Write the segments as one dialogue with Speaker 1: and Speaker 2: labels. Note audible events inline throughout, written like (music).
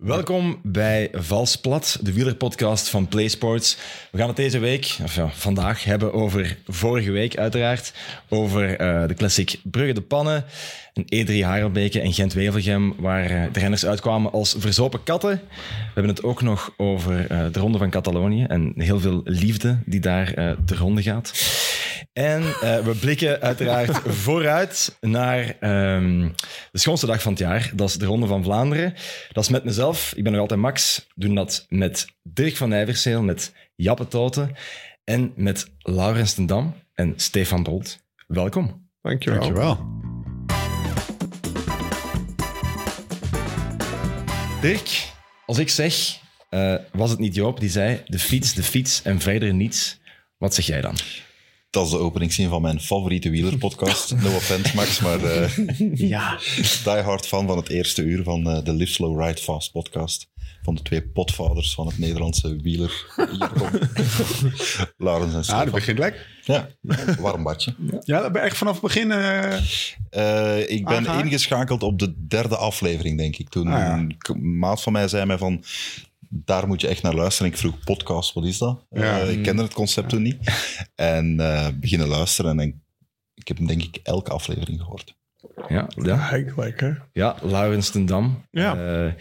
Speaker 1: Welkom bij Valsplat, de wielerpodcast van PlaySports. We gaan het deze week, of ja, vandaag, hebben over vorige week uiteraard. Over uh, de classic Brugge de Pannen, een E3 Harelbeke en Gent-Wevelgem, waar uh, de renners uitkwamen als verzopen katten. We hebben het ook nog over uh, de Ronde van Catalonië en heel veel liefde die daar de ronde gaat. En we blikken uiteraard (laughs) vooruit naar um, de schoonste dag van het jaar. Dat is de Ronde van Vlaanderen. Dat is met mezelf. Ik ben nog altijd Max. Doen dat met Dirk van Nijverseel, met Jappe Toten en met Laurens ten Dam en Stefan Bolt. Welkom.
Speaker 2: Dankjewel.
Speaker 3: Dankjewel.
Speaker 1: Dirk, als ik zeg, uh, was het niet Joop die zei de fiets, de fiets en verder niets. Wat zeg jij dan?
Speaker 3: Dat is de openingszin van mijn favoriete wielerpodcast. No offense, Max, maar uh, (laughs)
Speaker 1: ja.
Speaker 3: die hard fan van het eerste uur van uh, de Live Slow Ride Fast podcast. Van de twee potvaders van het Nederlandse wieler. (laughs) Laurens en Stefan.
Speaker 2: Ah, dat begint lekker.
Speaker 3: Ja, warm badje.
Speaker 2: Ja, dat ben echt vanaf het begin... Uh,
Speaker 3: uh, ik ben aangaan. ingeschakeld op de derde aflevering, denk ik. Toen ah, ja. een maat van mij zei mij van daar moet je echt naar luisteren. Ik vroeg podcast, wat is dat? Ja. Uh, ik kende het concept toen niet. En uh, beginnen luisteren en ik heb hem denk ik elke aflevering gehoord.
Speaker 1: Ja, ja.
Speaker 2: lekker.
Speaker 1: Ja, Laurens ten Dam.
Speaker 2: Ja.
Speaker 1: Uh,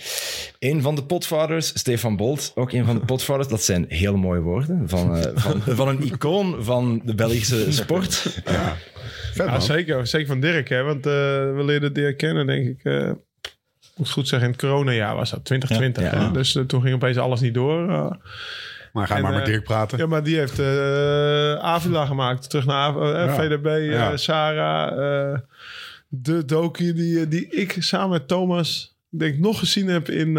Speaker 1: een van de potvaders, Stefan Bolt, ook een van de potvaders. Dat zijn heel mooie woorden van, uh, van, (laughs) van een icoon van de Belgische sport.
Speaker 2: Ja, ja zeker. Zeker van Dirk, hè? want uh, we leerden Dirk kennen, denk ik moet goed zeggen, in het coronajaar was dat, 2020. Ja, ja. Dus uh, toen ging opeens alles niet door. Uh,
Speaker 3: maar ga en, maar met Dirk praten.
Speaker 2: Ja, maar die heeft uh, Avila gemaakt. Terug naar ja. VDB, Sarah. de docu die, die ik samen met Thomas, denk nog gezien heb in...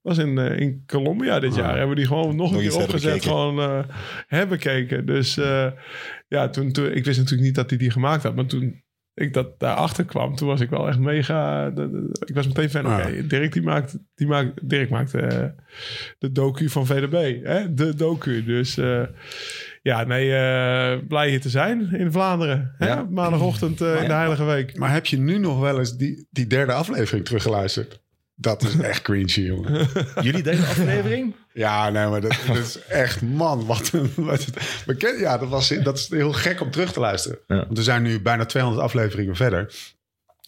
Speaker 2: was in, in Colombia dit jaar. Hebben die gewoon nog, nog een keer opgezet. Gewoon hebben gekeken. Dus ja, toen, toen, ik wist natuurlijk niet dat hij die gemaakt had. Maar toen ik dat daarachter kwam, toen was ik wel echt mega. De, de, ik was meteen fan. Oké, okay, Dirk die maakt, die maakt, Dirk maakt uh, de docu van VDB, hè? de docu. Dus uh, ja, nee, uh, blij hier te zijn in Vlaanderen. Hè? Ja. Maandagochtend in de Heilige Week.
Speaker 3: Maar heb je nu nog wel eens die, die derde aflevering teruggeluisterd? Dat is echt cringy, jongen. (laughs)
Speaker 1: Jullie deze aflevering?
Speaker 3: Ja, nee, maar dat, dat, is echt, man, wat een... Wat bekend, ja, dat, was, dat is heel gek om terug te luisteren. Ja. Want we zijn nu bijna 200 afleveringen verder.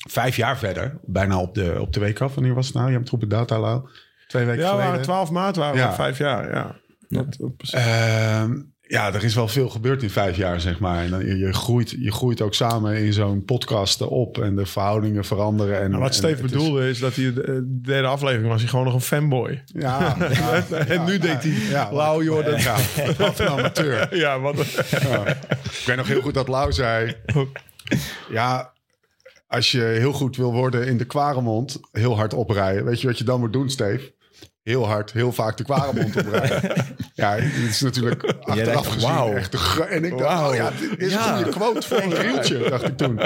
Speaker 3: Vijf jaar verder, bijna op de, op de week af. Wanneer was het nou? Je hebt het op de data al Twee weken
Speaker 2: ja,
Speaker 3: geleden.
Speaker 2: Ja, 12 maart waren we ja. vijf jaar, ja. Dat, dat
Speaker 3: uh, ja, er is wel veel gebeurd in vijf jaar, zeg maar. En dan, je, groeit, je groeit ook samen in zo'n podcast op en de verhoudingen veranderen. En,
Speaker 2: nou, wat Steve bedoelde is... is... dat hij de derde aflevering was hij gewoon nog een fanboy.
Speaker 3: Ja. (laughs)
Speaker 2: ja en ja, nu denkt hij, ja, Lau Jordan.
Speaker 3: Ja, wat een amateur. (laughs)
Speaker 2: ja, wat
Speaker 3: Ik weet nog heel goed dat Lau zei... Ja, als je heel goed wil worden in de kwaremond, heel hard oprijden. Weet je wat je dan moet doen, Steve? Heel hard, heel vaak de kwaremond oprijden. (laughs) ja, dit is natuurlijk achteraf gezien wow. echt de En ik dacht, wow. oh ja, dit is ja. een goede quote voor een rieltje, dacht ik toen.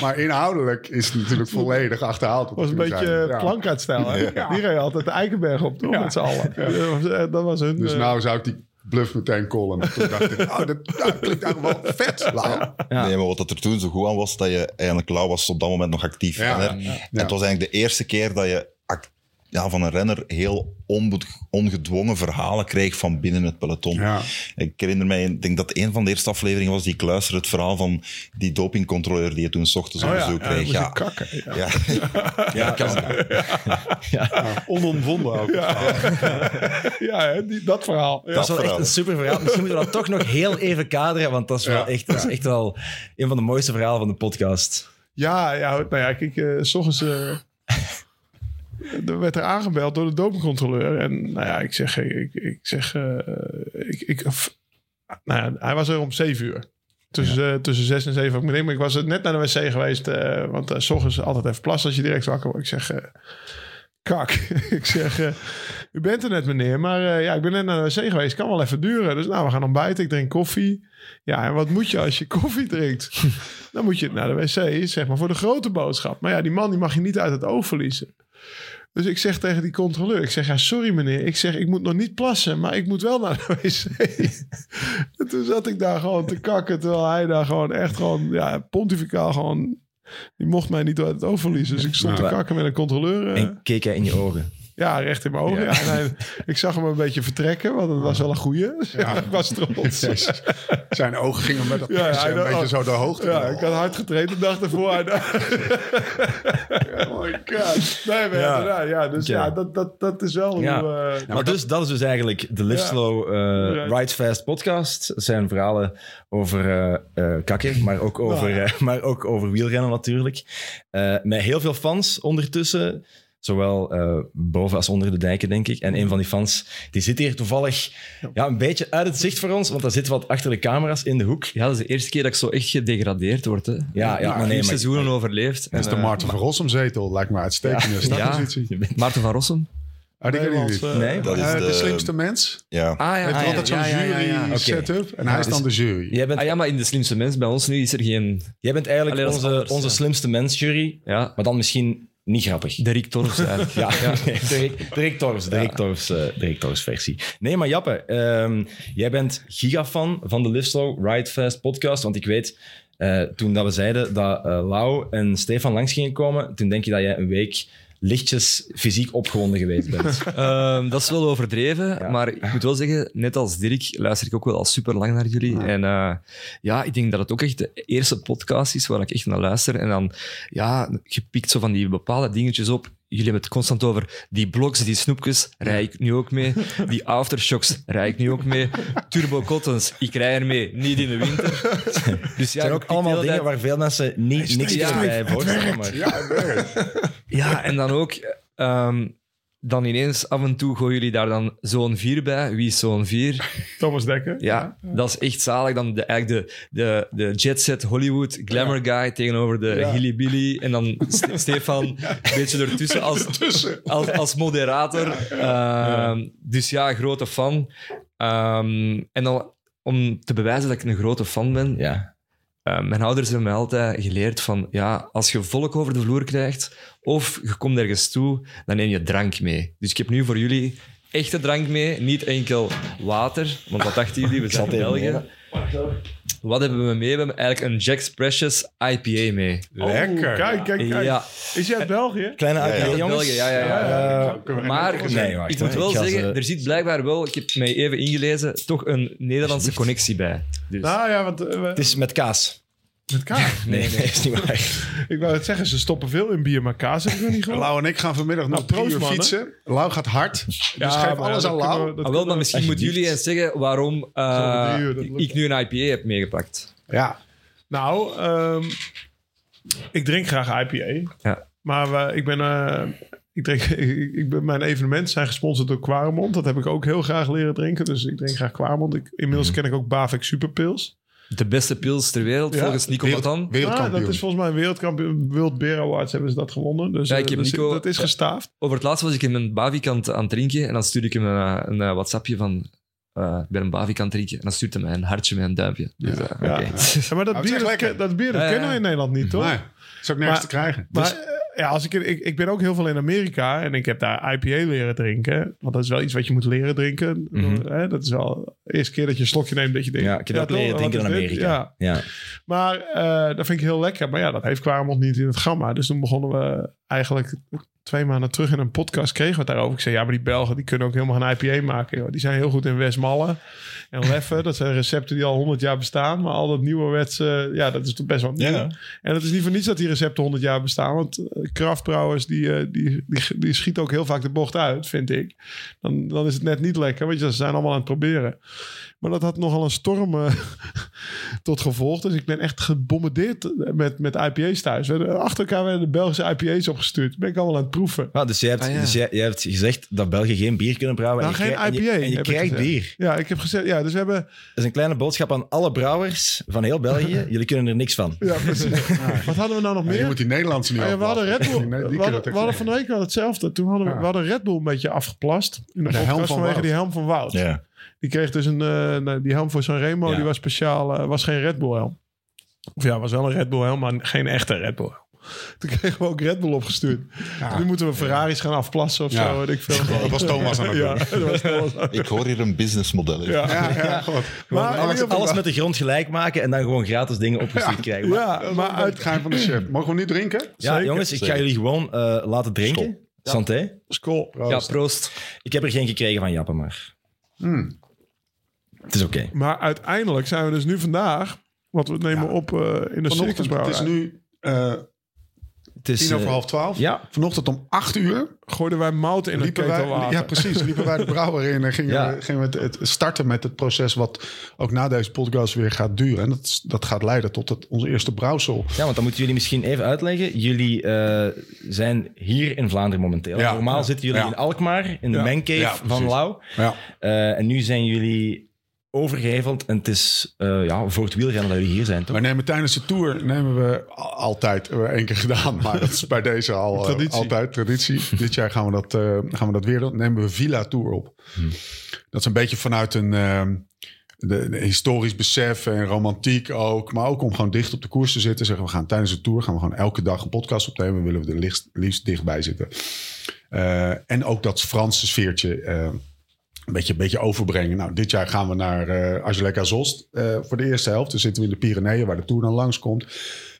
Speaker 3: Maar inhoudelijk is het natuurlijk volledig achterhaald.
Speaker 2: Het was een beetje ja. plankuitstijl. Hè? Ja. Die reed altijd de Eikenberg op, toch? Met z'n allen. Dat, was, hun...
Speaker 3: Dus uh... nou zou ik die bluff meteen callen. Toen dacht ik, oh, dat, dat klinkt eigenlijk wel vet, Lau. Ja. Nee, maar wat er toen zo goed aan was, dat je eigenlijk, Lau was op dat moment nog actief. Ja, ja. En het was eigenlijk de eerste keer dat je ja, van een renner heel ongedwongen verhalen kreeg van binnen het peloton.
Speaker 2: Ja.
Speaker 3: Ik herinner mij, ik denk dat een van de eerste afleveringen was die ik luisterde het verhaal van die dopingcontroleur die je toen s ochtends op oh, bezoek
Speaker 2: ja,
Speaker 3: kreeg.
Speaker 2: Ja, kakken. Ja,
Speaker 3: ja. (laughs) ja, kan.
Speaker 2: Ja. Onomwonden ook. Ja, (laughs) die, dat verhaal.
Speaker 1: Dat is wel echt een super verhaal. Misschien moeten we dat toch nog heel even kaderen, want dat is wel echt, dat is echt wel een van de mooiste verhalen van de podcast.
Speaker 2: Ja, ja nou ja, kijk, uh, s ochtends... Uh, er werd er aangebeld door de dopingcontroleur. En nou ja, ik zeg, ik, ik zeg, uh, ik, ik, nou ja, hij was er om zeven uur. Tussen, ja. uh, tussen zes en zeven ook meteen. Maar ik was net naar de wc geweest. Uh, want uh, s ochtends altijd even plassen als je direct wakker wordt. Ik zeg, kak. (laughs) ik zeg, u bent er net meneer. Maar ja, ik ben net naar de wc geweest. Kan wel even duren. Dus nou, we gaan ontbijten. Ik drink koffie. Ja, en wat moet je als je (laughs) koffie drinkt? Dan moet je naar de wc, zeg maar, voor de grote boodschap. Maar ja, die man die mag je niet uit het oog verliezen. Dus ik zeg tegen die controleur, ik zeg, ja, sorry meneer. Ik zeg, ik moet nog niet plassen, maar ik moet wel naar de wc. (laughs) en toen zat ik daar gewoon te kakken, terwijl hij daar gewoon echt gewoon, ja, pontificaal gewoon... Die mocht mij niet uit het oog verliezen. Dus ik stond te kakken met een controleur.
Speaker 1: En keek hij in je ogen?
Speaker 2: Ja, recht in mijn ogen. Ja. hij- ik zag hem een beetje vertrekken, want het was wel een goeie. Ja. (laughs) ik was trots. (laughs)
Speaker 3: Zijn ogen gingen met dat
Speaker 2: Ja,
Speaker 3: een
Speaker 2: dacht-
Speaker 3: beetje zo de hoogte.
Speaker 2: Ja, ik had hard getraind de dag ervoor. (laughs)
Speaker 3: Oh my god.
Speaker 2: nee, maar
Speaker 1: Ja.
Speaker 2: ja, ja, dus ja, dat, dat, dat is wel
Speaker 1: Ja.
Speaker 2: hoe... eh,
Speaker 1: maar dus, dat is dus eigenlijk de Live
Speaker 2: Ja.
Speaker 1: Slow eh,
Speaker 2: Right.
Speaker 1: Ride Fast podcast. Het zijn verhalen over eh eh, kakken, maar ook over, eh, maar ook over wielrennen natuurlijk. Eh, met heel veel fans ondertussen. Zowel eh, boven als onder de dijken, denk ik. En een van die fans die zit hier toevallig ja, een beetje uit het zicht voor ons, want daar zit wat achter de camera's in de hoek.
Speaker 4: Ja, dat is de eerste keer dat ik zo echt gedegradeerd word. Hè.
Speaker 1: Ja, ja, maar nee, maar-
Speaker 4: seizoenen overleefd.
Speaker 3: Dat is de
Speaker 4: En,
Speaker 3: Maarten van Rossum zetel. Lijkt me uitstekende startpositie.
Speaker 4: Eh, Maarten van Rossum.
Speaker 3: Ah, die
Speaker 2: eh,
Speaker 1: Nee,
Speaker 5: Dat is
Speaker 3: Eh, de,
Speaker 5: de-
Speaker 3: slimste mens.
Speaker 5: Ja.
Speaker 4: Ah ja,
Speaker 3: Hij heeft
Speaker 4: ah, ja,
Speaker 3: altijd zo'n
Speaker 4: ja, ja, ja, ja.
Speaker 3: jury
Speaker 1: Oké.
Speaker 3: setup. En hij is dan de jury.
Speaker 1: Jij bent,
Speaker 4: Ah ja, maar in de slimste mens bij ons nu is er geen...
Speaker 1: jij bent eigenlijk
Speaker 4: Allee,
Speaker 1: onze,
Speaker 4: anders,
Speaker 1: onze
Speaker 4: ja.
Speaker 1: slimste mens, jury,
Speaker 4: Ja,
Speaker 1: maar dan misschien niet grappig.
Speaker 4: de Rick Torfs eigenlijk. (laughs)
Speaker 1: Ja, nee, de Rick- de Rick Torfs, Torfs, eh, Torfs versie. Nee, maar Jappe, ehm, jij bent gigafan van de Live Slow Ride Fast podcast, want ik weet, eh, toen dat we zeiden dat eh, Lau en Stefan langs gingen komen, toen denk je dat jij een week lichtjes fysiek opgewonden geweest bent. (laughs)
Speaker 4: Ehm, dat is wel overdreven,
Speaker 1: Ja.
Speaker 4: maar ik moet wel zeggen, net als Dirk luister ik ook wel al super lang naar jullie. En eh, ja, ik denk dat het ook echt de eerste podcast is waar ik echt naar luister. En dan, ja, je pikt zo van die bepaalde dingetjes op. Jullie hebben het constant over die bloks, die snoepjes, rij ik nu ook mee. Die aftershocks, rij ik nu ook mee. Turbo cottons, ik rij er mee, niet in de winter. Dus ja,
Speaker 1: Het zijn ook allemaal dingen waar veel mensen niet, niks
Speaker 4: Ja,
Speaker 1: meer bij voorstellen. Maar...
Speaker 3: Ja.
Speaker 4: Ja, en dan ook... ehm, dan ineens af en toe gooien jullie daar dan zo'n 4 bij. Wie is zo'n 4? (laughs)
Speaker 2: Thomas Dekker.
Speaker 4: Ja, dat is echt zalig. Dan de, eigenlijk de, de, de jet set Hollywood glamour guy tegenover de
Speaker 2: Ja.
Speaker 4: Hilly Billy. En dan (laughs) Ste- Stefan een beetje ertussen als, als, als moderator. Ehm, Dus ja, grote fan. Ehm, en dan om te bewijzen dat ik een grote fan ben,
Speaker 1: Ja.
Speaker 4: Uh, mijn ouders hebben mij altijd geleerd van, ja, als je volk over de vloer krijgt of je komt ergens toe, dan neem je drank mee. Dus ik heb nu voor jullie echte drank mee, niet enkel water. Want wat dachten jullie? We (laughs) zijn in België. Wat hebben we mee? We hebben eigenlijk een Jack's Precious IPA mee.
Speaker 3: Lekker.
Speaker 2: Oh, kijk, kijk, kijk.
Speaker 4: Ja,
Speaker 2: Is jij uit België?
Speaker 1: Kleine
Speaker 5: Ja, ja.
Speaker 1: jongens.
Speaker 4: België, ja, ja, ja.
Speaker 1: Eh,
Speaker 4: maar
Speaker 1: Nee, wacht,
Speaker 4: ik moet wel zeggen,
Speaker 1: ze-
Speaker 4: er zit blijkbaar wel, ik heb mij even ingelezen, toch een Nederlandse connectie bij. Dus.
Speaker 2: Nou ja, want eh,
Speaker 1: het is met kaas.
Speaker 2: Met kaas.
Speaker 1: Nee, nee, is niet waar. (laughs)
Speaker 2: Ik wou het zeggen, ze stoppen veel in bier, maar kaas heb ik nog niet gehoord.
Speaker 3: Lau en ik gaan vanmiddag nog
Speaker 2: Nou,
Speaker 3: drie
Speaker 2: proost,
Speaker 3: uur
Speaker 2: mannen.
Speaker 3: fietsen. Lau gaat hard. Dus
Speaker 2: Ja,
Speaker 3: geef alles aan Lau.
Speaker 4: Ah, wel, maar misschien moeten jullie eens zeggen waarom eh,
Speaker 2: uur,
Speaker 4: ik nu een IPA heb meegepakt.
Speaker 3: Ja.
Speaker 2: Nou, ehm, ik drink graag IPA.
Speaker 4: Ja.
Speaker 2: Maar eh, ik ben... eh, ik drink, (laughs) ik, ik ben, mijn evenementen zijn gesponsord door Quaremont. Dat heb ik ook heel graag leren drinken. Dus ik drink graag Quaremont. Ik, inmiddels ken ik ook Bavik Superpils.
Speaker 4: De beste pils ter wereld,
Speaker 2: Ja.
Speaker 4: volgens Nico
Speaker 3: Wereld-
Speaker 4: Matan.
Speaker 2: Ah,
Speaker 3: Wereldkampioen.
Speaker 2: dat is volgens mij een wereldkampioen. World Beer Awards hebben ze dat gewonnen. Dus
Speaker 4: Ja, ik
Speaker 2: eh,
Speaker 4: heb
Speaker 2: dus
Speaker 4: Nico-
Speaker 2: dat is gestaafd.
Speaker 4: Over het laatst was ik in mijn Bavik aan, het- drinken en dan stuurde ik hem een, eh, een, eh, WhatsAppje van eh, ik ben een Bavik aan het drinken. En dan stuurt hij mij een hartje met een duimpje. Dus, eh,
Speaker 2: Ja.
Speaker 4: oké.
Speaker 2: Ja, maar dat bier, dat,
Speaker 3: lekker.
Speaker 2: ken- dat, bier, dat
Speaker 4: Ja, ja.
Speaker 2: kennen we in Nederland niet, toch?
Speaker 3: Nee, is ook nergens
Speaker 2: Maar-
Speaker 3: te krijgen.
Speaker 2: Maar
Speaker 3: Dus-
Speaker 2: ja, als ik, ik, ik ben ook heel veel in Amerika en ik heb daar IPA leren drinken. Want dat is wel iets wat je moet leren drinken.
Speaker 1: Mhm.
Speaker 2: Hè, dat is wel de eerste keer dat je een slokje neemt dat je denkt...
Speaker 1: Ja, ik heb dat leren drinken in? Amerika.
Speaker 2: Ja,
Speaker 1: Ja.
Speaker 2: maar eh, dat vind ik heel lekker. Maar ja, dat heeft Quaremont niet in het gamma. Dus toen begonnen we eigenlijk twee maanden terug in een podcast kregen we het daarover. Ik zei, ja, maar die Belgen die kunnen ook helemaal een IPA maken. Joh. Die zijn heel goed in Westmalle en (laughs) Leffe. dat zijn recepten die al 100 jaar bestaan. Maar al dat nieuwerwetse, ja, dat is toch best wel nieuw.
Speaker 5: Ja.
Speaker 2: En het is niet voor niets dat die recepten 100 jaar bestaan. Want eh, kraftbrouwers, die, eh, die, die, die schieten ook heel vaak de bocht uit, vind ik. Dan, dan is het net niet lekker, want ze zijn allemaal aan het proberen. Maar dat had nogal een storm eh, (laughs) tot gevolg. Dus ik ben echt gebombardeerd met, met IPA's thuis. Achter elkaar werden de Belgische IPA's opgestuurd. Ben ik allemaal aan het proeven.
Speaker 1: Ah, dus hebt,
Speaker 4: Ah, ja.
Speaker 1: dus jij, jij hebt gezegd dat België geen bier kunnen brouwen.
Speaker 2: Nou,
Speaker 1: en je
Speaker 2: geen
Speaker 1: en je-
Speaker 2: IPA,
Speaker 1: En je, krijgt bier.
Speaker 2: Ja, ik heb gezegd, ja, dus we hebben...
Speaker 1: Dat is een kleine boodschap aan alle brouwers van heel België. (laughs) Jullie kunnen er niks van.
Speaker 2: Ja, precies. (laughs) Wat hadden we nou nog
Speaker 3: Ja,
Speaker 2: meer?
Speaker 3: je moet die Nederlandse niet
Speaker 2: Ah ja, we hadden Red Bull.
Speaker 3: Nee,
Speaker 2: we hadden, we van de week wel hetzelfde. Toen hadden we,
Speaker 3: Ja.
Speaker 2: we hadden Red Bull een beetje afgeplast. In de,
Speaker 3: de
Speaker 2: podcast
Speaker 3: helm van
Speaker 2: vanwege
Speaker 3: Wout.
Speaker 2: die helm van Wout.
Speaker 5: Ja.
Speaker 2: Die kreeg dus een... eh, nou, die helm voor Sanremo,
Speaker 1: Ja.
Speaker 2: die was speciaal... eh, was geen Red Bull helm. Of ja, was wel een Red Bull helm, maar geen echte Red Bull helm. (laughs) Toen kregen we ook Red Bull opgestuurd. Nu moeten we Ferraris gaan afplassen of
Speaker 3: Ja.
Speaker 2: zo. Weet ik veel.
Speaker 3: Dat was Thomas aan het
Speaker 2: Ja,
Speaker 3: doen.
Speaker 2: dat was Thomas aan het
Speaker 5: Ik hoor hier een businessmodel. in.
Speaker 2: Ja. Maar
Speaker 1: alles, alles met de grond gelijk maken en dan gewoon gratis dingen opgestuurd krijgen. Maar-
Speaker 2: Ja, maar
Speaker 3: Maar uit
Speaker 2: uit...
Speaker 3: het geheim van de chef. Mogen we nu drinken?
Speaker 1: ja,
Speaker 2: Zeker.
Speaker 1: jongens, ik ga jullie gewoon eh, laten drinken. Santé.
Speaker 2: School.
Speaker 4: Ja, proost.
Speaker 1: Ik heb er geen gekregen van Jappen, maar
Speaker 3: Hmm.
Speaker 1: Het is oké.
Speaker 2: Maar uiteindelijk zijn we dus nu vandaag, wat we nemen
Speaker 3: Ja.
Speaker 2: op eh, in de
Speaker 3: Vanochtend, het is nu eh
Speaker 1: Het is,
Speaker 3: tien over
Speaker 1: eh,
Speaker 3: half twaalf.
Speaker 1: Ja,
Speaker 3: Vanochtend om acht uur
Speaker 2: Gooiden wij mout in het
Speaker 3: liepen wij, ja, precies, liepen wij de brouwer in en gingen,
Speaker 1: Ja.
Speaker 3: we, gingen we het, het starten met het proces wat ook na deze podcast weer gaat duren. En dat, dat gaat leiden tot het, onze eerste brouwsel.
Speaker 1: ja, want dan moeten jullie misschien even uitleggen. Jullie eh, zijn hier in Vlaanderen momenteel.
Speaker 3: Ja.
Speaker 1: Normaal
Speaker 3: Ja.
Speaker 1: zitten jullie
Speaker 3: Ja.
Speaker 1: in Alkmaar, in de
Speaker 2: Ja.
Speaker 1: mancave
Speaker 3: Ja,
Speaker 1: van. Lau.
Speaker 3: Ja.
Speaker 1: Eh, en nu zijn jullie overgeheveld en het is eh, ja, voor het wielrennen dat jullie hier zijn, toch?
Speaker 3: We nemen tijdens de tour nemen we al- altijd hebben we één keer gedaan, maar dat is bij deze al eh,
Speaker 2: Traditie.
Speaker 3: altijd traditie. Dit jaar gaan we dat, eh, gaan we dat weer doen. Nemen we Villa Tour op. Dat is een beetje vanuit een ehm, de, de historisch besef en romantiek ook, maar ook om gewoon dicht op de koers te zitten. Zeggen we gaan tijdens de tour gaan we gewoon elke dag een podcast opnemen. Willen we er liefst, liefst dichtbij zitten. Eh, en ook dat Franse sfeertje. eh, een beetje, beetje overbrengen. Nou, dit jaar gaan we naar eh Angelica Zost eh, voor de eerste helft. Dan zitten we in de Pyreneeën, waar de Tour dan langskomt.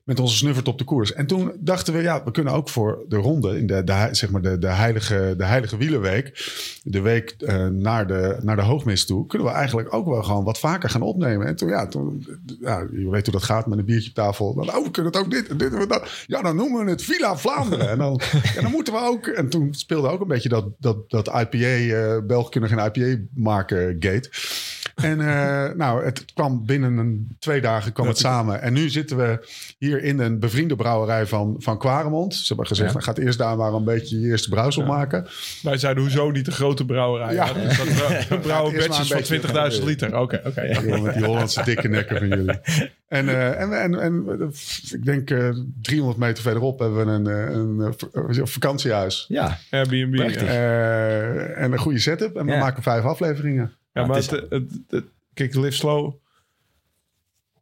Speaker 3: Met onze snuffert op de koers. En toen dachten we, ja, we kunnen ook voor de ronde... in de, de, zeg maar de, de, heilige, de heilige wielenweek... de week eh, naar, de, naar de hoogmis toe... kunnen we eigenlijk ook wel gewoon wat vaker gaan opnemen. En toen, ja, toen, ja, je weet hoe dat gaat met een biertje op tafel. Dan, oh, we kunnen het ook dit en dit en dat. Ja, dan noemen we het Villa Vlaanderen. En dan, dan moeten we ook... En toen speelde ook een beetje dat, dat, dat IPA... eh Belgen kunnen geen IPA maken gate... (laughs) En eh, nou, het kwam binnen een, twee dagen kwam het samen. En nu zitten we hier in een bevriende brouwerij van, van Quaremont. Ze hebben gezegd,
Speaker 1: Ja.
Speaker 3: nou, gaat eerst daar maar een beetje je eerste brouwsel maken.
Speaker 2: Wij zeiden hoezo niet de grote brouwerij.
Speaker 3: Ja.
Speaker 2: Dus dat we- we brouwen batches van 20.000 liter. Oké, oké.
Speaker 3: Met die Hollandse dikke nekken van jullie. En, eh, en, en, en ik denk eh 300 meter verderop hebben we een, eh, een, eh, een vakantiehuis.
Speaker 1: Ja,
Speaker 2: Airbnb.
Speaker 3: Eh, en een goede setup. En we
Speaker 1: Ja.
Speaker 3: maken vijf afleveringen.
Speaker 2: Ja, maar
Speaker 1: het
Speaker 2: het, het, het- kijk, Live Slow.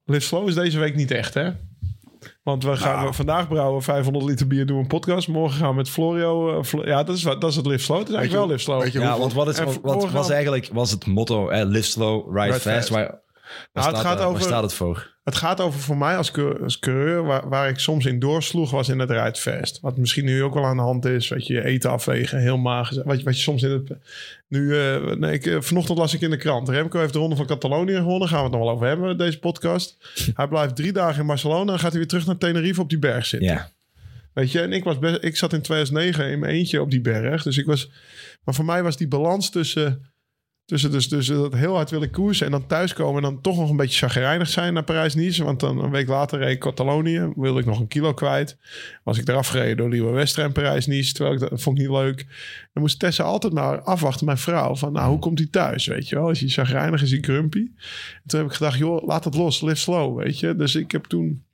Speaker 2: Live Slow is deze week niet echt, hè? Want we gaan
Speaker 3: Nou.
Speaker 2: we vandaag brouwen 500 liter bier, doen we een podcast. Morgen gaan we met Florio. eh, Flo- ja, dat is, wat- dat is het Live Slow. Het is
Speaker 3: Weet je
Speaker 2: eigenlijk wel Live Slow.
Speaker 3: weet je
Speaker 1: ja want wat, is, wat, was eigenlijk was het motto? Eh, live slow, ride,
Speaker 2: Ride
Speaker 1: fast.
Speaker 2: Nou, het gaat over-
Speaker 1: waar staat het voor?
Speaker 2: Het gaat over voor mij als, als coureur, waar, waar ik soms in doorsloeg, was in het rijdfest. Wat misschien nu ook wel aan de hand is. Weet je, eten afwegen, heel mager. Wat je, wat je soms in het. Nu, eh, nee, ik, eh, vanochtend las ik in de krant. Remco heeft de Ronde van Catalonië gewonnen. Gaan we het nog wel over hebben, deze podcast. (laughs) Hij blijft drie dagen in Barcelona en gaat hij weer terug naar Tenerife op die berg zitten.
Speaker 1: Ja,
Speaker 2: Weet je, en ik, was best, ik zat in 2009 in mijn eentje op die berg. Dus ik was. Maar voor mij was die balans tussen. Tussen dus, dus dat heel hard willen koersen en dan thuiskomen en dan toch nog een beetje chagrijnig zijn naar Parijs-Nice. Want dan een week later reed ik Catalonië, wilde ik nog een kilo kwijt. Was ik eraf gereden door Liewe Westra en Parijs-Nice, terwijl ik dat vond ik niet leuk. Dan moest Tessa altijd maar afwachten, mijn vrouw, van nou, hoe komt hij thuis, weet je wel? Is hij chagrijnig, is hij grumpy? En toen heb ik gedacht, joh, laat het los, live slow, weet je? Dus ik heb toen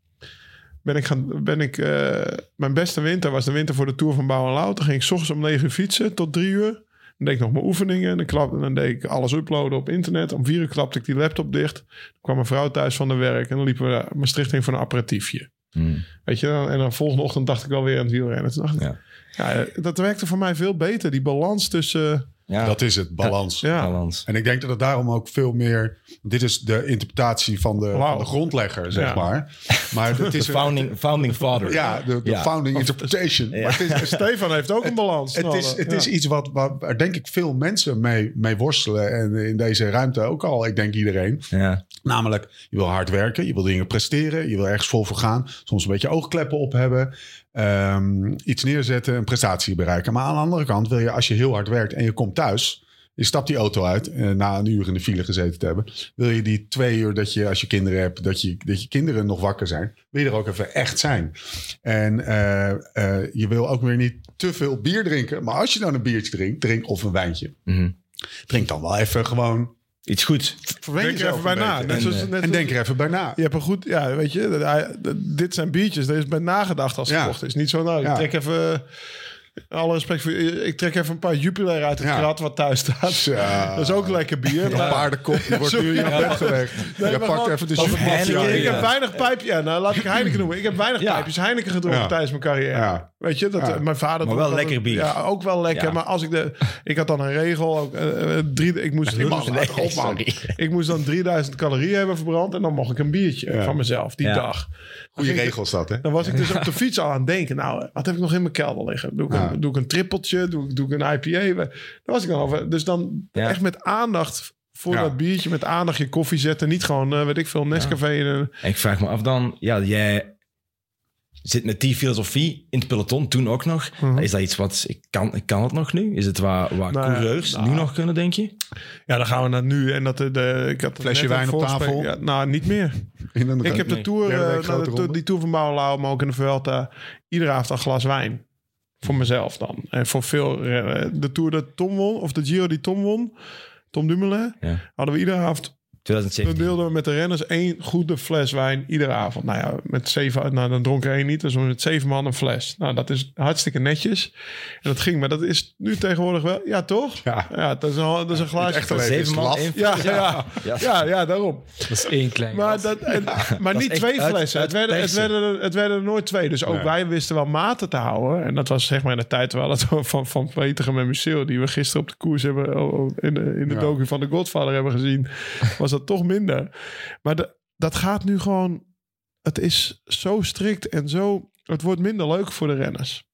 Speaker 2: ben ik gaan, ben ik, eh, mijn beste winter was de winter voor de Tour van Bouw en Lau. Toen ging ik 's ochtends om 9 uur fietsen tot 3 uur. Dan deed ik nog mijn oefeningen. Dan, klap, dan deed ik alles uploaden op internet. Om 4 uur klapte ik die laptop dicht. Dan kwam mijn vrouw thuis van de werk. En dan liepen we naar Maastricht in voor een aperitiefje.
Speaker 1: Hmm.
Speaker 2: Weet je, dan- en dan volgende ochtend dacht ik wel weer aan het wielrennen. Toen dacht ik,
Speaker 1: Ja.
Speaker 2: ja. dat werkte voor mij veel beter. Die balans tussen...
Speaker 1: ja.
Speaker 3: Dat is het, balans.
Speaker 2: Ja,
Speaker 1: balans.
Speaker 3: En ik denk dat het daarom ook veel meer... Dit is de interpretatie van de, van de grondlegger, zeg
Speaker 2: Ja.
Speaker 3: maar. Maar het (laughs)
Speaker 1: De
Speaker 3: is...
Speaker 1: founding, founding father.
Speaker 3: Ja, de, de
Speaker 1: Ja.
Speaker 3: founding interpretation.
Speaker 1: Ja.
Speaker 3: Maar het is, (laughs)
Speaker 2: Stefan heeft ook een balans.
Speaker 3: het is, het is iets wat, waar, waar denk ik veel mensen mee, mee worstelen. En in deze ruimte ook al, ik denk iedereen.
Speaker 1: Ja.
Speaker 3: Namelijk, je wil hard werken, je wil dingen presteren, je wil ergens vol voor gaan. Soms een beetje oogkleppen op hebben. Ehm, iets neerzetten, een prestatie bereiken. Maar aan de andere kant wil je, als je heel hard werkt en je komt thuis... Je stapt die auto uit, eh, na een uur in de file gezeten te hebben. Wil je die twee uur dat je, als je kinderen hebt, dat je, dat je kinderen nog wakker zijn. Wil je er ook even echt zijn. En eh, eh, je wil ook weer niet te veel bier drinken. Maar als je dan een biertje drinkt, drink of een wijntje.
Speaker 1: Mhm.
Speaker 3: Drink dan wel even gewoon.
Speaker 1: Iets goed.
Speaker 3: Verwen
Speaker 2: Denk er even bij na. Net
Speaker 1: En,
Speaker 2: zoals,
Speaker 1: eh,
Speaker 2: net
Speaker 3: En
Speaker 2: zoals-
Speaker 3: denk er even bij na.
Speaker 2: Je hebt een goed, ja, weet je, dit zijn biertjes. Er is bij nagedacht als
Speaker 3: Ja.
Speaker 2: gekocht is. Niet zo, nou,
Speaker 3: Ja.
Speaker 2: ik trek even, alle respect voor ik trek even een paar Jupiler uit het
Speaker 3: Ja.
Speaker 2: krat wat thuis staat.
Speaker 3: Ja.
Speaker 2: Dat is ook lekker bier.
Speaker 3: Een paardenkop, die wordt nu in je bed gelegd.
Speaker 2: Nee,
Speaker 3: je pakt
Speaker 2: gewoon-
Speaker 3: even de.
Speaker 1: Heineken.
Speaker 2: ik heb weinig pijpjes, ja, nou laat ik Heineken noemen. Ik heb weinig
Speaker 1: Ja.
Speaker 2: pijpjes Heineken gedronken
Speaker 3: Ja.
Speaker 2: tijdens mijn carrière.
Speaker 3: Ja.
Speaker 2: Weet je, dat,
Speaker 3: Ja.
Speaker 2: mijn vader
Speaker 1: Maar wel lekker bier.
Speaker 2: Ja, ook wel lekker.
Speaker 1: Ja.
Speaker 2: Maar als ik de, ik had dan een regel, ook, eh, eh, drie, ik moest, ik (laughs) moest,
Speaker 1: Nee,
Speaker 2: ik moest dan 3000 calorieën hebben verbrand en dan mocht ik een biertje
Speaker 3: Ja.
Speaker 2: van mezelf die
Speaker 1: Ja.
Speaker 2: dag.
Speaker 3: Goede regels dat, hè?
Speaker 2: Dan was ik dus op de fiets al aan het denken. Nou, wat heb ik nog in mijn kelder liggen? Doe ik een
Speaker 3: Ja.
Speaker 2: Doe ik een trippeltje, doe, ik- doe ik een IPA. Daar was ik dan over. Dus dan
Speaker 1: Ja.
Speaker 2: echt met aandacht voor
Speaker 3: Ja.
Speaker 2: dat biertje, met aandacht je koffie zetten. Niet gewoon, eh, weet ik veel, Nescafé.
Speaker 1: En ik vraag me af dan, ja, jij zit met die filosofie in het peloton, toen ook nog.
Speaker 2: Mhm.
Speaker 1: Is dat iets wat, ik kan, ik kan het nog nu? Is het wat, wat
Speaker 2: Nou ja,
Speaker 1: coureurs
Speaker 2: nou.
Speaker 1: nu nog kunnen, denk je?
Speaker 2: Ja, dan gaan we naar nu. En dat de, de ik had
Speaker 3: Flesje wijn op tafel.
Speaker 2: Ja, nou, niet meer. Ik heb de
Speaker 1: Nee.
Speaker 2: tour, eh, nou, de, die tour van Bouwenlauw, maar ook in de Vuelta. Iedere avond een glas wijn. Voor mezelf dan. En voor veel... eh, De tour dat Tom won, of de Giro die Tom won, Tom Dumoulin,
Speaker 1: Ja.
Speaker 2: hadden we iedere avond... Dan
Speaker 1: 2017.
Speaker 2: deelden we met de renners één goede fles wijn iedere avond. Nou ja, met zeven... Nou, dan dronk er één niet. Dus met zeven man een fles. Nou, dat is hartstikke netjes. En dat ging. Maar dat is nu tegenwoordig wel... Ja, toch?
Speaker 3: Ja.
Speaker 2: Ja, dat is een, dat is een glaasje...
Speaker 3: echt alleen-
Speaker 1: Zeven man, één
Speaker 2: ja, ja,
Speaker 1: Ja.
Speaker 2: ja, ja, daarom.
Speaker 4: Dat is één klein
Speaker 2: Maar, dat, en, maar niet twee flessen. het, werden, het, werden, er- het werden er nooit twee. Dus ook
Speaker 3: Nee.
Speaker 2: wij wisten wel maten te houden. En dat was zeg maar in de tijd waar het van, van Peter en Museeuw... die we gisteren op de koers hebben... oh, oh, in de, in de
Speaker 3: Ja.
Speaker 2: docu van de Godfather hebben gezien... was dat toch minder. Maar de- dat gaat nu gewoon... Het is zo strikt en zo... Het wordt minder leuk voor de renners.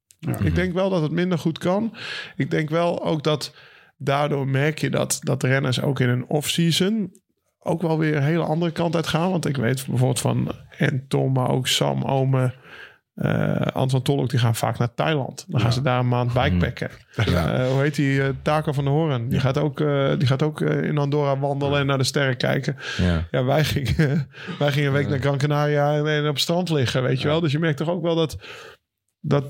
Speaker 2: Ik denk wel dat het minder goed kan. Ik denk wel ook dat daardoor merk je dat, dat de renners ook in een off-season ook wel weer een hele andere kant uit gaan. Want ik weet bijvoorbeeld van en Tom, maar ook Sam, Ome, eh Anton Tolk, die gaan vaak naar Thailand. Dan gaan ze daar een maand bikepacken. Eh, hoe heet die? Taco van de Hoorn. Die gaat ook, die gaat ook in Andorra wandelen en naar de sterren kijken.
Speaker 1: Ja.
Speaker 2: Ja, wij gingen, (laughs) wij gingen een week naar Gran Canaria en, en op het strand liggen, weet je wel. Dus je merkt toch ook wel dat, dat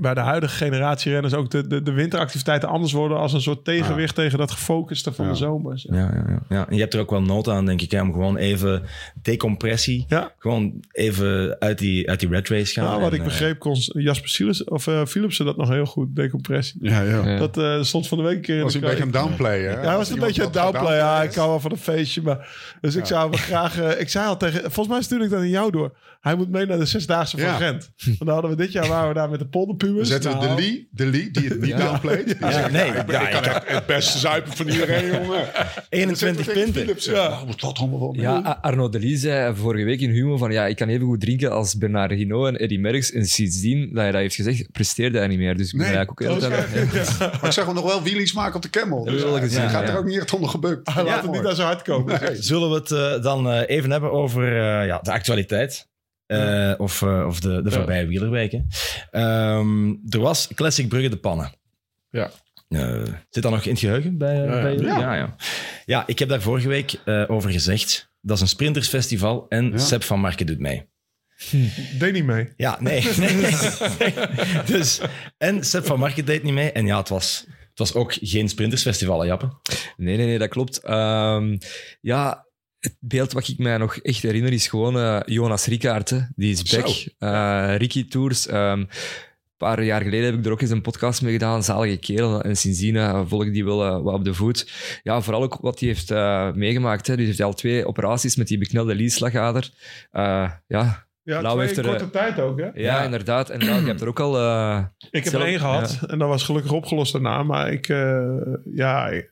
Speaker 2: bij de huidige generatie renners ook de, de, de winteractiviteiten anders worden als een soort tegenwicht tegen dat gefocuste van
Speaker 3: Ja.
Speaker 2: de zomers.
Speaker 1: Ja, ja, ja, ja. En je hebt er ook wel nood aan, denk ik, hè, om gewoon even decompressie.
Speaker 2: Ja.
Speaker 1: Gewoon even uit die, uit die red race gaan.
Speaker 2: Nou, wat
Speaker 1: En,
Speaker 2: ik
Speaker 1: eh,
Speaker 2: begreep, kon Jasper Silas, of eh, Philipsen dat nog heel goed, decompressie.
Speaker 3: Ja, ja.
Speaker 4: Ja.
Speaker 2: Dat eh, stond van de week een keer in
Speaker 3: Was
Speaker 2: de
Speaker 3: hij een beetje een downplay, hè?
Speaker 2: Ja, hij was een beetje een downplay. Ja, ik hou wel van een feestje. Maar, dus ik zou hem graag... eh, ik zei al tegen... Volgens mij stuurde ik dat in jou door. Hij moet mee naar de Zesdaagse van
Speaker 3: Ja.
Speaker 2: Gent. Want dan hadden we dit jaar waren we daar met de
Speaker 3: Zetten we
Speaker 2: Nou,
Speaker 3: de Lee, de Lee, die het niet
Speaker 4: Ja.
Speaker 3: downplayt.
Speaker 1: Nee,
Speaker 3: ja, ik, ben-
Speaker 1: ja,
Speaker 3: ik kan echt het beste zuipen van iedereen, jongen. (laughs)
Speaker 1: 21 punten.
Speaker 3: Ja. Wat dat allemaal wel.
Speaker 4: Ja, Arno de Lee zei vorige week in Humo van ja, ik kan even goed drinken als Bernard Hinault en Eddy Merckx. En sindsdien dat hij dat heeft gezegd, presteerde hij niet meer. Dus ik ben
Speaker 3: Nee.
Speaker 4: eigenlijk ook heel.
Speaker 3: Maar ik zag hem nog wel wheelies maken op de camel. Dus hij gaat
Speaker 4: ja.
Speaker 3: er ook niet echt onder gebukt.
Speaker 2: Laat het niet naar zo hard komen.
Speaker 1: Zullen we het eh, dan eh, even hebben over eh, ja, de actualiteit? Eh, Of, eh, of de, de voorbije wielerweken. Ehm, er was Classic Brugge de Pannen.
Speaker 3: Ja.
Speaker 1: Eh, zit dat nog in het geheugen bij,
Speaker 2: Ja, ja.
Speaker 1: bij jullie?
Speaker 3: Ja.
Speaker 1: Ja, ja. ja, ik heb daar vorige week eh, over gezegd. Dat is een sprintersfestival en
Speaker 3: Ja.
Speaker 1: Seb van Marken doet mee.
Speaker 2: Deed niet mee.
Speaker 1: Ja, nee. (laughs) nee, nee. (laughs) Dus, en Seb van Marken deed niet mee. En ja, het was, het was ook geen sprintersfestival, hè, Jappe?
Speaker 4: Nee, nee, nee, dat klopt. Ehm, ja, het beeld wat ik mij nog echt herinner is gewoon eh, Jonas Rickaert. hè. Die is back. Eh, Ricky Tours. ehm, een paar jaar geleden heb ik er ook eens een podcast mee gedaan. Zalige kerel. En sindsdien eh, volg ik die wel eh, wat op de voet. Ja, vooral ook wat hij heeft eh, meegemaakt. Hè. Die heeft al twee operaties met die beknelde liesslagader. Eh ja,
Speaker 2: Ja,
Speaker 4: Lau
Speaker 2: twee
Speaker 4: heeft er,
Speaker 2: korte tijd ook, hè?
Speaker 4: ja, inderdaad. En Lau, je hebt er ook al... eh,
Speaker 2: Ik heb
Speaker 4: zelf-
Speaker 2: er één gehad en dat was gelukkig opgelost daarna. Maar ik, eh, ja, ik,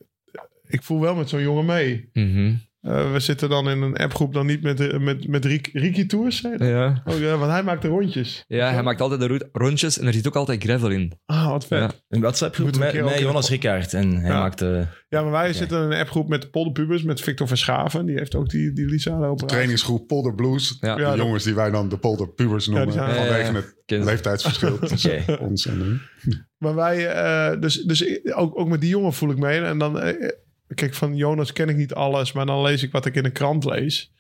Speaker 2: ik voel wel met zo'n jongen mee.
Speaker 4: mhm.
Speaker 2: Eh, we zitten dan in een appgroep dan niet met, met, met Riek, Ricky Tours.
Speaker 4: Ja.
Speaker 2: Oh, ja, want hij maakt de rondjes.
Speaker 4: ja, hij maakt altijd de rondjes en er zit ook altijd gravel in.
Speaker 2: Ah, wat vet.
Speaker 4: Ja.
Speaker 2: Ja,
Speaker 1: Een WhatsApp-groep met, met Jonas Rickaert. En hij
Speaker 2: Ja.
Speaker 1: maakte...
Speaker 2: maar wij zitten in een appgroep met de polderpubers. Met Victor Verschaven. Die heeft ook die, die Lisa operatie.
Speaker 3: Trainingsgroep Polder Blues.
Speaker 4: Ja.
Speaker 3: de
Speaker 2: Ja,
Speaker 3: jongens die wij dan de Polder Pubers
Speaker 2: die
Speaker 3: noemen.
Speaker 2: zijn-
Speaker 3: vanwege
Speaker 4: Ja, ja, ja.
Speaker 3: het leeftijdsverschil (laughs) tussen ons en hun.
Speaker 2: Maar wij, eh, dus, dus ook, ook met die jongen voel ik mee. En dan, eh, kijk, van Jonas ken ik niet alles, maar dan lees ik wat ik in de krant lees.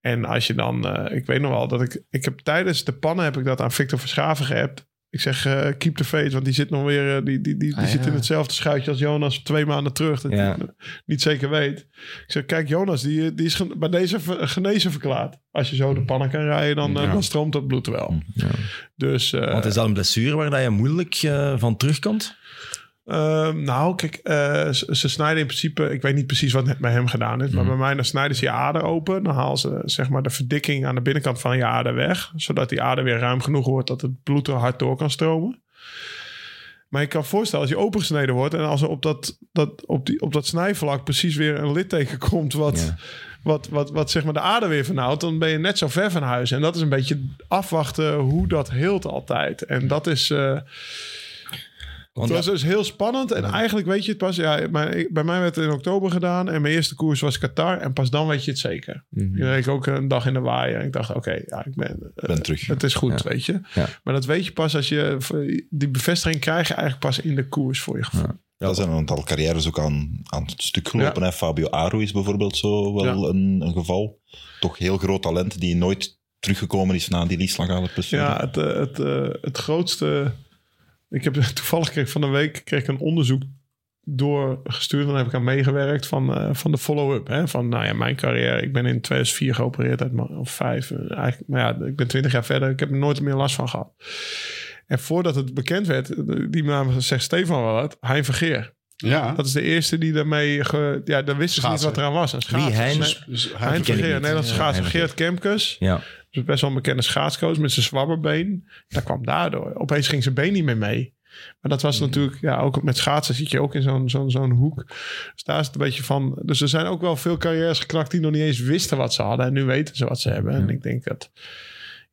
Speaker 2: En als je dan, eh, ik weet nog wel dat ik, ik heb tijdens de pannen heb ik dat aan Victor Verschaven geappt. Ik zeg, eh, keep the faith, want die zit nog weer, eh, die, die, die, die
Speaker 4: Ah,
Speaker 2: zit
Speaker 4: ja.
Speaker 2: in hetzelfde schuitje als Jonas twee maanden terug. Dat
Speaker 1: Ja.
Speaker 2: hij niet zeker weet. Ik zeg, kijk Jonas, die, die is bij deze genezen verklaard. Als je zo de pannen kan rijden, dan,
Speaker 3: Ja.
Speaker 2: dan stroomt dat bloed wel.
Speaker 1: Ja.
Speaker 2: Dus, eh,
Speaker 1: Want is dat een blessure waar dat je moeilijk eh, van terugkomt?
Speaker 2: Ehm, nou, kijk, eh, ze, ze snijden in principe... Ik weet niet precies wat het met hem gedaan is. Maar
Speaker 1: Mhm.
Speaker 2: bij mij dan snijden ze je ader open. Dan halen ze zeg maar, de verdikking aan de binnenkant van je ader weg. Zodat die ader weer ruim genoeg wordt dat het bloed er hard door kan stromen. Maar ik kan voorstellen, als je opengesneden wordt... en als er op dat, dat, op die, op dat snijvlak precies weer een litteken komt... wat,
Speaker 1: Ja.
Speaker 2: wat, wat, wat zeg maar de ader weer vernauwt... dan ben je net zo ver van huis. En dat is een beetje afwachten hoe dat heelt altijd. En dat is... eh,
Speaker 1: Want
Speaker 2: het was dus heel spannend. En eigenlijk weet je het pas... Ja, mijn- bij mij werd het in oktober gedaan. En mijn eerste koers was Qatar. En pas dan weet je het zeker. Je reed ik ook een dag in de waaier. En ik dacht, oké, ja, ik ben, eh,
Speaker 5: ben terug.
Speaker 2: Het is goed, weet je.
Speaker 1: Ja.
Speaker 2: Maar dat weet je pas als je... Die bevestiging krijg je eigenlijk pas in de koers voor je gevoel.
Speaker 5: Ja, er zijn een aantal carrières ook aan, aan het stuk gelopen. Hè. Fabio Aru is bijvoorbeeld zo wel
Speaker 2: Ja.
Speaker 5: een, een geval. Toch heel groot talent die nooit teruggekomen is na die blessure.
Speaker 2: Ja, het, eh, het, eh, het grootste... Ik heb (laughs) toevallig kreeg ik van een week kreeg ik een onderzoek doorgestuurd. En daar heb ik aan meegewerkt van, eh, van de follow-up. Hè? Van, nou ja, mijn carrière. Ik ben in 2004 geopereerd uit mijn, of vijf. eh, Eigenlijk, maar ja, ik ben 20 jaar verder. Ik heb er nooit meer last van gehad. En voordat het bekend werd, eh, die naam zegt Stefan wel wat, Hein Vergeer.
Speaker 3: Ja.
Speaker 2: Dat is de eerste die daarmee, ge, ja, daar wisten ze niet wat eraan was. Een schaatsen.
Speaker 1: Wie, Hein?
Speaker 3: Dus hij
Speaker 2: Hein
Speaker 1: ik
Speaker 2: Vergeer. Nederlandse
Speaker 1: Ja,
Speaker 2: schaatser.
Speaker 1: Hein
Speaker 2: Geert Kemkes.
Speaker 1: Ja.
Speaker 2: Dus best wel een bekende schaatscoach met zijn zwabberbeen. Dat kwam daardoor. Opeens ging zijn been niet meer mee. Maar dat was natuurlijk, ja, ook met schaatsen zit je ook in zo'n zo'n zo'n hoek. Dus daar is het een beetje van. Dus er zijn ook wel veel carrières geknakt die nog niet eens wisten wat ze hadden. En nu weten ze wat ze hebben. En ik denk dat,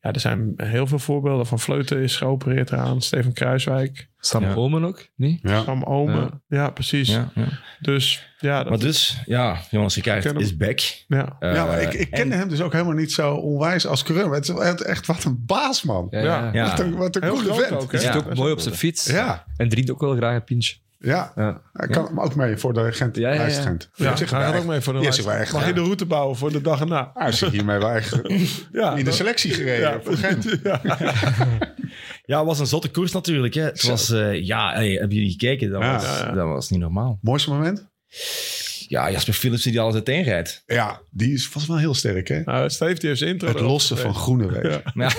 Speaker 2: ja, er zijn heel veel voorbeelden van Vleuten is geopereerd eraan. Steven Kruiswijk,
Speaker 4: Sam
Speaker 1: Ja.
Speaker 4: Omen ook, niet?
Speaker 3: Ja.
Speaker 2: Sam Omen. Ja, precies.
Speaker 1: Ja, ja.
Speaker 2: Dus ja, dat,
Speaker 1: Maar dus, ja, Rickaert
Speaker 2: Ken hem.
Speaker 1: is back.
Speaker 2: ja.
Speaker 3: ja, maar
Speaker 1: Eh,
Speaker 3: ik, ik
Speaker 1: en-
Speaker 3: kende hem dus ook helemaal niet zo onwijs als coureur. Het is echt- wat een baas, man.
Speaker 4: Ja,
Speaker 2: Ja.
Speaker 3: Wat een, wat een coole vent.
Speaker 2: ook?
Speaker 4: Hij zit
Speaker 1: Ja.
Speaker 4: ook mooi op zijn fiets.
Speaker 3: Ja,
Speaker 4: En drinkt ook wel graag een pintje.
Speaker 3: Ja.
Speaker 4: Ja.
Speaker 3: Hij kan hem ook mee voor de Gent.
Speaker 4: Ja, ja, ja.
Speaker 3: Hij is Gent.
Speaker 2: Ja, hij gaat ook mee voor de lijst.
Speaker 3: zich wel echt
Speaker 2: Mag je
Speaker 3: ja.
Speaker 2: de route bouwen voor de dag erna? (laughs)
Speaker 3: Hij zich hiermee wel echt (laughs)
Speaker 2: Ja,
Speaker 3: in de selectie (laughs) gereden
Speaker 2: Ja,
Speaker 3: voor Gent.
Speaker 2: ja.
Speaker 1: Ja, het was een zotte koers natuurlijk. Hè. Het was, eh, ja, hey, hebben jullie gekeken? Dat,
Speaker 3: Ja.
Speaker 1: was,
Speaker 2: Ja, ja.
Speaker 1: dat was niet normaal.
Speaker 3: Mooiste moment?
Speaker 1: Ja, Jasper Philips die alles uiteenrijdt.
Speaker 3: Ja, die is vast wel heel sterk, hè?
Speaker 2: Nou, Steve die heeft zijn intro
Speaker 3: Het lossen van.
Speaker 2: Ja.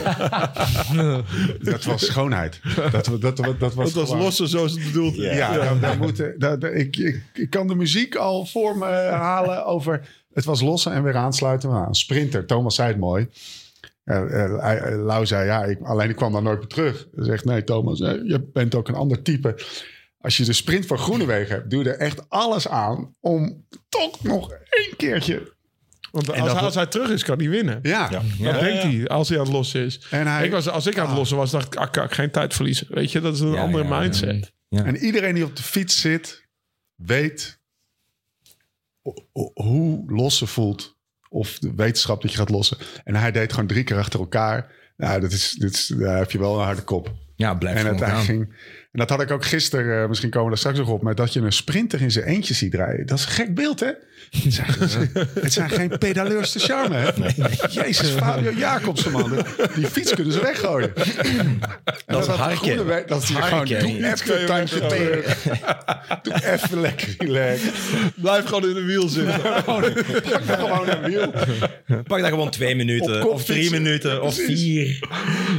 Speaker 2: (laughs)
Speaker 3: Dat was schoonheid. Dat, dat, dat, dat was,
Speaker 2: Dat was lossen zoals het bedoeld is.
Speaker 3: Ja, Daar, daar moeten, daar, daar- ik, ik, ik kan de muziek al voor me halen over... Het was lossen en weer aansluiten. Maar een sprinter, Thomas zei het mooi. Eh, eh, eh, Lau zei, ja, ik, alleen ik kwam daar nooit meer terug. Hij zegt, nee Thomas, je bent ook een ander type. Als je de sprint van Groenewegen hebt, doe je er echt alles aan... om toch nog één keertje...
Speaker 2: Want als,
Speaker 1: dat-
Speaker 2: hij, als hij terug is, kan hij winnen.
Speaker 3: Ja,
Speaker 5: Ja.
Speaker 2: Dat denkt hij, als hij aan het lossen is.
Speaker 3: en, hij,
Speaker 2: Ik was, als ik aan het lossen was, dacht ik, ah, kan ik geen tijd verliezen. Weet je, dat is een
Speaker 1: Ja,
Speaker 2: andere
Speaker 1: ja, ja.
Speaker 2: mindset.
Speaker 3: en iedereen die op de fiets zit, weet ho- ho- hoe lossen voelt. Of de wetenschap dat je gaat lossen. En hij deed gewoon drie keer achter elkaar. Nou, dat is, dit is, daar heb je wel een harde kop.
Speaker 1: Ja, blijf
Speaker 3: En,
Speaker 1: gewoon
Speaker 3: het, hij ging, en dat had ik ook gisteren, eh, misschien komen we daar straks nog op, maar dat je een sprinter in zijn eentje ziet rijden. Dat is een gek beeld, hè? Het zijn, (laughs) het zijn geen pedaleurs de charme, hè? Jezus, Fabio Jacobsen, man. Die fiets kunnen ze weggooien. En
Speaker 1: Dat is harken.
Speaker 3: Groeneweg- Dat is gewoon, doe even een tandje. (laughs) Doe even lekker relaxed.
Speaker 2: Blijf gewoon in de wiel zitten. (laughs)
Speaker 3: Pak gewoon een wiel.
Speaker 1: Pak dat gewoon twee minuten, of drie minuten, of vier.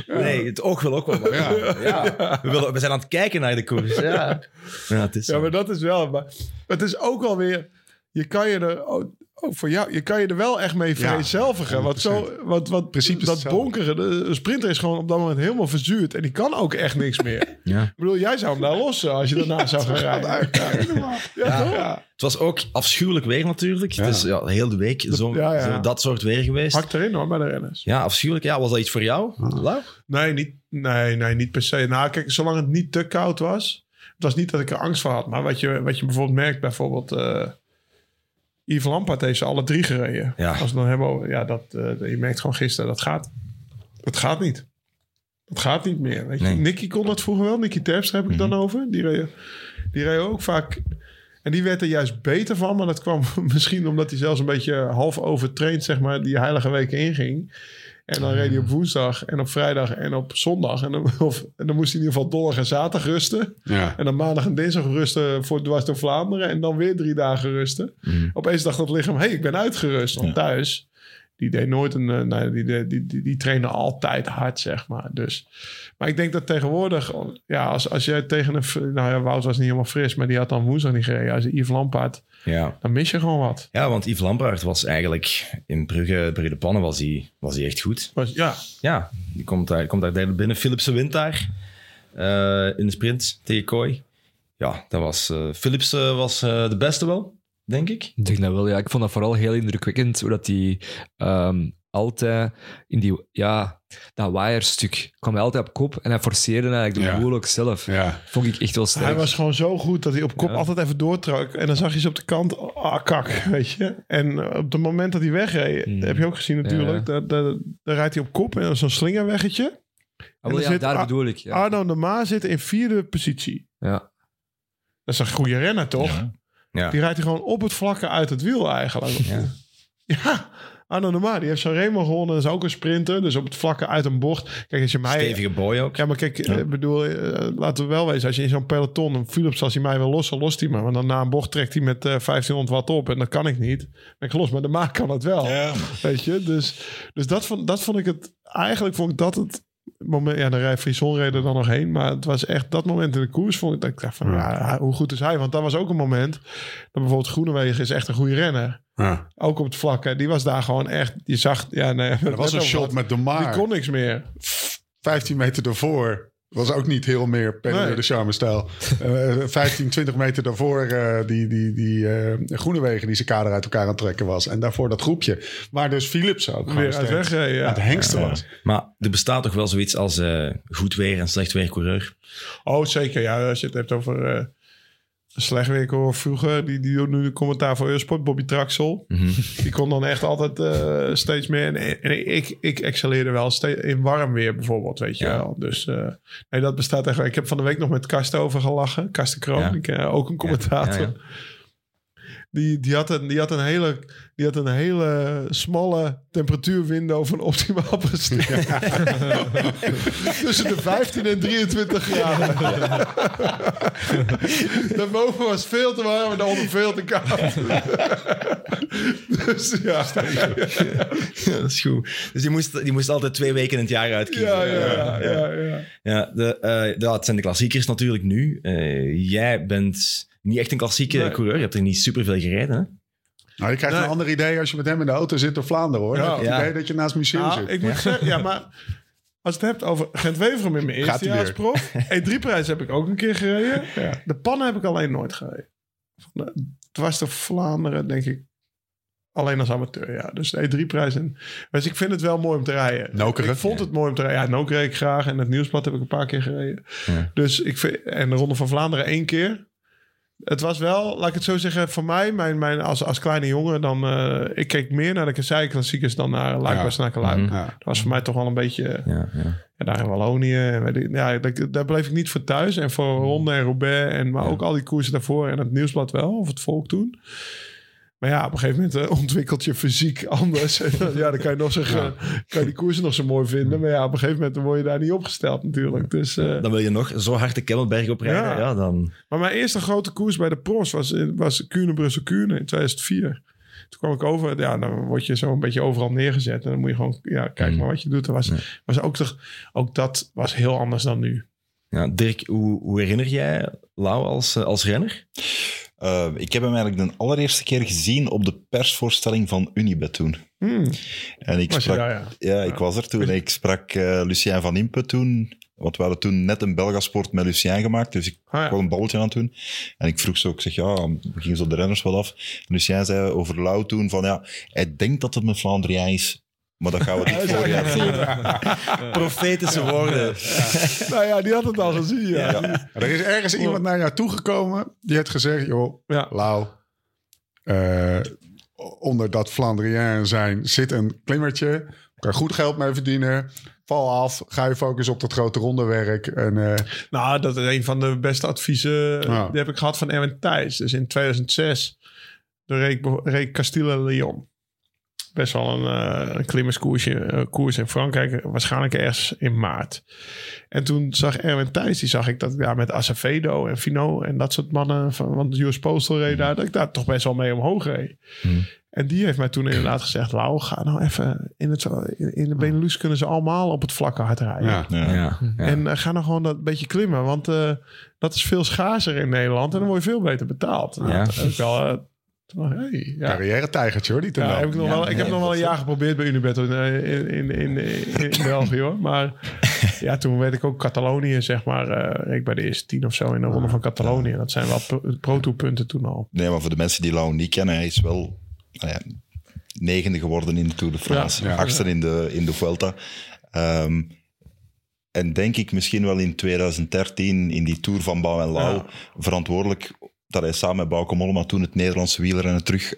Speaker 1: Nee, het oog wil ook wel.
Speaker 3: Ja.
Speaker 1: Ja. We, willen, we zijn aan het kijken naar de koers. Ja, (laughs) ja het is
Speaker 2: Ja, maar dat is wel. Maar het is ook wel weer. Je kan je er. Ook ook voor jou, je kan je er wel echt mee vereenzelvigen. want zo, wat, wat
Speaker 3: Principe is
Speaker 2: dat bonkeren, de, sprinter is gewoon op dat moment helemaal verzuurd. En die kan ook echt niks meer. (laughs)
Speaker 1: Ja.
Speaker 2: Ik bedoel, jij zou hem daar lossen als je daarna zou gaan (laughs) rijden. (laughs) Ja,
Speaker 1: Ja. Het was ook afschuwelijk weer natuurlijk. Het is ja, heel de week zo,
Speaker 2: ja, ja.
Speaker 1: zo dat soort weer geweest.
Speaker 2: Hakt erin hoor, bij de renners.
Speaker 1: Ja, afschuwelijk. Ja, was dat iets voor jou, Lau?
Speaker 2: Nee, niet, nee, nee, niet per se. Nou, kijk, zolang het niet te koud was. Het was niet dat ik er angst voor had. Maar wat je, wat je bijvoorbeeld merkt, bijvoorbeeld... eh Yves Lampaard heeft ze alle drie gereden.
Speaker 1: Ja.
Speaker 2: Als we dan hebben over... Ja, dat, eh, je merkt gewoon gisteren, dat gaat... Dat gaat niet. Dat gaat niet meer. Weet je?
Speaker 1: Nee.
Speaker 2: Nicky kon dat vroeger wel. Nicky Terpstra heb ik dan over. Die reed, die reed ook vaak... En die werd er juist beter van. Maar dat kwam (laughs) misschien omdat hij zelfs een beetje half overtraind... zeg maar, die heilige weken inging. En dan reed hij op woensdag en op vrijdag en op zondag. En dan, (laughs) of, en dan moest hij in ieder geval donderdag en zaterdag rusten.
Speaker 3: Ja.
Speaker 2: En dan maandag en dinsdag rusten voor dwars door Vlaanderen. En dan weer drie dagen rusten.
Speaker 1: Mhm.
Speaker 2: Opeens dacht dat lichaam, hé, hey, ik ben uitgerust. Want
Speaker 5: Ja.
Speaker 2: thuis, die deed nooit een... eh, Nee, die, die, die, die, die trainde altijd hard, zeg maar. Dus, maar ik denk dat tegenwoordig... Ja, als, als jij tegen een... Nou ja, Wout was niet helemaal fris, maar die had dan woensdag niet gereden. Als Yves Lampaard,
Speaker 1: Ja.
Speaker 2: dan mis je gewoon wat.
Speaker 1: ja, want Yves Lampaard was eigenlijk in Brugge, Brugge de Pannen was hij, was echt goed.
Speaker 2: Was, ja,
Speaker 1: Ja, die komt daar, komt daar derde binnen. Philipsen wint daar eh, in de sprint tegen Kooi. Ja, dat was, eh Philipsen was de beste wel, denk ik.
Speaker 4: Ik denk dat wel, ja. Ik vond dat vooral heel indrukwekkend hoe dat hij ehm, altijd in die, ja, dat wire-stuk. kwam hij altijd op kop en hij forceerde eigenlijk de
Speaker 3: Ja.
Speaker 4: boel ook zelf.
Speaker 3: Ja.
Speaker 4: Vond ik echt wel sterk.
Speaker 2: Hij was gewoon zo goed dat hij op kop
Speaker 4: Ja.
Speaker 2: altijd even doortrok. En dan zag je ze op de kant, ah kak, weet je. En eh, op het moment dat hij wegreed,
Speaker 4: Hmm.
Speaker 2: heb je ook gezien natuurlijk,
Speaker 4: Ja.
Speaker 2: daar, daar, daar rijdt hij op kop en dan zo'n slingerweggetje.
Speaker 4: Ah,
Speaker 2: en
Speaker 4: wel, ja,
Speaker 2: zit
Speaker 4: daar
Speaker 2: Ar-
Speaker 4: bedoel ik. Ja.
Speaker 2: Arno de Ma zit in vierde positie.
Speaker 4: ja.
Speaker 2: Dat is een goede renner, toch?
Speaker 5: Ja.
Speaker 2: Die rijdt hij gewoon op het vlakke uit het wiel eigenlijk.
Speaker 1: Ja.
Speaker 2: Ja, Arno de Ma, die heeft zo'n Remo gewonnen. Dat is ook een sprinter. Dus op het vlakke uit een bocht. Kijk, als je mij...
Speaker 1: Stevige boy ook.
Speaker 2: Ja, maar kijk, ik bedoel, eh, laten we wel wezen. Als je in zo'n peloton, een Philips, als hij mij wil lossen, lost hij me. Want dan na een bocht trekt hij met eh 1500 watt op. En dat kan ik niet. Ik los, maar de maak kan het wel.
Speaker 5: Ja,
Speaker 2: Weet je, dus, dus dat, vond, dat vond ik het... Eigenlijk vond ik dat het moment... Ja, de rij Frison er dan nog heen. Maar het was echt dat moment in de koers. Vond ik dat ik dacht van, ja, hoe goed is hij? Want dat was ook een moment... Dat bijvoorbeeld Groenewegen is echt een goede renner.
Speaker 3: Ja.
Speaker 2: Ook op het vlak. hè. Die was daar gewoon echt... Je zag... Ja, nee,
Speaker 3: Er was (laughs) een shot met de
Speaker 2: Die
Speaker 3: maar.
Speaker 2: kon niks meer.
Speaker 3: 15 meter daarvoor was ook niet heel meer Pedro
Speaker 2: Nee.
Speaker 3: de Charme-stijl. Eh, 15, 20 meter daarvoor eh, die, die, die eh Groenewegen die zijn kader uit elkaar aan het trekken was. En daarvoor dat groepje. Waar dus Philips ook
Speaker 2: Weer uit weg. Ja.
Speaker 3: aan het hengsten was.
Speaker 1: Maar er bestaat toch wel zoiets als eh, goed weer en slecht weer coureur.
Speaker 2: Oh, zeker. Ja, als je het hebt over slecht weer hoor vroeger. Die, die doet nu de commentaar voor Eurosport. Bobby Traxel.
Speaker 1: Mhm.
Speaker 2: Die kon dan echt altijd eh, steeds meer. En, en ik, ik excelleerde wel steeds in warm weer bijvoorbeeld, weet je
Speaker 1: Ja.
Speaker 2: wel. Dus eh, nee, dat bestaat echt. Ik heb van de week nog met Karsten over gelachen. Karsten Kroon,
Speaker 1: Ja.
Speaker 2: ik, eh, ook een commentator.
Speaker 1: Ja,
Speaker 2: Die, die, had een, die, had een hele, die had een hele smalle temperatuurwindow van optimaal (laughs) presteren. (laughs) Tussen de 15 en 23 graden. (laughs) Daarboven was veel te warm en daaronder veel te koud. dus ja.
Speaker 1: Ja, dat is goed. Dus die moest, die moest altijd twee weken in het jaar uitkiezen.
Speaker 2: Ja, ja, ja, ja, ja.
Speaker 1: Ja, de, eh, ja, het zijn de klassiekers natuurlijk nu. Eh, jij bent niet echt een klassieke
Speaker 2: Nee.
Speaker 1: coureur. Je hebt er niet superveel gereden. Hè?
Speaker 3: Nou, je krijgt
Speaker 2: Nee.
Speaker 3: een ander idee als je met hem in de auto zit door Vlaanderen hoor.
Speaker 2: Ja.
Speaker 3: Het
Speaker 1: Ja.
Speaker 3: idee dat je naast museum
Speaker 2: Nou,
Speaker 3: zit.
Speaker 2: ik moet zeggen, ja, maar als je het hebt over Gent-Weverum in mijn eerste jaar als prof. (laughs) E3-prijs heb ik ook een keer gereden. De pannen heb ik alleen nooit gereden. Van de- Het was de Vlaanderen, denk ik, alleen als amateur. Ja. Dus de E3-prijs. En, dus ik vind het wel mooi om te rijden.
Speaker 3: Nokeren.
Speaker 2: Ik vond het mooi om te rijden. Ja, Nook reed ik graag. En het Nieuwsblad heb ik een paar keer gereden.
Speaker 1: Ja.
Speaker 2: Dus ik vind, en de Ronde van Vlaanderen één keer. Het was wel, laat ik het zo zeggen, voor mij, mijn, mijn, als, als kleine jongen, dan, eh, ik keek meer naar de Kassei-klassiekers dan naar Luik,
Speaker 3: Ja.
Speaker 2: Luik.
Speaker 1: Mhm.
Speaker 3: Ja.
Speaker 2: Dat was voor mij toch wel een beetje...
Speaker 1: Ja, ja.
Speaker 2: Ja, daar in Wallonië. en ja, daar, daar bleef ik niet voor thuis. En voor Ronde en Roubaix. En, maar ook al die koersen daarvoor. En het nieuwsblad wel. Of het volk toen. Maar ja, op een gegeven moment eh, (laughs) ontwikkelt je fysiek anders. En dan- ja, dan kan je, nog zeggen, kan je die koersen nog zo mooi vinden. Maar ja, op een gegeven moment dan word je daar niet opgesteld natuurlijk. Dus, eh,
Speaker 1: Dan wil je nog zo hard de Kemmelberg oprijden.
Speaker 2: Ja.
Speaker 1: Ja. dan...
Speaker 2: maar mijn eerste grote koers bij de pros was, was Kuurne-Brussel-Kuurne in 2004. Toen kwam ik over, ja, dan word je zo een beetje overal neergezet. En dan moet je gewoon, ja, kijk
Speaker 1: Mm.
Speaker 2: maar wat je doet. Dat was, was ook, toch, ook dat was heel anders dan nu.
Speaker 1: Ja, Dirk, hoe, hoe herinner jij Lau als, eh, als renner?
Speaker 5: Eh, ik heb hem eigenlijk de allereerste keer gezien op de persvoorstelling van Unibet toen.
Speaker 2: Hmm,
Speaker 5: En ik
Speaker 2: was je
Speaker 5: sprak,
Speaker 2: daar, ja.
Speaker 5: ja, ik was er toen. Ik sprak eh, Lucien van Impe toen. Want we hadden toen net een Belgasport met Lucien gemaakt. Dus ik
Speaker 2: Ah, ja.
Speaker 5: een balletje aan het doen. En ik vroeg zo, ik zeg, ja, we gingen zo de renners wel af. Lucien zei over Lau toen van, ja, hij denkt dat het een Flandrien is. Maar dat gaan we niet voor je zien.
Speaker 1: Profetische woorden.
Speaker 2: Nou ja, die had het al gezien, ja.
Speaker 3: Er is ergens iemand naar jou toegekomen die heeft gezegd: joh,
Speaker 2: Ja.
Speaker 3: Lau, eh, onder dat Flandrien zijn zit een klimmertje. Kan goed geld mee verdienen. Val af, ga je focussen op dat grote rondewerk. En, eh,
Speaker 2: Nou, dat is een van de beste adviezen.
Speaker 3: Ja.
Speaker 2: Die heb ik gehad van Erwin Thijs. Dus in 2006 de reed, ik- reed Castille-Leon. Best wel een, eh een klimmerskoersje, eh, koers in Frankrijk. Waarschijnlijk ergens in maart. En toen zag Erwin Thijs, die zag ik dat ja, met Acevedo en Fino en dat soort mannen. Van, want US Postal reed daar. Dat ik daar toch best wel mee omhoog reed.
Speaker 1: Hmm.
Speaker 2: En die heeft mij toen inderdaad gezegd: Lau, ga nou even in, het, in, de Benelux kunnen ze allemaal op het vlakke hard rijden.
Speaker 3: ja.
Speaker 5: Ja.
Speaker 2: En eh, ga nou gewoon dat beetje klimmen. Want eh, dat is veel schaarser in Nederland. En dan word je veel beter betaald.
Speaker 1: Ja.
Speaker 2: dat heb ik wel... ik, hey, ja.
Speaker 3: Carrière-tijgertje hoor, die ten
Speaker 2: Ja, heb ik nog
Speaker 1: Ja,
Speaker 2: wel, ik
Speaker 1: nee,
Speaker 2: heb nog wel een jaar geprobeerd bij Unibet in, in, in, in, in, België hoor. Maar ja, toen werd ik ook Catalonië, zeg maar. eh, reed ik bij de eerste tien of zo in de ronde van Catalonië. Dat zijn wel pro- pro-tour punten toen al.
Speaker 5: Nee, maar voor de mensen die Lau niet kennen, hij is wel... nou ja, negende geworden in de Tour de France.
Speaker 3: Ja, ja.
Speaker 5: achtste in de, in de Vuelta. Ehm, en denk ik misschien wel in 2013 in die Tour van Bouw en Lau
Speaker 2: Ja.
Speaker 5: verantwoordelijk dat hij samen met Bauke Mollema toen het Nederlandse wielrennen terug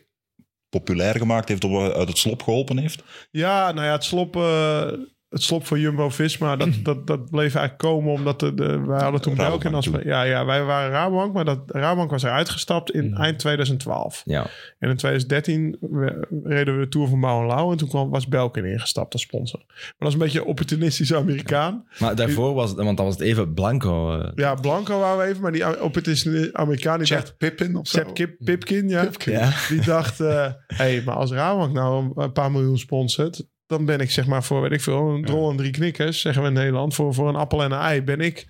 Speaker 5: populair gemaakt heeft of uit het slop geholpen heeft.
Speaker 2: Ja, nou ja, het slop, eh, het slop voor Jumbo-Visma, dat, (clears throat) dat, dat bleef eigenlijk komen omdat de, de, wij hadden toen
Speaker 5: Rabobank
Speaker 2: Belkin als... Ja, ja, wij waren Rabobank, maar dat, Rabobank was eruit gestapt in eind 2012.
Speaker 1: Ja.
Speaker 2: En in 2013 we- reden we de Tour van Bouw en Lau en toen kwam, was Belkin ingestapt als sponsor. Maar dat is een beetje een opportunistische Amerikaan.
Speaker 1: Maar daarvoor was het, want dat was het even Blanco. eh,
Speaker 2: Ja, Blanco waren we even, maar die opportunistische Amerikaan die dacht...
Speaker 3: Chad Pippin of zo.
Speaker 2: Sepp Kip, Pipkin, ja.
Speaker 1: ja.
Speaker 2: Die dacht, hé, hey, maar als Rabobank nou een- een paar miljoen sponsort... dan ben ik zeg maar voor, weet ik veel, een drol en drie knikkers... zeggen we in Nederland, voor, voor een appel en een ei ben ik...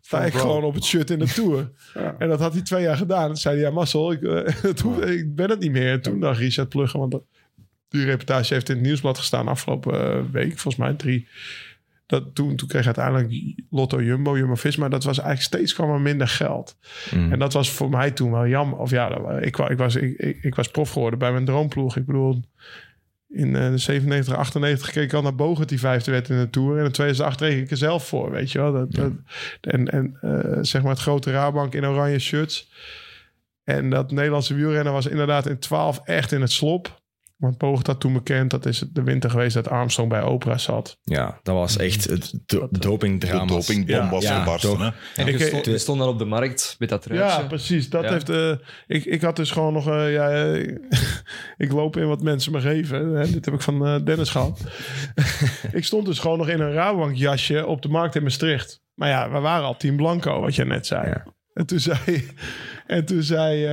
Speaker 2: sta ik gewoon op het shirt in de Tour. (laughs) En dat had hij twee jaar gedaan. Toen zei hij, ja Marcel, ik, eh, (laughs) ik ben het niet meer. En toen dacht Richard Pluggen, want dat, die reportage heeft in het nieuwsblad gestaan afgelopen eh, week, volgens mij drie... Dat, toen, toen kreeg uiteindelijk Lotto Jumbo, Jumbo-Visma. Dat was eigenlijk steeds kwam er minder geld.
Speaker 1: Mm.
Speaker 2: En dat was voor mij toen wel jammer. Of ja, ik, ik, was, ik, ik, ik was prof geworden bij mijn droomploeg. Ik bedoel, in eh, de 97, 98 keek ik al naar Bogert die vijfde werd in de Tour. En in 2008 reed ik er zelf voor, weet je wel. Dat, dat, en en eh, zeg maar het grote Rabank in oranje shirts. En dat Nederlandse wielrennen was inderdaad in 12 echt in het slop. Want Bogert had toen bekend, dat is de winter geweest dat Armstrong bij Opera zat.
Speaker 1: ja, dat was echt het do
Speaker 5: De
Speaker 1: dopingdrama.
Speaker 5: dopingbom
Speaker 2: Ja.
Speaker 5: was
Speaker 1: Ja,
Speaker 5: hè.
Speaker 4: En
Speaker 2: Ik-
Speaker 4: je stond, dan op de markt met dat truitje.
Speaker 2: Ja, precies. Dat
Speaker 4: Ja.
Speaker 2: heeft. eh, ik, ik had dus gewoon nog. eh, ja, eh, (laughs) ik loop in wat mensen me geven. Hè. Dit heb ik van Dennis gehad. (laughs) ik stond dus gewoon nog in een Rabobank jasje op de markt in Maastricht. Maar ja, we waren al Team Blanco, wat je net zei.
Speaker 1: Ja.
Speaker 2: En toen zei. (laughs) En toen zei.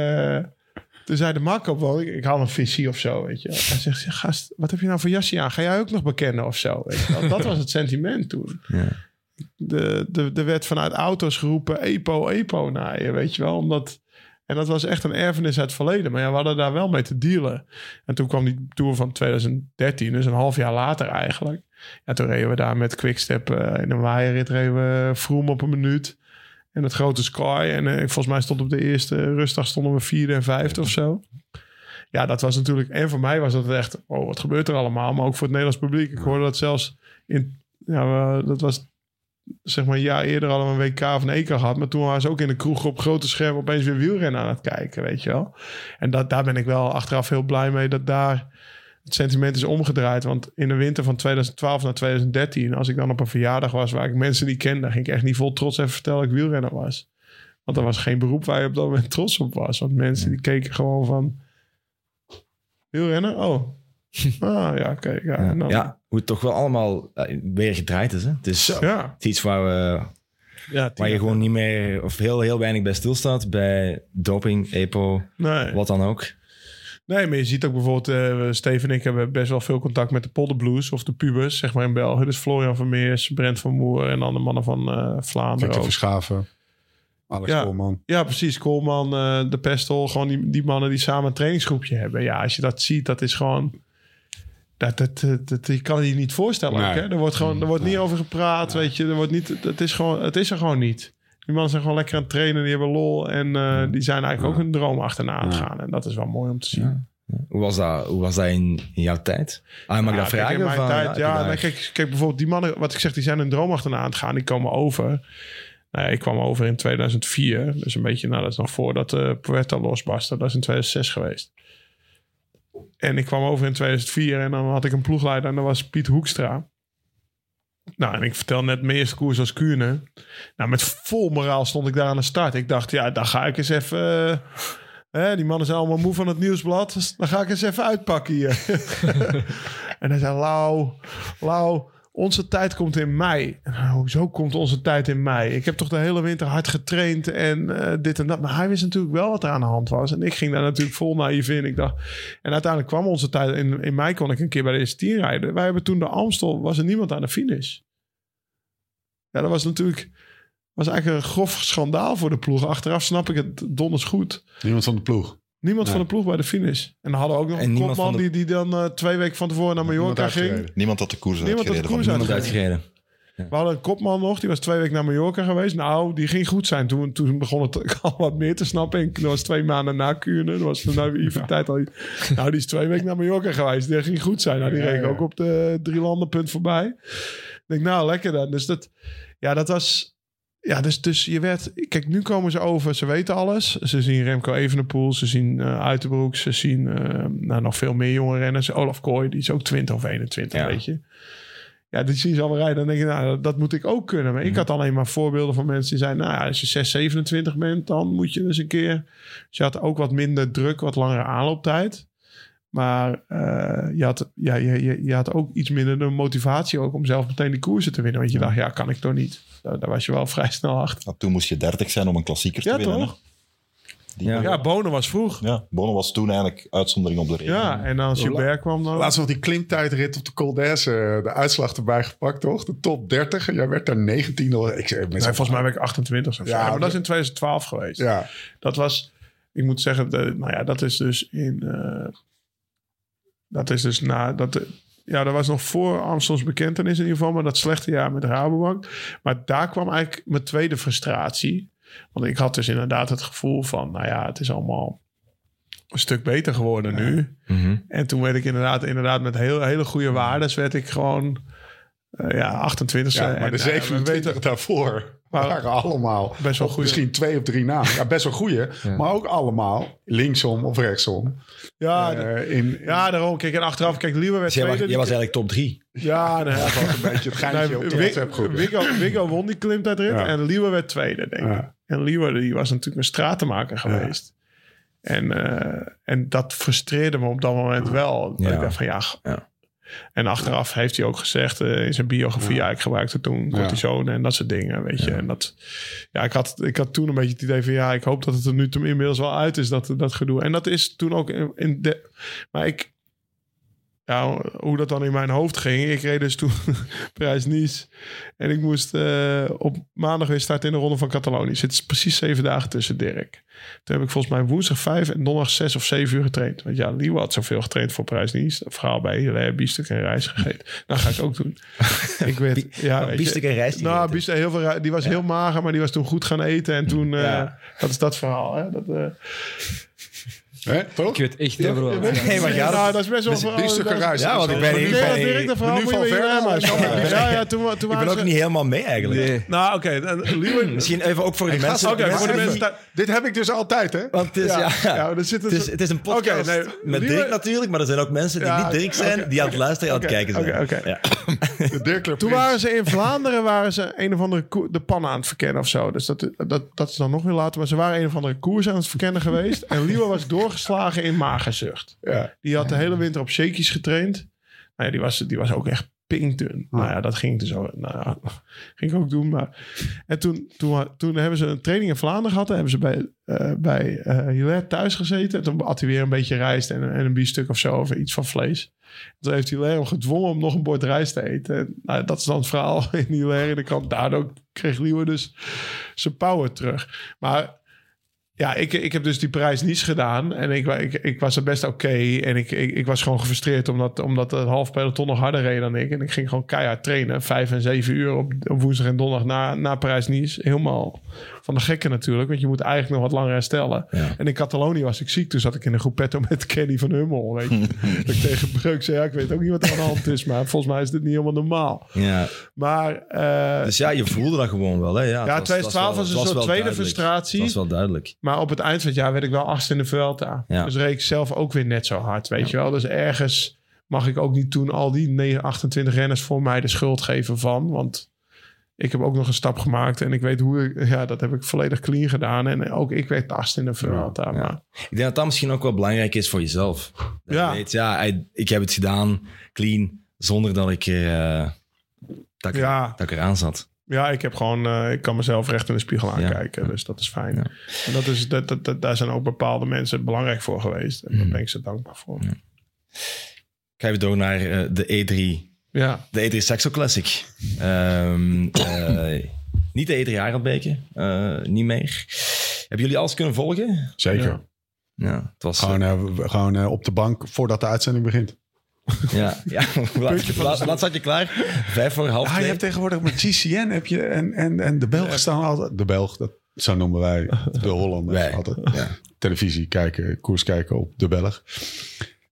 Speaker 2: Toen zei de Marco wel, ik, ik haal een visie of zo, weet je. Hij zegt, gast, wat heb je nou voor jasje aan? Ga jij ook nog bekennen of zo? Weet je? Dat was het sentiment toen.
Speaker 1: Ja.
Speaker 2: De, de, er werd vanuit auto's geroepen, EPO, EPO naar je, weet je wel. Omdat, en dat was echt een erfenis uit het verleden. Maar ja, we hadden daar wel mee te dealen. En toen kwam die Tour van 2013, dus een half jaar later eigenlijk. Ja, toen reden we daar met Quickstep eh, in een waaierrit reden we Vroom op een minuut. En het grote Sky. En eh, volgens mij stond op de eerste rustdag stonden we vierde en vijfde of zo. Ja, dat was natuurlijk... En voor mij was dat echt... Oh, wat gebeurt er allemaal? Maar ook voor het Nederlands publiek. Ik hoorde dat zelfs in... Ja, dat was zeg maar een jaar eerder we een WK of een EK gehad. Maar toen waren ze ook in de kroeg op grote scherm opeens weer wielrennen aan het kijken, weet je wel. En dat, daar ben ik wel achteraf heel blij mee dat daar het sentiment is omgedraaid. Want in de winter van 2012 naar 2013, als ik dan op een verjaardag was waar ik mensen niet kende, ging ik echt niet vol trots even vertellen dat ik wielrenner was. Want dat was geen beroep waar je op dat moment trots op was. Want mensen die keken gewoon van wielrennen, oh. (laughs) Ah ja, oké. ja, dan-
Speaker 1: ja, hoe het toch wel allemaal eh, weer gedraaid is. Hè? Het is
Speaker 2: ja.
Speaker 1: het is iets waar, we,
Speaker 2: ja
Speaker 1: waar je gewoon niet meer, of heel, heel weinig bij stilstaat. Bij doping, EPO,
Speaker 2: nee.
Speaker 1: wat dan ook.
Speaker 2: Nee, maar je ziet ook bijvoorbeeld, eh Steven en ik hebben best wel veel contact met de Polderblues of de pubers, zeg maar in België. Dus Florian Vermeers, Brent van Moer en dan de mannen van eh, Vlaanderen.
Speaker 3: Victor. Verschaven. Alex
Speaker 2: Ja.
Speaker 3: Koolman.
Speaker 2: Ja, precies. Koolman, eh, de Pestel, gewoon die, die mannen die samen een trainingsgroepje hebben. Ja, als je dat ziet, dat is gewoon... Dat, dat, dat, dat- je kan je niet voorstellen.
Speaker 3: Nee.
Speaker 2: ook, hè? Er wordt, gewoon, er wordt niet over gepraat, weet je. Er wordt niet, het, is gewoon, het is er gewoon niet. Die mannen zijn gewoon lekker aan het trainen, die hebben lol. En eh, die zijn eigenlijk ook hun droom achterna aan het gaan. En dat is wel mooi om te zien.
Speaker 1: Hoe was dat, hoe was dat in, in jouw tijd? Ah, mag ik
Speaker 2: Ja,
Speaker 1: dat
Speaker 2: kijk,
Speaker 1: vragen?
Speaker 2: in mijn
Speaker 1: Van,
Speaker 2: tijd, ja,
Speaker 1: daar-
Speaker 2: nee, kijk, kijk, bijvoorbeeld die mannen, wat ik zeg, die zijn hun droom achterna aan het gaan. Die komen over. Nou ik kwam over in 2004. Dus een beetje, nou, dat is nog voordat uh, Puerta losbarstte. Dat is in 2006 geweest. En ik kwam over in 2004 en dan had ik een ploegleider en dat was Piet Hoekstra. Nou, en ik vertel net mijn eerste koers als Kuurne. Nou, met vol moraal stond ik daar aan de start. Ik dacht, ja, dan ga ik eens even... eh, die mannen zijn allemaal moe van het nieuwsblad. Dan ga ik eens even uitpakken hier. (laughs) en hij zei, Lau, Lau, onze tijd komt in mei. Nou, hoezo komt onze tijd in mei? Ik heb toch de hele winter hard getraind en eh, dit en dat. Maar hij wist natuurlijk wel wat er aan de hand was. En ik ging daar natuurlijk vol naïef in. Ik dacht, en uiteindelijk kwam onze tijd. In, in mei kon ik een keer bij de tien rijden. Wij hebben toen de Amstel, was er niemand aan de finish. Ja, dat was natuurlijk... was eigenlijk een grof schandaal voor de ploeg. Achteraf snap ik het donders goed.
Speaker 3: Niemand van de ploeg.
Speaker 2: Niemand
Speaker 3: Nee.
Speaker 2: van de ploeg bij de finish. En dan hadden we ook nog
Speaker 1: En
Speaker 2: een
Speaker 1: niemand
Speaker 2: kopman
Speaker 1: de-
Speaker 2: die, die dan eh, twee weken van tevoren naar
Speaker 3: Niemand
Speaker 2: Mallorca ging.
Speaker 3: uitgereden.
Speaker 5: Niemand had de koers
Speaker 2: Niemand had de
Speaker 5: uitgereden.
Speaker 2: koers
Speaker 5: van
Speaker 1: Niemand
Speaker 5: niemand.
Speaker 1: uitgereden.
Speaker 2: We hadden een kopman nog, die was twee weken naar Mallorca geweest. Nou, die ging goed zijn. Toen, toen begon het (laughs) al wat meer te snappen. En dat was twee maanden na Kuurne. Dat was van nou, even tijd al. Nou, die is twee weken naar Mallorca geweest. Die ging goed zijn. Nou, die
Speaker 3: Ja,
Speaker 2: reed
Speaker 3: ja.
Speaker 2: ook op de drie landenpunt voorbij. Ik denk, nou, lekker dan. Dus dat, ja, dat was... Ja, dus, dus je werd... Kijk, nu komen ze over. Ze weten alles. Ze zien Remco Evenepoel. Ze zien Uiterbroek. Ze zien eh, nou, nog veel meer jonge renners. Olaf Kooi, die is ook 20 of 21,
Speaker 1: Ja.
Speaker 2: weet je. Ja, die zien ze allemaal rijden. Dan denk je, nou, dat, moet ik ook kunnen. Maar ik had alleen maar voorbeelden van mensen die zeiden... nou ja, als je 6, 27 bent, dan moet je dus een keer... Dus je had ook wat minder druk, wat langere aanlooptijd. Maar eh, je, had, ja, je, je, je had ook iets minder de motivatie ook om zelf meteen die koersen te winnen. Want je dacht, ja, kan ik toch niet. Daar, daar was je wel (laughs) vrij snel achter.
Speaker 5: Toen moest je 30 zijn om een klassieker te
Speaker 2: Ja,
Speaker 5: winnen.
Speaker 2: toch?
Speaker 1: Ja.
Speaker 2: Ja, Bonen was vroeg.
Speaker 5: ja, Bono was toen eigenlijk uitzondering op de regel.
Speaker 2: Ja, en als Gilbert kwam dan...
Speaker 3: Laatst nog die klimtijdrit op de Col d'Aise, eh, de uitslag erbij gepakt, toch? De top 30. En jij werd daar 19 al. Ik zeg,
Speaker 2: Nee, volgens mij ben ik 28 of zo.
Speaker 3: Ja,
Speaker 2: Ja, maar dat is in 2012 geweest.
Speaker 3: Ja,
Speaker 2: Dat was, ik moet zeggen, de, nou ja, dat is dus in, eh, dat is dus na, dat, ja, dat was nog voor Amstels bekentenis in ieder geval, maar dat slechte jaar met Rabobank. Maar daar kwam eigenlijk mijn tweede frustratie. Want ik had dus inderdaad het gevoel van, nou ja, het is allemaal een stuk beter geworden nu.
Speaker 1: Mhm.
Speaker 2: En toen werd ik inderdaad, inderdaad met heel, hele goede waardes, werd ik gewoon, ja, 28
Speaker 3: ja maar de 27 daarvoor
Speaker 2: Maar-
Speaker 3: waren allemaal
Speaker 2: Best wel goeie.
Speaker 3: misschien twee of drie namen. Ja, best wel goeie. Maar ook allemaal linksom of rechtsom.
Speaker 2: Ja,
Speaker 3: Eh, in,
Speaker 2: ja, daarom. Kijk, en achteraf, kijk, Lieber werd
Speaker 1: Dus jij, was,
Speaker 2: tweede.
Speaker 1: jij was eigenlijk top drie.
Speaker 2: Ja, (laughs) nee,
Speaker 3: dat was een beetje het geintje
Speaker 2: Nee,
Speaker 3: op de.
Speaker 2: Wiggo, Wiggo won die klimtijdrit
Speaker 3: Ja.
Speaker 2: en Liewe werd tweede, denk ik.
Speaker 3: Ja.
Speaker 2: En Liewe die was natuurlijk een stratenmaker geweest. En, eh, en dat frustreerde me op dat moment wel. Dat
Speaker 1: Ja.
Speaker 2: Ik dacht van ja.
Speaker 1: Ja.
Speaker 2: En achteraf heeft hij ook gezegd eh, in zijn biografie... Ja. ik gebruikte toen cortisone en dat soort dingen, weet je. En dat, ja, ik had, ik had toen een beetje het idee van... ja, ik hoop dat het er nu inmiddels wel uit is, dat, dat gedoe. En dat is toen ook in, in de... Maar ik... Ja, hoe dat dan in mijn hoofd ging. Ik reed dus toen (laughs) prijs Nice. En ik moest eh, op maandag weer starten in de Ronde van Catalonië. Zit precies zeven dagen tussen Dirk. Toen heb ik volgens mij woensdag vijf en donderdag zes of zeven uur getraind. Want ja, Liewe had zoveel getraind voor prijs Nice. Verhaal bij Hilaire Biestuk en reis gegeten. Dat (laughs) ga ik ook doen. (laughs) ik werd, ja, weet je-
Speaker 1: Biestuk en rijst
Speaker 2: nou. Biestuk, heel veel, die was heel mager, maar die was toen goed gaan eten. En toen, eh,
Speaker 1: Ja.
Speaker 2: dat is dat verhaal. Hè? Dat, eh,
Speaker 3: Hè?
Speaker 4: Ik weet echt wat.
Speaker 1: Nee, maar ja,
Speaker 2: nou,
Speaker 1: dat-
Speaker 2: dat is best wel... Verhaal- dat-
Speaker 3: gereisd.
Speaker 1: Ja, want ik ben-
Speaker 2: verhaal
Speaker 3: van
Speaker 2: bij maar-
Speaker 3: met
Speaker 2: Ja, ja, toen, toen
Speaker 1: ik ben ook
Speaker 2: ze-
Speaker 1: niet helemaal mee eigenlijk.
Speaker 4: Nee.
Speaker 2: Nou, oké. (laughs)
Speaker 1: Misschien even ook voor de mensen.
Speaker 2: Oké, voor de
Speaker 1: mensen
Speaker 3: Dit heb ik dus altijd, hè?
Speaker 1: Want het is, ja,
Speaker 2: Ja, zit
Speaker 1: het, is, het is een podcast
Speaker 2: Oké, nee,
Speaker 1: met Dirk natuurlijk, maar er zijn ook mensen die
Speaker 2: Ja,
Speaker 1: niet Dirk zijn, die aan het luisteren en aan het kijken zijn.
Speaker 2: oké, oké.
Speaker 1: Ja. (laughs)
Speaker 3: De Dirk Club
Speaker 2: Toen waren ze in Vlaanderen waren ze een of andere de pan aan het verkennen of zo. Dus dat, dat, dat is dan nog weer later. Maar ze waren een of andere koers aan het verkennen geweest. En Liewe was doorgeslagen in magerzucht.
Speaker 3: Ja.
Speaker 2: Die had de hele winter op shakies getraind. Nou ja, die was, die was ook echt pinkdun. Nou ja, dat ging dus ook, nou ja, (laughs) ging ik ook doen. Maar... En toen, toen, toen hebben ze een training in Vlaanderen gehad. En hebben ze bij, eh bij Hilaire thuis gezeten. En toen had hij weer een beetje rijst en, en een biefstuk of zo. Of iets van vlees. Toen heeft Hilaire hem gedwongen om nog een bord rijst te eten. En, nou, dat is dan het verhaal (laughs) in Hilaire in de kant. Daardoor kreeg Liewe dus zijn power terug. Maar ja, ik, ik heb dus die prijs niet gedaan. En ik, ik, ik was er best oké. En ik, ik, ik was gewoon gefrustreerd omdat, omdat het half peloton nog harder reed dan ik. En ik ging gewoon keihard trainen. Vijf en zeven uur op, op woensdag en donderdag na, na Parijs-Nice. Helemaal van de gekken natuurlijk. Want je moet eigenlijk nog wat langer herstellen.
Speaker 1: Ja.
Speaker 2: En in Catalonië was ik ziek. Toen zat ik in een groepetto met (laughs) Kenny van Hummel. Weet je. (laughs) dat ik tegen Breuk zei, ja, ik weet ook niet wat er aan de hand is. Maar volgens mij is dit niet helemaal normaal.
Speaker 1: Ja.
Speaker 2: Maar eh,
Speaker 1: Dus ja, je voelde dat gewoon wel. Hè? Ja,
Speaker 2: ja,
Speaker 1: was-
Speaker 2: 2012 was,
Speaker 1: het
Speaker 2: een soort
Speaker 1: wel
Speaker 2: tweede
Speaker 1: duidelijk.
Speaker 2: frustratie.
Speaker 1: Het was wel duidelijk.
Speaker 2: Maar op het eind van het jaar werd ik wel achtste in de Vuelta.
Speaker 1: Ja.
Speaker 2: Dus reed ik zelf ook weer net zo hard, weet je wel. Dus ergens mag ik ook niet toen al die 9, 28 renners voor mij de schuld geven van. Want ik heb ook nog een stap gemaakt en ik weet hoe ik... Ja, dat heb ik volledig clean gedaan. En ook ik werd achtste in de Vuelta. Maar
Speaker 1: Ik denk dat dat misschien ook wel belangrijk is voor jezelf. Dat
Speaker 2: Ja.
Speaker 1: Je weet, ja, ik heb het gedaan, clean, zonder dat ik, eh, dat ik,
Speaker 2: Ja.
Speaker 1: dat ik eraan zat.
Speaker 2: ja, ik heb gewoon... eh, ik kan mezelf recht in de spiegel aankijken. Dus dat is fijn.
Speaker 1: Ja.
Speaker 2: En dat is, dat, dat, dat- daar zijn ook bepaalde mensen belangrijk voor geweest. En
Speaker 1: Mhm.
Speaker 2: daar ben ik ze dankbaar voor.
Speaker 1: Ga even door naar eh, de E3
Speaker 2: Ja.
Speaker 1: De E3 Saxo Classic. Ehm, eh, niet de E3 Harelbeke, eh niet meer. Hebben jullie alles kunnen volgen?
Speaker 3: Zeker.
Speaker 2: Ja.
Speaker 1: Ja, het was...
Speaker 3: Gewoon, eh, gewoon eh, op de bank voordat de uitzending begint.
Speaker 1: Ja, ja. (laughs) laat, laat, laat zat je klaar. Vijf voor half
Speaker 3: Ah, je hebt tegenwoordig met GCN heb je, en, en, en de Belgen staan altijd... De Belg, dat, zo noemen wij de Hollanders
Speaker 1: Wij,
Speaker 3: altijd.
Speaker 1: ja.
Speaker 3: Televisie kijken, koers kijken op de Belg.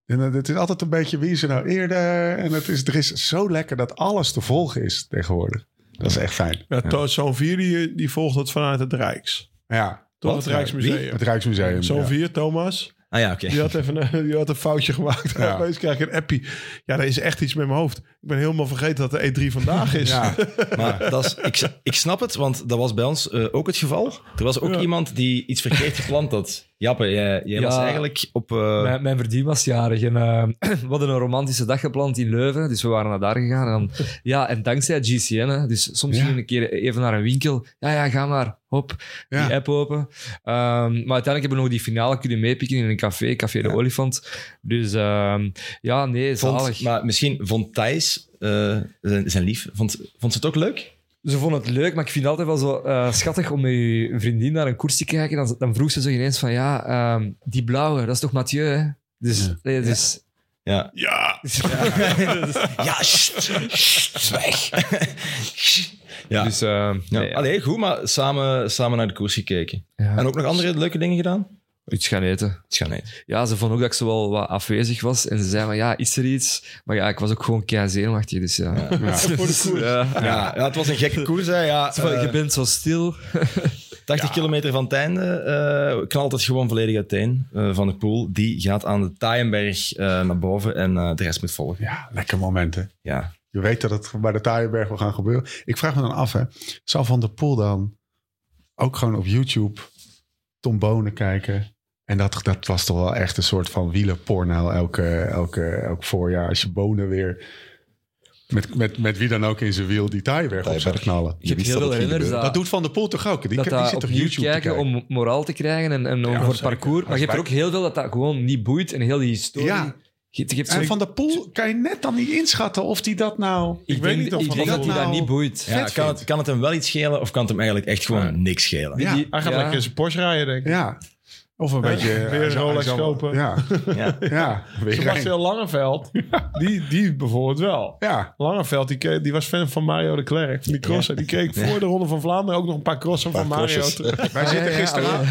Speaker 3: En eh, het is altijd een beetje wie is er nou eerder. En het is, er is zo lekker dat alles te volgen is tegenwoordig. Dat is echt fijn.
Speaker 2: Ja, to- Zo'n 4 die, die volgt het vanuit het Rijks.
Speaker 3: Ja,
Speaker 2: Toch het Rijksmuseum.
Speaker 3: het Rijksmuseum.
Speaker 2: Zo'n
Speaker 3: ja.
Speaker 2: 4, Thomas.
Speaker 1: Ah ja, oké.
Speaker 2: Die had even een, die had een foutje gemaakt.
Speaker 3: Ja. (laughs)
Speaker 2: Opeens krijg ik een appie. Ja, dat is echt iets met mijn hoofd. Ik ben helemaal vergeten dat de E3 vandaag is.
Speaker 3: Ja, (laughs)
Speaker 1: Maar dat is, ik, ik snap het, want dat was bij ons eh, ook het geval. Er was ook
Speaker 2: Ja.
Speaker 1: iemand die iets verkeerd gepland had. Jappe, jij, jij
Speaker 4: Ja.
Speaker 1: was eigenlijk op... eh,
Speaker 4: Mijn, mijn verdien was jarig en eh, (clears throat) we hadden een romantische dag gepland in Leuven, dus we waren naar daar gegaan. En, dan, (laughs) ja, en dankzij GCN, hè, dus soms ging een keer even naar een winkel. Ja, ja, ga maar, hop,
Speaker 3: Ja.
Speaker 4: die app open. Ehm, maar uiteindelijk hebben we nog die finale kunnen meepikken in een café, Café de. Olifant. Dus ehm, ja, nee,
Speaker 1: vond,
Speaker 4: zalig.
Speaker 1: maar misschien vond Thijs, eh, zijn, zijn lief, vond, vond ze het ook leuk?
Speaker 4: Ze vonden het leuk, maar ik vind het altijd wel zo eh, schattig om met je vriendin naar een koers te kijken. Dan, dan vroeg ze zo ineens van, ja, ehm, die blauwe, dat is toch Mathieu, hè? Dus, nee, dus
Speaker 1: Ja.
Speaker 2: Ja,
Speaker 1: Ja, (laughs) sst, sst, zwijg. ja.
Speaker 4: Dus,
Speaker 1: ja.
Speaker 4: nee, ja.
Speaker 1: Allee, goed, maar samen, samen naar de koers gekeken.
Speaker 4: Ja.
Speaker 1: En ook nog andere leuke dingen gedaan?
Speaker 4: Iets gaan eten.
Speaker 1: Is gaan eten.
Speaker 4: Ja, ze vonden ook dat ik zo wel wat afwezig was. En ze zeiden van, ja, is er iets? Maar ja, ik was ook gewoon kei zenuwachtig, dus ja.
Speaker 3: Ja. (laughs)
Speaker 2: voor de koers.
Speaker 4: Ja.
Speaker 1: Ja, ja, het was een gekke koers. Hè. Ja,
Speaker 4: van,
Speaker 1: eh,
Speaker 4: je bent zo stil. (laughs)
Speaker 1: 80 kilometer van het einde eh, knalt het gewoon volledig uiteen eh, van de pool. Die gaat aan de Taaienberg eh, naar boven en eh, de rest moet volgen.
Speaker 3: ja, lekker momenten.
Speaker 1: Ja.
Speaker 3: Je weet dat het bij de Taaienberg wil gaan gebeuren. Ik vraag me dan af, hè. Zal Van der Poel dan ook gewoon op YouTube Tom Bonen kijken? En dat, dat was toch wel echt een soort van wielerporno elke, elke, elk voorjaar. Als je Bonen weer met, met, met wie dan ook in zijn wiel die Taaienberg op zou
Speaker 5: Taaienberg.
Speaker 3: knallen.
Speaker 4: Je hebt heel
Speaker 5: dat
Speaker 4: veel.
Speaker 3: Dat doet Van der Poel toch ook? Die,
Speaker 4: dat
Speaker 3: die
Speaker 4: dat
Speaker 3: zit op YouTube te
Speaker 4: kijken
Speaker 3: kijken.
Speaker 4: om moraal te krijgen en, en om
Speaker 3: Ja,
Speaker 4: voor parcours. Maar je hebt er ook heel veel dat dat gewoon niet boeit en heel die historie.
Speaker 3: Ja.
Speaker 4: Je, je hebt
Speaker 3: En
Speaker 4: zo-
Speaker 3: Van der Poel kan je net dan niet inschatten of die dat nou...
Speaker 4: ik
Speaker 2: weet
Speaker 4: denk,
Speaker 2: niet of
Speaker 4: ik
Speaker 2: Van
Speaker 4: denk dat hij dat
Speaker 3: nou-
Speaker 4: niet boeit.
Speaker 1: Ja, kan, het, kan het hem wel iets schelen of kan het hem eigenlijk echt gewoon
Speaker 2: Ja.
Speaker 1: niks schelen?
Speaker 3: Ja.
Speaker 4: Die-
Speaker 2: Hij gaat
Speaker 4: ja.
Speaker 2: lekker in zijn Porsche rijden, denk ik.
Speaker 3: Ja. Of een
Speaker 2: Ja,
Speaker 3: beetje...
Speaker 2: weer een Rolex kopen.
Speaker 3: Ja, (laughs)
Speaker 1: Ja.
Speaker 3: ja.
Speaker 2: Sebastian Langeveld, (laughs) die, die bijvoorbeeld wel.
Speaker 3: Ja.
Speaker 2: Langeveld, die, die was fan van Mario de Klerk, van die crossen. Die keek voor de Ronde van Vlaanderen ook nog een paar crossen van Mario. (laughs)
Speaker 3: Wij zitten,
Speaker 4: ja,
Speaker 3: gisteravond,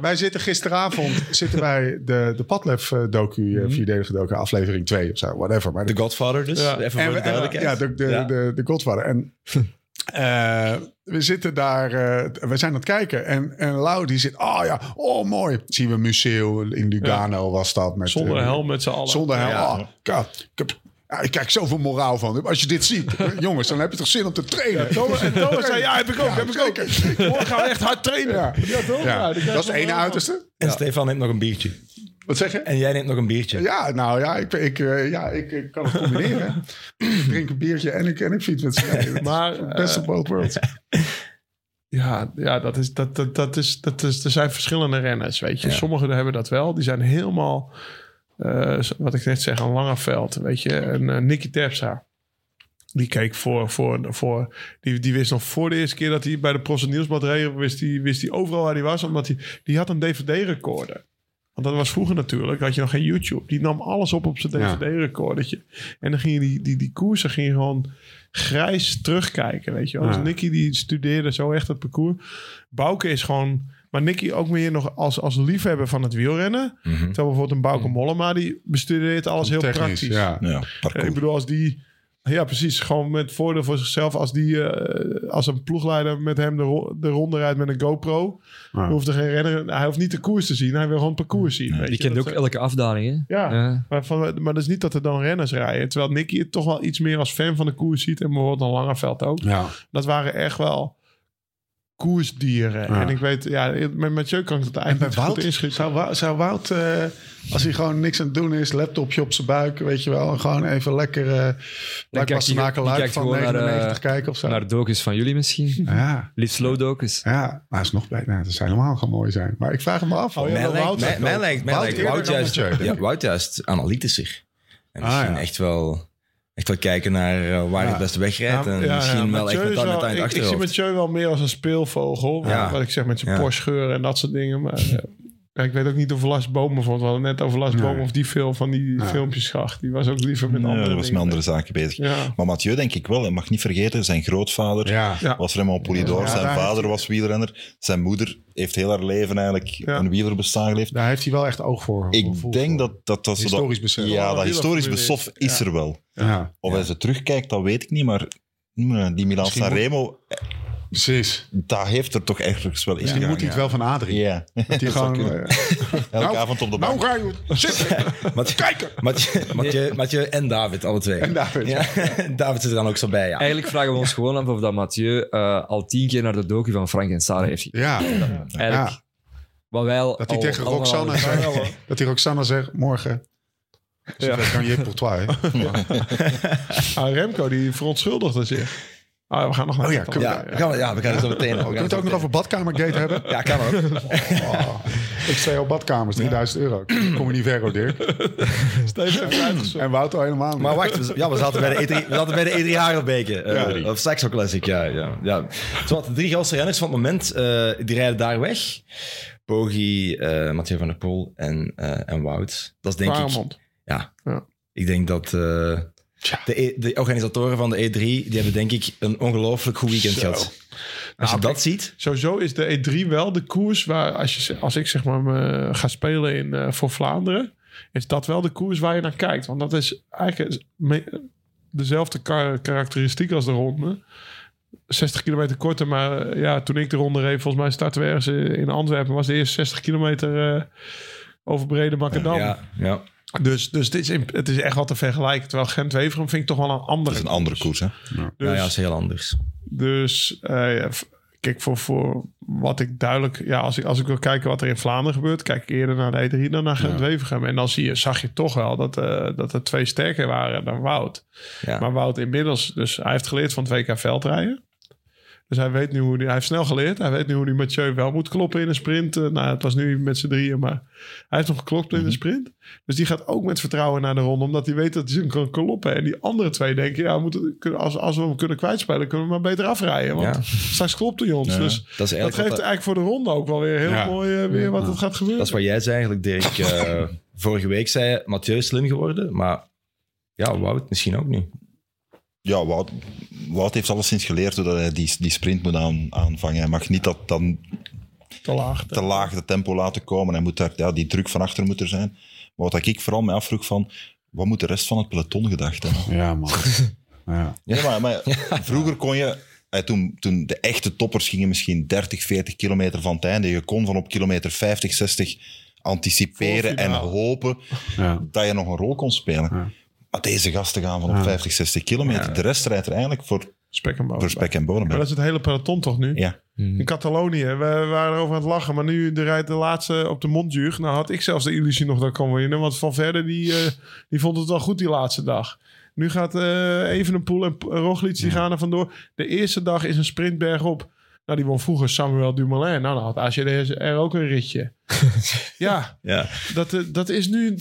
Speaker 3: wij zitten gisteravond zitten wij de, de Padlef eh, docu, eh, vierdelige docu, aflevering 2 of zo, whatever. Maar
Speaker 1: De Godfather dus,
Speaker 2: Ja.
Speaker 1: even
Speaker 3: en
Speaker 1: voor de duidelijkheid.
Speaker 3: ja, de, de,
Speaker 1: Ja.
Speaker 3: de, de Godfather. En eh, we zitten daar, eh, we zijn aan het kijken. En, en Lau die zit, oh ja, oh mooi. Zien we Museo in Lugano was dat. Met,
Speaker 2: Zonder
Speaker 3: eh,
Speaker 2: helm met z'n allen.
Speaker 3: Zonder helm.
Speaker 1: Ja.
Speaker 3: Oh, ka- ik, heb, ja, ik kijk zoveel moraal van. Als je dit ziet, (laughs) jongens, dan heb je toch zin om te trainen.
Speaker 2: Thomas, en Thomas zei, ja, heb ik ook,
Speaker 3: Ja,
Speaker 2: heb ik ook. Morgen gaan we echt hard trainen.
Speaker 3: Ja.
Speaker 2: Ja, toch?
Speaker 3: Ja.
Speaker 2: Ja,
Speaker 3: dat is het
Speaker 2: nog
Speaker 3: ene uiterste.
Speaker 1: En Stefan neemt nog een biertje.
Speaker 3: Wat zeg je?
Speaker 1: En jij neemt nog een biertje.
Speaker 3: Ja, nou ja, ik, ik, eh, ja, ik, ik kan het combineren. ik drink een biertje en ik, en ik fiets met z'n tweeën.
Speaker 2: Maar,
Speaker 3: Best
Speaker 2: eh,
Speaker 3: of both worlds. (laughs)
Speaker 2: Ja, ja dat is, dat, dat, dat is, dat is, er zijn verschillende renners, weet je.
Speaker 1: Ja.
Speaker 2: Sommigen hebben dat wel. Die zijn helemaal, eh, wat ik net zeg, een Langeveld, weet je. En eh, Nicky Terpstra. Die keek voor, voor, voor die, die wist nog voor de eerste keer dat hij bij de Pros Nieuwsblad reed, wist hij, wist hij overal waar hij was, omdat hij, die had een DVD-recorder. Want dat was vroeger natuurlijk, had je nog geen YouTube. Die nam alles op op zijn
Speaker 3: Ja.
Speaker 2: DVD-recordertje. En dan ging je die, die, die koersen ging je gewoon grijs terugkijken, weet je wel.
Speaker 3: Ja.
Speaker 2: Dus Nicky die studeerde zo echt het parcours. Bouke is gewoon... Maar Nicky ook meer nog als, als liefhebber van het wielrennen.
Speaker 1: Mhm.
Speaker 2: Terwijl bijvoorbeeld een Bauke Mollema, die bestudeert alles heel
Speaker 3: Technisch,
Speaker 2: praktisch.
Speaker 3: Ja.
Speaker 5: Ja,
Speaker 2: Eh,
Speaker 5: parcours.
Speaker 2: Ik bedoel, als die... Ja, precies. Gewoon met voordeel voor zichzelf. Als die eh, als een ploegleider met hem de, ro- de ronde rijdt met een GoPro.
Speaker 3: Ja.
Speaker 2: Dan hoeft er geen renner... Hij hoeft niet de koers te zien. Hij wil gewoon het parcours zien. weet
Speaker 4: Die
Speaker 2: je.
Speaker 4: kent ook
Speaker 2: eh,
Speaker 4: elke afdaling, hè?
Speaker 2: Ja,
Speaker 4: Ja.
Speaker 2: Maar, van, maar dat is niet dat er dan renners rijden. Terwijl Nicky het toch wel iets meer als fan van de koers ziet. En bijvoorbeeld een Langeveld ook.
Speaker 3: Ja.
Speaker 2: Dat waren echt wel koersdieren.
Speaker 3: Ja.
Speaker 2: En ik weet, ja, met Mathieu kan ik het
Speaker 3: En bij
Speaker 2: eigenlijk niet goed
Speaker 3: Wout,
Speaker 2: inschieten.
Speaker 3: zou, Wout- zou Wout, eh, als hij gewoon niks aan het doen is, laptopje op zijn buik, weet je wel, en gewoon even lekker uh, Blijkbaar
Speaker 4: die
Speaker 3: luik van
Speaker 4: gewoon naar,
Speaker 3: 99
Speaker 4: eh,
Speaker 3: kijken of zo.
Speaker 4: Naar docus van jullie misschien.
Speaker 3: ja,
Speaker 4: Liefst slow docus.
Speaker 3: ja, maar is nog bij. Nou, dat zou helemaal gewoon mooi zijn. Maar ik vraag hem af.
Speaker 2: Oh, ja.
Speaker 1: Mij
Speaker 2: wel
Speaker 1: lijkt,
Speaker 2: Wout
Speaker 1: lijkt,
Speaker 3: Wout
Speaker 1: lijkt Wout, juist,
Speaker 3: Mathieu, denk
Speaker 1: ja. Wout juist analytischer. En
Speaker 3: Ah,
Speaker 1: misschien
Speaker 3: ja.
Speaker 1: echt, wel, echt wel kijken naar eh, waar
Speaker 3: Ja.
Speaker 1: het beste wegrijdt.
Speaker 2: Ja,
Speaker 1: en
Speaker 2: ja,
Speaker 1: misschien wel echt
Speaker 2: Mathieu
Speaker 1: met dat met het
Speaker 2: ik, ik zie. Mathieu wel meer als een speelvogel. Wat ik zeg met zijn
Speaker 1: Ja.
Speaker 2: Porsche en dat soort dingen. Maar, (laughs) Ja, ik weet ook niet of Lars Bomen vond. We hadden net over Lars
Speaker 3: Nee.
Speaker 2: Bomen of die film van die
Speaker 3: Ja.
Speaker 2: filmpjes. Die was ook liever met
Speaker 5: Nee,
Speaker 2: andere
Speaker 5: dat was met andere zaken bezig.
Speaker 2: Ja.
Speaker 5: Maar Mathieu denk ik wel, je mag niet vergeten, zijn grootvader was Raymond Poulidor.
Speaker 3: Ja,
Speaker 5: zijn vader was wielrenner. Zijn moeder heeft heel haar leven eigenlijk
Speaker 2: Ja.
Speaker 5: een wielerbestaan geleefd.
Speaker 3: Daar heeft hij wel echt oog voor.
Speaker 5: Ik denk
Speaker 3: voor.
Speaker 5: dat dat... dat
Speaker 3: Historisch besef.
Speaker 5: Ja, dat historisch besef
Speaker 2: is.
Speaker 5: er wel.
Speaker 3: Ja,
Speaker 5: Of hij ze terugkijkt, dat weet ik niet, maar mm, die Milan Sanremo,
Speaker 3: precies.
Speaker 5: dat heeft er toch ergens wel in
Speaker 3: Misschien moet het wel van Adrie.
Speaker 5: Ja,
Speaker 3: Dat
Speaker 5: zou (laughs)
Speaker 3: gewoon... eh,
Speaker 5: elke
Speaker 3: Nou,
Speaker 5: avond op de bank.
Speaker 3: nou ga je zitten. (laughs)
Speaker 1: Mathieu,
Speaker 3: Kijken.
Speaker 1: Mathieu, (laughs) en David, alle twee.
Speaker 3: En David.
Speaker 1: Ja, David zit er dan ook zo bij, ja.
Speaker 4: Eigenlijk vragen we ons gewoon af of dat Mathieu eh, al tien keer naar de docu van Frank en Sarah heeft gekeken.
Speaker 3: Ja,
Speaker 4: Eigenlijk,
Speaker 3: ja.
Speaker 4: wat wij al,
Speaker 3: dat hij tegen Roxanne zegt, dat hij Roxanne zegt, morgen... Ja. kan je pour toi, hè?
Speaker 2: Ah, Remco, die verontschuldigde zich. Ah, we gaan nog naar
Speaker 3: Oh ja, kom-
Speaker 1: Ja, we gaan, ja, we gaan het zo meteen (laughs) over.
Speaker 3: Kunnen we het ook nog over badkamergate hebben?
Speaker 1: Ja, kan ook. (laughs)
Speaker 3: Oh, ik sta op badkamers, 3000 euro. Kom je niet ver, Dirk. (laughs)
Speaker 2: Steven.
Speaker 3: En Wouter helemaal niet.
Speaker 1: Maar wacht, we, ja, we zaten bij de E3, we zaten bij de E3 Hagelbeke. eh,
Speaker 3: Ja.
Speaker 1: of Saxo Classic, ja. ja, ja. Zowat, de drie grootste renners van het moment, eh, die rijden daar weg. Poggi, eh Mathieu van der Poel en, eh, en Wout. Dat is denk ik... Ja.
Speaker 2: Ja.
Speaker 1: Ik denk dat de, E- de organisatoren van de E3, die hebben denk ik een ongelooflijk goed weekend
Speaker 2: Zo.
Speaker 1: gehad. Als je
Speaker 2: Nou,
Speaker 1: dat ziet,
Speaker 2: Sowieso is de E3 wel de koers waar, als, je, als ik zeg maar me ga spelen in, eh, voor Vlaanderen, is dat wel de koers waar je naar kijkt. Want dat is eigenlijk dezelfde kar- karakteristiek als de ronde. 60 kilometer korter, maar eh, ja, toen ik de ronde reed, volgens mij starten we ergens in Antwerpen, was de eerste 60 kilometer eh, over Brede Macadam.
Speaker 1: ja, ja.
Speaker 2: Dus, dus dit is, in- het is echt wat te vergelijken. Terwijl Gent-Weverum vind ik toch wel een andere
Speaker 5: Dat is een andere koers, hè?
Speaker 2: Dus,
Speaker 1: Nou ja, dat is heel anders.
Speaker 2: dus eh, ja, v- kijk, voor, voor wat ik duidelijk... Ja, als ik, als ik wil kijken wat er in Vlaanderen gebeurt... kijk ik eerder naar de E3 dan naar Gent-Wevergem. En dan zie je, zag je toch wel dat, eh, dat er twee sterker waren dan Wout.
Speaker 1: Ja.
Speaker 2: Maar Wout inmiddels... Dus hij heeft geleerd van het WK veldrijden. Dus hij weet nu hoe die, hij heeft snel geleerd. Hij weet nu hoe hij Mathieu wel moet kloppen in een sprint. Eh, nou, het was nu met z'n drieën, maar hij heeft nog geklopt in een sprint. Dus die gaat ook met vertrouwen naar de ronde, omdat hij weet dat hij ze kan kloppen. En die andere twee denken, ja, we moeten, als, als we hem kunnen kwijtspelen, kunnen we maar beter afrijden. Want
Speaker 1: Ja.
Speaker 2: straks klopt hij ons.
Speaker 5: Ja.
Speaker 2: Dus
Speaker 1: Dat
Speaker 2: geeft eigenlijk voor de ronde ook wel weer heel
Speaker 3: Ja.
Speaker 2: mooi eh, weer wat het gaat gebeuren.
Speaker 1: dat is wat jij zei eigenlijk, Dirk. eh, vorige week zei Mathieu slim geworden, maar ja, Wout misschien ook niet.
Speaker 5: Ja, Wout, Wout heeft alleszins geleerd hoe dat hij die, die sprint moet aan, aanvangen. Hij mag niet dat dan
Speaker 2: te laag.
Speaker 5: te laag de tempo laten komen. Hij moet daar, ja, die druk van achter moet er zijn. Maar wat ik vooral me afvroeg van, wat moet de rest van het peloton gedacht hebben?
Speaker 3: Ja, man. (laughs) Ja.
Speaker 5: Ja, maar, maar vroeger kon je, eh, toen, toen de echte toppers gingen misschien 30, 40 kilometer van het einde. Je kon van op kilometer 50, 60 anticiperen en hopen
Speaker 3: Ja.
Speaker 5: dat je nog een rol kon spelen. Deze gasten gaan van op
Speaker 3: Ja.
Speaker 5: 50, 60 kilometer. De rest rijdt er eigenlijk voor,
Speaker 2: Spek en bonen.
Speaker 5: voor spek en bonen.
Speaker 2: Maar dat is het hele peloton toch nu?
Speaker 5: Ja.
Speaker 2: In Catalonië, we waren erover aan het lachen. Maar nu de rijdt de laatste op de Montjuïc. Nou had ik zelfs de illusie nog dat ik kon winnen. Want Van Verder die, eh, die vond het wel goed die laatste dag. Nu gaat eh Evenepoel en Roglic die gaan er vandoor. De eerste dag is een sprintberg op. Nou, die won vroeger Samuel Dumoulin. Nou, dan had AGD er ook een ritje. (laughs) ja,
Speaker 1: Ja.
Speaker 2: dat, eh, dat is nu...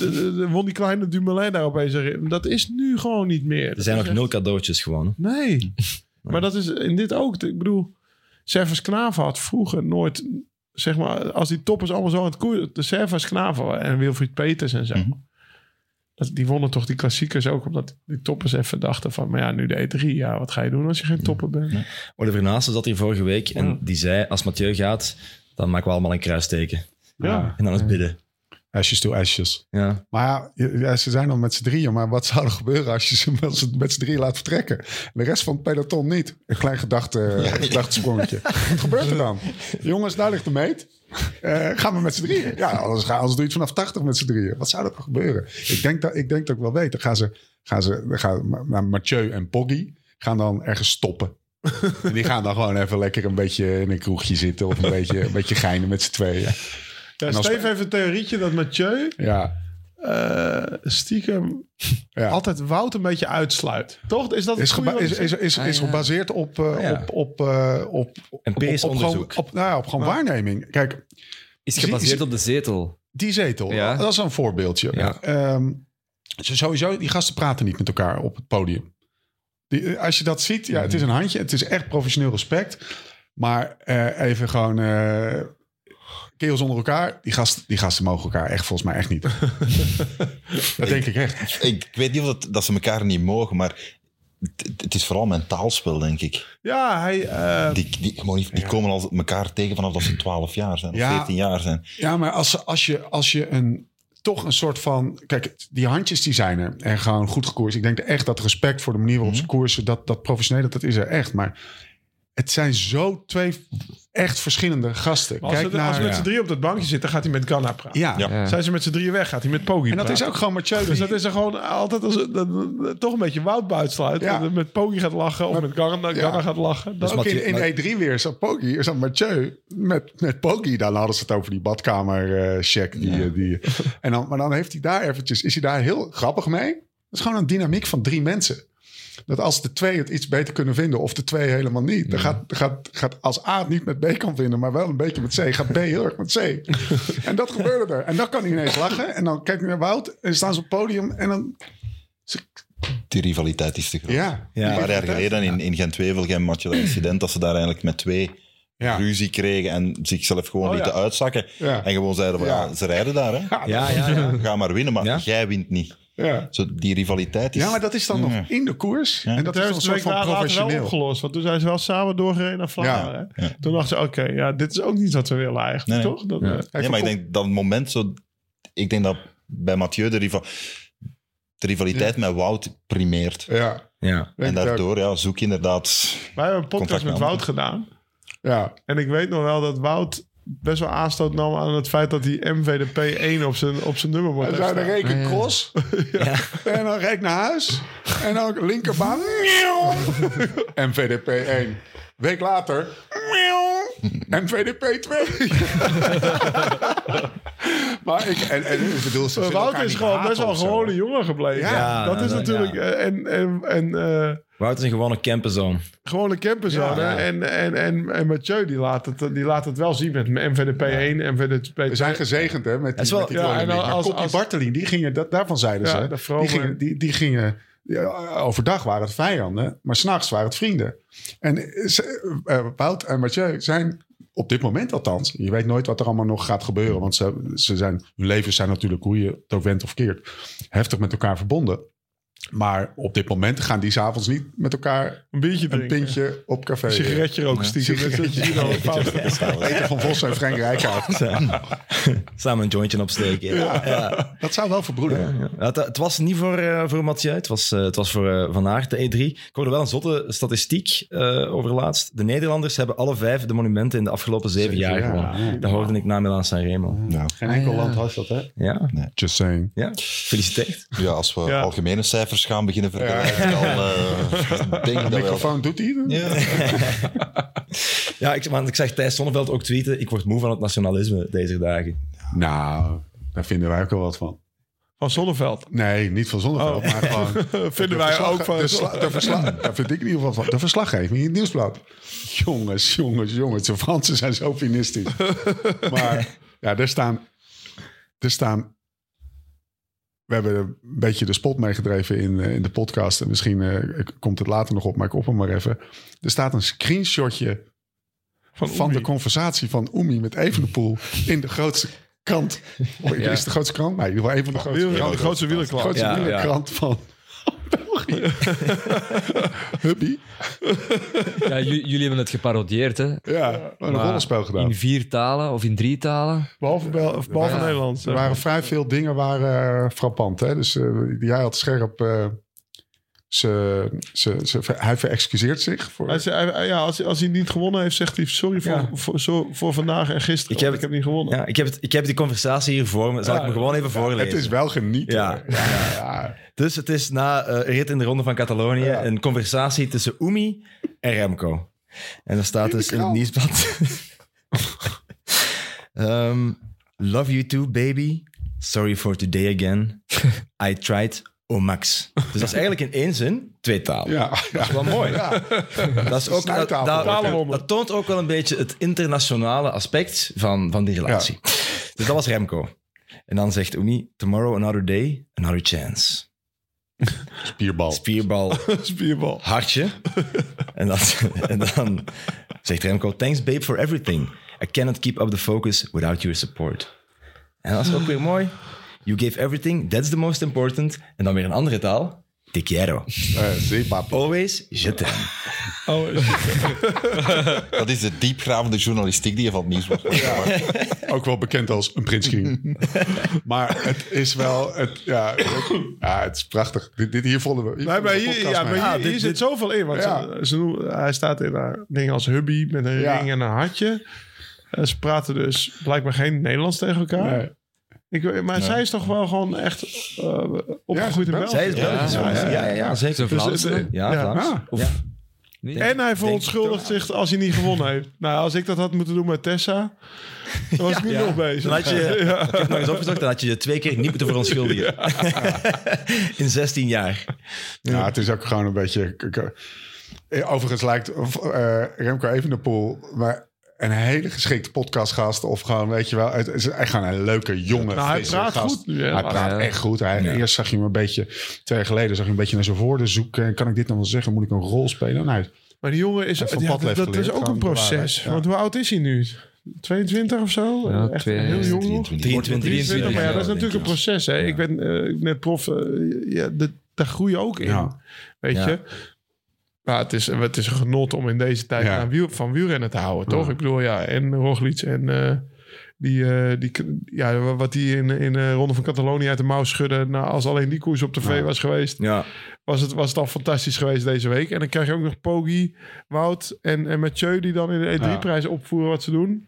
Speaker 2: Won die kleine Dumoulin daar opeens een rit. Dat is nu gewoon niet meer.
Speaker 1: Er zijn nog nul cadeautjes gewoon.
Speaker 2: Nee. (laughs) Maar dat is in dit ook. Ik bedoel, Servus Knaven had vroeger nooit... Zeg maar, als die toppers allemaal zo aan het koeien... De Servus Knaven en Wilfried Peters en zo.
Speaker 5: Mhm.
Speaker 2: Die wonnen toch die klassiekers ook... omdat die toppers even dachten van... maar ja, nu de E3, ja, wat ga je doen als je geen topper bent?
Speaker 1: Oliver Naasten zat hier vorige week en
Speaker 2: Ja.
Speaker 1: die zei, als Mathieu gaat, dan maken we allemaal een kruisteken.
Speaker 2: Ja.
Speaker 1: En dan is bidden.
Speaker 3: Ashes to ashes.
Speaker 1: Ja.
Speaker 3: Maar ja, ja, ze zijn al met z'n drieën. Maar wat zou er gebeuren als je ze met z'n- drieën laat vertrekken? De rest van het peloton niet. Een klein gedachte, (laughs) gedachtesprongetje. Wat gebeurt er dan? Jongens, daar ligt de meet. Eh, gaan we met z'n drieën? Ja, anders, gaan, anders doe je het vanaf 80 met z'n drieën. Wat zou er dan gebeuren? Ik denk dat ik, denk dat ik wel weet. Dan gaan ze, gaan ze gaan, Ma- Ma- Mathieu en Poggi gaan dan ergens stoppen. En (laughs) die gaan dan gewoon even lekker een beetje in een kroegje zitten. Of een beetje, een beetje geinen met z'n tweeën.
Speaker 2: Ja,
Speaker 3: als-
Speaker 2: Steve heeft een theorietje dat Mathieu
Speaker 3: Ja,
Speaker 2: eh, stiekem (laughs)
Speaker 3: ja.
Speaker 2: altijd Wout een beetje uitsluit. Toch? Is dat
Speaker 3: is, geba- is,
Speaker 2: ik
Speaker 3: is,
Speaker 2: zeg?
Speaker 3: is, is
Speaker 1: Ah,
Speaker 3: gebaseerd op, eh,
Speaker 1: Ja.
Speaker 3: op, op, eh, op, op,
Speaker 1: Empirisch
Speaker 3: op, op, gewoon- op, nou ja, op gewoon
Speaker 2: Ja.
Speaker 3: waarneming. Kijk,
Speaker 4: Is gebaseerd op de zetel.
Speaker 3: die zetel,
Speaker 4: Ja.
Speaker 3: dat is een voorbeeldje.
Speaker 1: Ja.
Speaker 3: Ehm, sowieso, die gasten praten niet met elkaar op het podium. Die, als je dat ziet, ja, het is een handje. Het is echt professioneel respect. Maar eh, even gewoon... kerels onder elkaar, die gasten, die gasten mogen elkaar echt volgens mij echt niet. (laughs) dat denk ik echt.
Speaker 5: Ik, ik weet niet of dat, dat ze elkaar niet mogen, maar het, het is vooral mentaal spel, denk ik.
Speaker 2: Ja, hij... eh,
Speaker 5: Die, die, komen al elkaar tegen vanaf dat ze 12 jaar zijn of
Speaker 3: Ja.
Speaker 5: 14 jaar zijn.
Speaker 3: Ja, maar als, als je, als je een, toch een soort van... Kijk, die handjes die zijn er en gewoon goed gekoerst. Ik denk echt dat respect voor de manier waarop ze koersen, dat, dat professionele, dat is er echt. Maar het zijn zo twee echt verschillende gasten.
Speaker 2: als,
Speaker 3: Kijk
Speaker 2: ze, als
Speaker 3: naar...
Speaker 2: met z'n drieën op dat bankje zitten, gaat hij met Ganna praten.
Speaker 3: Ja.
Speaker 2: Zijn ze met z'n drieën weg, gaat hij met Poggi
Speaker 3: en dat is ook gewoon Mathieu.
Speaker 2: Dus dat is er gewoon altijd als, dat- toch een beetje Wout buitsluit.
Speaker 3: Ja.
Speaker 2: Dat Met Poggi gaat lachen of met Ganna,
Speaker 3: Ja.
Speaker 2: Ganna gaat lachen. Dat,
Speaker 3: ook
Speaker 1: Mathieu-
Speaker 3: in, in
Speaker 1: maar-
Speaker 3: E3 weer zat Poggi, zat Mathieu met, met Poggi. Dan hadden ze het over die badkamer eh check. Die, eh, die, en dan, maar dan heeft hij daar eventjes, is hij daar heel grappig mee. Dat is gewoon een dynamiek van drie mensen. Dat als de twee het iets beter kunnen vinden of de twee helemaal niet. Dan gaat, gaat, gaat als A het niet met B kan vinden, maar wel een beetje met C, gaat B heel erg met C. en dat gebeurde er. En dan kan hij ineens lachen. En dan kijkt hij naar Wout en staan ze op het podium. En dan,
Speaker 5: Die rivaliteit is te groot.
Speaker 3: ja.
Speaker 1: Ja.
Speaker 5: Een paar jaar geleden in, in Gent-Wevelgem had je dat (clears throat) incident dat ze daar eigenlijk met twee
Speaker 3: Ja.
Speaker 5: ruzie kregen en zichzelf gewoon
Speaker 2: Oh,
Speaker 5: lieten
Speaker 2: ja.
Speaker 5: uitzakken.
Speaker 3: Ja.
Speaker 5: En gewoon zeiden van, ja.
Speaker 3: Ja.
Speaker 5: ze rijden daar, hè.
Speaker 1: Ja, ja, ja.
Speaker 5: Ga maar winnen, maar
Speaker 1: Ja.
Speaker 5: jij wint niet.
Speaker 3: Ja.
Speaker 5: Zo, die rivaliteit is...
Speaker 3: ja, maar dat is dan
Speaker 5: Ja.
Speaker 3: nog in de koers.
Speaker 5: Ja.
Speaker 3: En dat is dan
Speaker 2: twee
Speaker 3: van
Speaker 2: later wel
Speaker 3: professioneel.
Speaker 2: opgelost. Want toen zijn ze wel samen doorgereden naar Vlaanderen. Toen dachten ze, oké, ja, dit is ook niet wat we willen eigenlijk,
Speaker 5: Nee, nee.
Speaker 2: toch? Dat,
Speaker 1: Ja.
Speaker 2: eh,
Speaker 5: maar ik denk dat het moment zo... Ik denk dat bij Mathieu de, riva- de rivaliteit met Wout primeert.
Speaker 3: Ja,
Speaker 1: ja.
Speaker 5: En daardoor ja, zoek je inderdaad...
Speaker 2: wij hebben een podcast met
Speaker 5: met
Speaker 2: Wout gedaan.
Speaker 3: Ja,
Speaker 2: En ik weet nog wel dat Wout best wel aanstoot nam aan het feit dat hij MVDP 1 op zijn, op zijn nummer moet
Speaker 3: we
Speaker 2: hebben
Speaker 3: zijn de
Speaker 2: staan.
Speaker 3: rekencross. (laughs)
Speaker 1: Ja.
Speaker 3: En dan ik naar huis. En dan linkerbaan. (laughs) MVDP 1. Week later. MVDP 2. (laughs) maar ik, en, en ik bedoel, ze
Speaker 2: Maar
Speaker 3: zullen
Speaker 2: Wout
Speaker 3: elkaar
Speaker 2: is gewoon best wel een jongen gebleven.
Speaker 3: Ja,
Speaker 2: dat is natuurlijk...
Speaker 1: ja.
Speaker 2: eh, En, en, en eh,
Speaker 1: Wout is een gewone camperzone.
Speaker 2: gewoon een camperzone.
Speaker 3: Ja, ja.
Speaker 2: En, en, en, en Mathieu die laat, het, die laat het wel zien met MVDP 1 MVDP 2.
Speaker 3: We zijn gezegend hè, met die,
Speaker 1: is wel-
Speaker 3: met die
Speaker 2: ja, en als- als-
Speaker 3: Bartelien, die gingen, dat, daarvan zeiden
Speaker 2: Ja,
Speaker 3: ze. die gingen, die, die gingen overdag waren het vijanden, maar s'nachts waren het vrienden. En eh, Wout en Mathieu zijn op dit moment althans, je weet nooit wat er allemaal nog gaat gebeuren, want ze, ze zijn, hun levens zijn natuurlijk, hoe je het ook of keert, heftig met elkaar verbonden. Maar op dit moment gaan die s'avonds niet met elkaar
Speaker 2: een biertje
Speaker 3: een
Speaker 2: drinken.
Speaker 3: pintje op café.
Speaker 2: Een sigaretje roken stiekem.
Speaker 3: Van Vos en Frank Rijkaard. (laughs)
Speaker 1: Samen een jointje opsteken. Ja. Ja.
Speaker 3: Dat zou wel verbroederen.
Speaker 1: Ja, het, het was niet voor, eh, voor Mathieu, het was, eh, het was voor eh, Van Aert, de E3. Ik hoorde wel een zotte statistiek eh, over laatst. De Nederlanders hebben alle vijf de monumenten in de afgelopen zeven,
Speaker 3: Zeven
Speaker 1: jaar
Speaker 3: jaar,
Speaker 1: gewonnen.
Speaker 3: ja.
Speaker 1: Dat hoorde ik na Milan Sanremo.
Speaker 5: Nou,
Speaker 3: Geen enkel land had dat, hè?
Speaker 1: Ja,
Speaker 3: Just saying.
Speaker 1: ja. gefeliciteerd.
Speaker 5: ja, als we
Speaker 2: Ja.
Speaker 5: algemene cijfers gaan beginnen vergelijken, dan eh, (laughs)
Speaker 3: De microfoon doet hij?
Speaker 5: Ja. (laughs)
Speaker 1: Ja, ik, maar ik zag Thijs Sonneveld ook tweeten. Ik word moe van het nationalisme deze dagen.
Speaker 3: Nou, daar vinden wij ook wel wat van.
Speaker 2: Van Zonneveld.
Speaker 3: Nee, niet van Zonneveld,
Speaker 2: Oh.
Speaker 3: maar gewoon... (laughs)
Speaker 2: Vinden
Speaker 3: de
Speaker 2: wij ook van...
Speaker 3: De, sla- de verslag, daar vind ik in ieder geval van. De verslaggeving in het nieuwsblad. Jongens, jongens, jongens. De Fransen zijn zo optimistisch. maar ja, er staan... Er staan... We hebben een beetje de spot meegedreven in, eh, in de podcast. En misschien eh, komt het later nog op, maar ik op hem maar even. Er staat een screenshotje
Speaker 2: van
Speaker 3: van de conversatie van Oemi met Evenepoel in de grootste krant. (laughs)
Speaker 1: Ja.
Speaker 3: Is de grootste krant? Nee, in ieder geval een van de grootste kranten.
Speaker 2: de grootste
Speaker 3: De
Speaker 2: wielerkrant.
Speaker 3: grootste
Speaker 1: Ja, ja.
Speaker 3: wielerkrant van. (laughs) Hubby.
Speaker 4: Ja, jullie hebben het geparodieerd, hè?
Speaker 3: Ja, we hebben een rollenspel gedaan.
Speaker 4: In vier talen of in drie talen.
Speaker 2: Behalve, Bel of behalve
Speaker 3: Ja.
Speaker 2: Nederlands.
Speaker 3: Er waren vrij veel dingen waren eh, frappant. Hè? Dus eh, jij had scherp... ze, ze, ze, hij verexcuseert zich. Voor,
Speaker 2: Hij zei, hij- ja, als, hij- als hij niet gewonnen heeft, zegt hij sorry voor,
Speaker 1: Ja.
Speaker 2: voor, zo- voor vandaag en gisteren.
Speaker 1: Ik heb
Speaker 2: want ik heb niet gewonnen.
Speaker 1: Ja, ik, heb het, ik heb die conversatie hier voor me. Zal ik me gewoon even voorlezen?
Speaker 3: het is wel genieten.
Speaker 1: Ja.
Speaker 3: Ja. Ja, ja.
Speaker 1: Dus het is na eh, een rit in de Ronde van Catalonië
Speaker 3: Ja.
Speaker 1: een conversatie tussen Oemi en Remco. En er staat dus in het nieuwsblad... (laughs) Ehm, Love you too, baby. Sorry for today again. I tried, oh max. Dus dat is eigenlijk in één zin twee talen.
Speaker 3: Ja, ja.
Speaker 1: Dat is wel mooi. Dat, is ook, dat, dat- dat toont ook wel een beetje het internationale aspect van, van die relatie. Dus dat was Remco. En dan zegt Oemi, tomorrow another day, another chance.
Speaker 3: Spierbal.
Speaker 1: Spierbal, (laughs)
Speaker 2: Spierbal.
Speaker 1: hartje. en, dan, (laughs) en dan zegt Remco, thanks babe for everything. I cannot keep up the focus without your support. En dat is ook weer mooi. You gave everything, that's the most important. En dan weer een andere taal. Te quiero.
Speaker 3: Eh, zie, papi.
Speaker 1: Always, je.
Speaker 2: Oh, (laughs)
Speaker 5: Dat is de diepgravende journalistiek die je van het nieuws wordt.
Speaker 3: Ook wel bekend als een Prins King. maar het is wel... Het, ja, het, ja, het is prachtig. Dit, dit hier vonden we... hier
Speaker 2: maar
Speaker 3: we
Speaker 2: hier,
Speaker 3: podcast
Speaker 2: ja, maar hier,
Speaker 1: Ah, dit-
Speaker 2: hier zit
Speaker 1: dit-
Speaker 2: zoveel in. Want
Speaker 3: Ja.
Speaker 2: ze, hij staat in een ding als hubby met een
Speaker 3: Ja.
Speaker 2: ring en een hartje. En ze praten dus blijkbaar geen Nederlands tegen elkaar.
Speaker 3: Nee.
Speaker 2: Ik, maar zij is toch wel gewoon echt uh, opgegroeid in
Speaker 3: Ja,
Speaker 2: België.
Speaker 1: Zij is Belgisch.
Speaker 4: Ja,
Speaker 1: Ja,
Speaker 4: ja,
Speaker 1: ja, ja, zeker.
Speaker 4: Ze
Speaker 2: Dus,
Speaker 4: Vlaams?
Speaker 1: Ja,
Speaker 2: Ja.
Speaker 1: Vlaams.
Speaker 3: Ah.
Speaker 2: En hij verontschuldigt zich als hij niet gewonnen heeft. Nou, als ik dat had moeten doen met Tessa, dan was ik (laughs) nu
Speaker 1: Ja.
Speaker 2: nog bezig.
Speaker 1: Dan had je, (laughs)
Speaker 2: Ja.
Speaker 1: Ik heb nog eens opgezocht, dan had je je twee keer niet moeten verontschuldigen. (laughs) In 16 jaar.
Speaker 3: Ja, het is ook gewoon een beetje... Overigens lijkt eh Remco Evenepoel... maar een hele geschikte podcastgast. Of gewoon, weet je wel... Het is echt gewoon een leuke, jonge,
Speaker 2: Nou, hij praat
Speaker 3: gast.
Speaker 2: goed nu, hè?
Speaker 3: Hij praat
Speaker 4: Ja.
Speaker 3: echt goed. Hij,
Speaker 1: Ja.
Speaker 3: Eerst zag je hem een beetje... Twee jaar geleden zag je hem een beetje naar zijn woorden zoeken. Kan ik dit nou wel zeggen? Moet ik een rol spelen? Nee,
Speaker 2: Maar die jongen is, ja, dat, is ook een proces. Want hoe oud is hij nu? 22 of zo?
Speaker 4: Ja,
Speaker 2: Echt
Speaker 4: twee-
Speaker 2: heel jong nog.
Speaker 5: 23.
Speaker 1: 23,
Speaker 2: 23, maar ja, dat is natuurlijk een proces. Hè. Ik ben eh, net prof. eh, ja, dat, daar groei je ook in.
Speaker 3: Ja.
Speaker 2: Weet
Speaker 1: Ja.
Speaker 2: je? Maar het is, het is een genot om in deze tijd
Speaker 3: Ja.
Speaker 2: wiel, van wielrennen te houden, toch?
Speaker 3: Ja.
Speaker 2: Ik bedoel, ja, en Roglic en eh, die, eh, die, ja, wat die in, in de Ronde van Catalonië uit de mouw schudden. Nou, als alleen die koers op tv
Speaker 3: Ja.
Speaker 2: was geweest,
Speaker 1: Ja,
Speaker 2: was het, was het al fantastisch geweest deze week. En dan krijg je ook nog Poggi, Wout en, en Mathieu die dan in de E3-prijs opvoeren wat ze doen.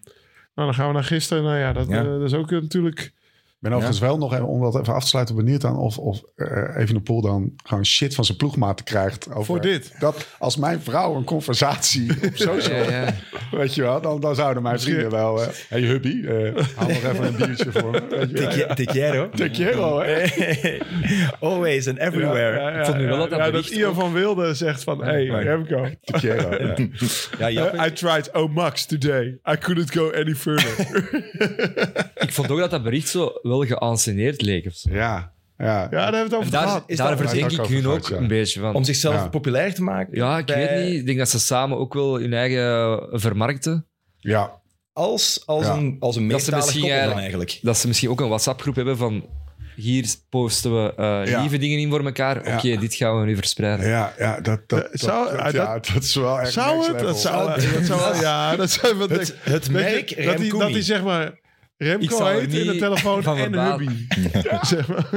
Speaker 2: Nou, dan gaan we naar gisteren. Nou ja, dat,
Speaker 1: Ja.
Speaker 2: eh, dat is ook natuurlijk...
Speaker 3: Ik ben overigens wel nog, even, om dat even af te sluiten, benieuwd aan of, of eh Evenepoel dan gewoon shit van zijn ploegmaten krijgt. Over
Speaker 2: Voor dit.
Speaker 3: Dat als mijn vrouw een conversatie (laughs) op social,
Speaker 4: Ja, ja.
Speaker 3: weet je wel, dan, dan zouden mijn vrienden wel... eh hey hubby, eh, haal nog even een biertje voor me. Weet je
Speaker 1: te, quiero.
Speaker 3: Te quiero, hè? (laughs)
Speaker 1: Always and everywhere.
Speaker 4: Nu wel dat
Speaker 2: ja, Ian van Wilde zegt van... Hey,
Speaker 1: maar-
Speaker 2: Remco.
Speaker 3: Te quiero, ja. (laughs)
Speaker 2: I tried oh max today. I couldn't go any further.
Speaker 4: Ik vond ook dat dat bericht zo wel geanceneerd leek. Of zo.
Speaker 3: Ja, ja.
Speaker 2: ja, daar hebben we het over
Speaker 4: daar,
Speaker 2: gehad.
Speaker 1: is
Speaker 4: daar
Speaker 1: dat-
Speaker 4: verdenk ik hun ook een beetje van.
Speaker 1: Om zichzelf
Speaker 3: Ja.
Speaker 1: populair te maken.
Speaker 4: ja, ik
Speaker 1: bij-
Speaker 4: weet niet. Ik denk dat ze samen ook wel hun eigen vermarkten.
Speaker 3: ja.
Speaker 1: Als, als
Speaker 3: Ja.
Speaker 1: een, als een
Speaker 4: Dat ze
Speaker 1: meertalig
Speaker 4: misschien
Speaker 1: koppel dan
Speaker 4: eigenlijk-
Speaker 1: eigenlijk.
Speaker 4: Dat ze misschien ook een WhatsApp-groep hebben van... Hier posten we eh,
Speaker 3: Ja.
Speaker 4: lieve dingen in voor elkaar. Oké,
Speaker 3: Ja.
Speaker 4: dit gaan we nu verspreiden.
Speaker 3: Ja, ja, dat, dat,
Speaker 2: Eh, zou-
Speaker 3: dat,
Speaker 2: ah,
Speaker 3: ja, dat is wel echt
Speaker 2: Zou het? Dat zou, dat zou, ja, dat zou wat
Speaker 1: Het, het merk
Speaker 2: dat,
Speaker 1: Remco
Speaker 2: dat hij zeg maar Remco
Speaker 4: er
Speaker 2: heet in de telefoon
Speaker 4: van
Speaker 2: en. Hubby. (laughs) (laughs) Zeg maar.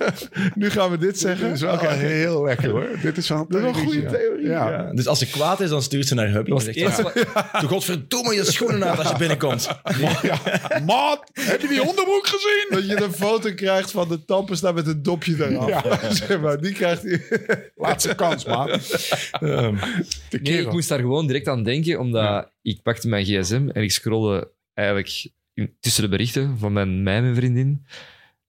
Speaker 2: (laughs) nu gaan we dit zeggen.
Speaker 3: Dit is wel
Speaker 2: oké.
Speaker 3: heel lekker hoor. Dit is wel een
Speaker 2: Dat is wel een goede
Speaker 3: theorie. Ja.
Speaker 2: Ja.
Speaker 1: Dus als ze kwaad is, dan stuurt ze naar Hubby.
Speaker 4: Het
Speaker 1: zegt, ja, Doe godverdomme je schoenen uit als je binnenkomt.
Speaker 3: Ja. Maat, heb je die onderbroek gezien?
Speaker 2: Dat je een foto krijgt van de tandpasta met een dopje eraf. Zeg maar, die krijgt hij.
Speaker 3: Laatste kans, maat.
Speaker 1: Ehm,
Speaker 4: Nee, ik moest daar gewoon direct aan denken, omdat
Speaker 3: Ja.
Speaker 4: ik pakte mijn gsm en ik scrollde eigenlijk tussen de berichten van mijn, mij en mijn vriendin.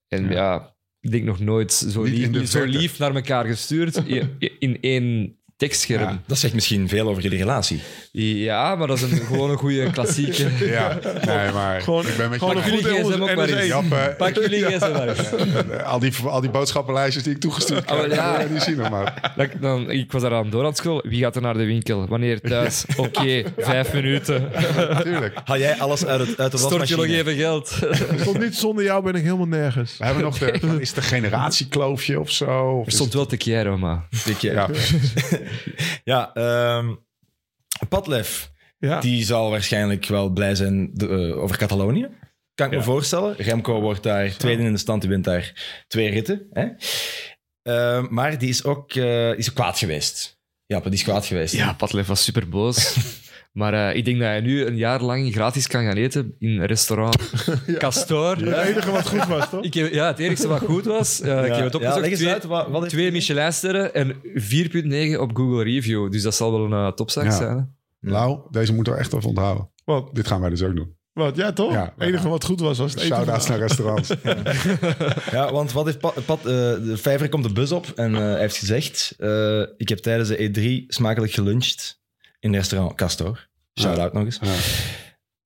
Speaker 4: En
Speaker 3: Ja.
Speaker 4: ja, ik denk nog nooit zo
Speaker 3: de
Speaker 4: lief, zo lief naar elkaar gestuurd (laughs) in, in één tekstscherm.
Speaker 3: Ja.
Speaker 4: Ja.
Speaker 1: dat zegt misschien veel over jullie relatie.
Speaker 4: maar dat is een, gewoon een goede klassieke. (laughs)
Speaker 3: Ja, nee, maar
Speaker 2: Gewoon-
Speaker 3: ik ben met
Speaker 2: gewoon
Speaker 3: je.
Speaker 2: een
Speaker 4: jullie
Speaker 2: goed
Speaker 4: gsm ook maar
Speaker 2: NSE.
Speaker 4: eens. Pak jullie gsm maar eens.
Speaker 3: al, die, al die boodschappenlijstjes die ik toegestuurd
Speaker 4: Oh,
Speaker 3: krijg,
Speaker 4: ja.
Speaker 3: ja. die zien we maar.
Speaker 4: Dan, dan, ik was daar aan door aan het scrollen. Wie gaat er naar de winkel? Wanneer thuis? Oké, vijf minuten.
Speaker 3: Natuurlijk.
Speaker 1: Haal jij alles uit, het, uit de
Speaker 4: Stort je nog
Speaker 1: wasmachine?
Speaker 4: even geld?
Speaker 2: Stond niet zonder jou ben ik helemaal nergens.
Speaker 3: We hebben nog de, is het een generatiekloofje of zo? Of
Speaker 4: Er stond wel te maar...
Speaker 3: Het- ja, (laughs)
Speaker 1: Ja, ehm Padlef,
Speaker 2: Ja.
Speaker 1: die zal waarschijnlijk wel blij zijn de- eh, over Catalonië. Kan ik me voorstellen. Remco wordt daar tweede in de stand, die wint daar twee ritten. Hè? Ehm, maar die is ook eh, is ook kwaad geweest. Ja, die is kwaad geweest.
Speaker 4: Ja, Padlef was super boos. (laughs) maar eh, ik denk dat hij nu een jaar lang gratis kan gaan eten in restaurant (laughs) Castor.
Speaker 2: Het enige wat goed was, toch?
Speaker 4: Ik heb, ja, het enigste wat goed was, eh, ik heb het
Speaker 1: ja,
Speaker 4: opgezocht,
Speaker 1: leg eens
Speaker 4: twee,
Speaker 1: uit. Wat, wat heeft-
Speaker 4: twee Michelinsterren en 4.9 op Google Review. Dus dat zal wel een uh, topzaak
Speaker 3: Ja.
Speaker 4: zijn. hè?
Speaker 3: Lau, deze moeten we echt even onthouden.
Speaker 2: Wat?
Speaker 3: Dit gaan wij dus ook doen.
Speaker 2: Wat? Ja, toch?
Speaker 3: Ja.
Speaker 2: Het enige wat goed was, was het eten.
Speaker 3: Shout-outs naar restaurants. (laughs)
Speaker 1: Ja, want wat heeft Pat, Pat, eh, de vijver komt de bus op en eh, hij heeft gezegd: eh, Ik heb tijdens de E3 smakelijk geluncht in restaurant Castor. Shout-out nog eens.
Speaker 3: Ja.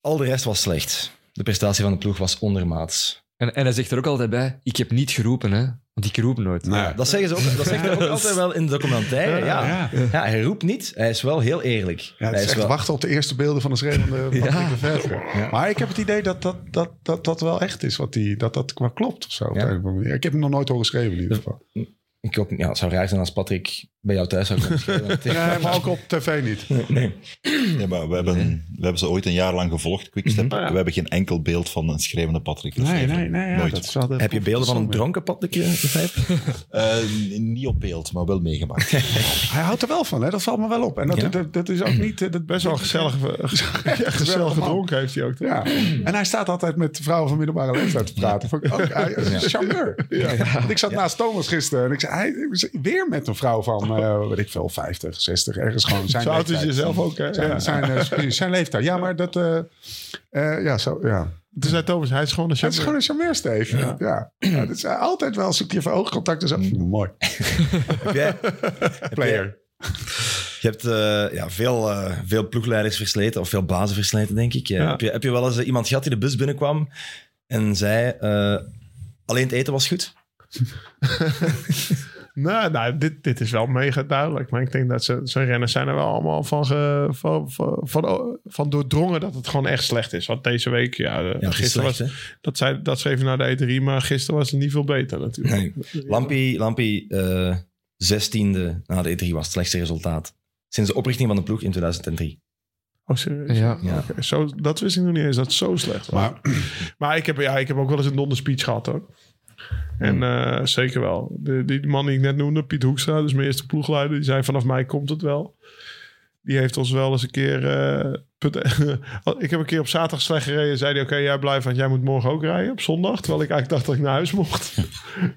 Speaker 1: Al de rest was slecht. De prestatie van de ploeg was ondermaats.
Speaker 4: En, en hij zegt er ook altijd bij, ik heb niet geroepen. Hè. Want ik roep nooit.
Speaker 3: Nee.
Speaker 1: Dat zeggen ze ook, dat zeggen ze ook (laughs) altijd wel in de documentaire. Ja.
Speaker 3: Ja.
Speaker 1: Ja. hij roept niet. Hij is wel heel eerlijk.
Speaker 3: Ja,
Speaker 1: hij
Speaker 3: is echt
Speaker 1: wel...
Speaker 3: wachten op de eerste beelden van de schreeuwende Patrick Lefevre. Maar ik heb het idee dat dat, dat, dat, dat wel echt is. Wat die, dat dat klopt of zo.
Speaker 1: Ja.
Speaker 3: de. Ik heb hem nog nooit horen schreeuwen in ieder geval.
Speaker 1: Ik ook, ja, het zou raar zijn als Patrick bij jou thuis zou komen. (laughs) schreeuwen.
Speaker 3: Ja, maar ook op tv niet. (laughs)
Speaker 1: nee.
Speaker 5: Ja, maar we, hebben, we hebben ze ooit een jaar lang gevolgd, Quickstep.
Speaker 2: Mhm.
Speaker 5: We hebben geen enkel beeld van een schreeuwende Patrick Lefevre.
Speaker 3: Ja,
Speaker 5: Nooit.
Speaker 3: dat is wel de-
Speaker 1: Heb je beelden van een dronken Patrick Lefevre?
Speaker 5: Eh, (laughs) niet op beeld, maar wel meegemaakt.
Speaker 3: Hij houdt er wel van, hè? dat valt me wel op. En dat,
Speaker 1: Ja?
Speaker 3: dat, dat is ook niet... eh, Dat
Speaker 2: Best wel gezellig, gezellig gedronken heeft hij ook.
Speaker 3: Ja. En hij staat altijd met vrouwen van middelbare leeftijd te praten. Vond ik ook, hij is een charmeur. Want Ik zat naast Thomas gisteren en ik zei, hij, weer met een vrouw van, eh weet ik veel, 50, 60, ergens gewoon zijn
Speaker 2: Zo oud is
Speaker 3: leeftijd.
Speaker 2: je zelf ook, hè?
Speaker 3: Zijn,
Speaker 2: Ja.
Speaker 3: zijn, eh, zijn leeftijd. Ja, maar dat... eh, eh, ja, zo, ja.
Speaker 2: Toen zei Thomas, hij is gewoon een
Speaker 3: Het is gewoon een charmeur, Steve. Ja. Ja. Ja, dat is altijd wel, zoek je even oogcontact. en zo. Mooi. (laughs)
Speaker 1: Heb jij,
Speaker 3: Player.
Speaker 1: je hebt eh, ja, veel, eh, veel ploegleiders versleten, of veel bazen versleten, denk ik.
Speaker 2: Ja.
Speaker 1: Heb, je, heb je wel eens iemand gehad die de bus binnenkwam en zei... eh, alleen het eten was goed? (laughs)
Speaker 2: Nou, nou dit, dit is wel mega duidelijk. Maar ik denk dat ze, zijn renners zijn er wel allemaal van, ge, van, van, van, van doordrongen dat het gewoon echt slecht is. Want deze week, ja,
Speaker 1: is
Speaker 2: gisteren
Speaker 1: slecht,
Speaker 2: was,
Speaker 1: hè?
Speaker 2: dat, zei, dat schreef je naar de E3, maar gisteren was het niet veel beter natuurlijk.
Speaker 1: Nee. Lampie, Lampie eh, zestiende na de E3 was het slechtste resultaat. Sinds de oprichting van de ploeg in 2003.
Speaker 2: Oh, serieus?
Speaker 4: Ja.
Speaker 2: Zo, dat wist ik nog niet eens, dat het zo slecht was. Maar,
Speaker 3: Maar
Speaker 2: ik, heb, ja, ik heb ook wel eens een donder speech gehad hoor. En eh, zeker wel. De, die man die ik net noemde, Piet Hoekstra, dus mijn eerste ploegleider, die zei vanaf mij komt het wel. Die heeft ons wel eens een keer... eh, put- (laughs) ik heb een keer op zaterdag slecht gereden. Zei hij, oké, jij blijft, want jij moet morgen ook rijden op zondag. Terwijl ik eigenlijk dacht dat ik naar huis mocht.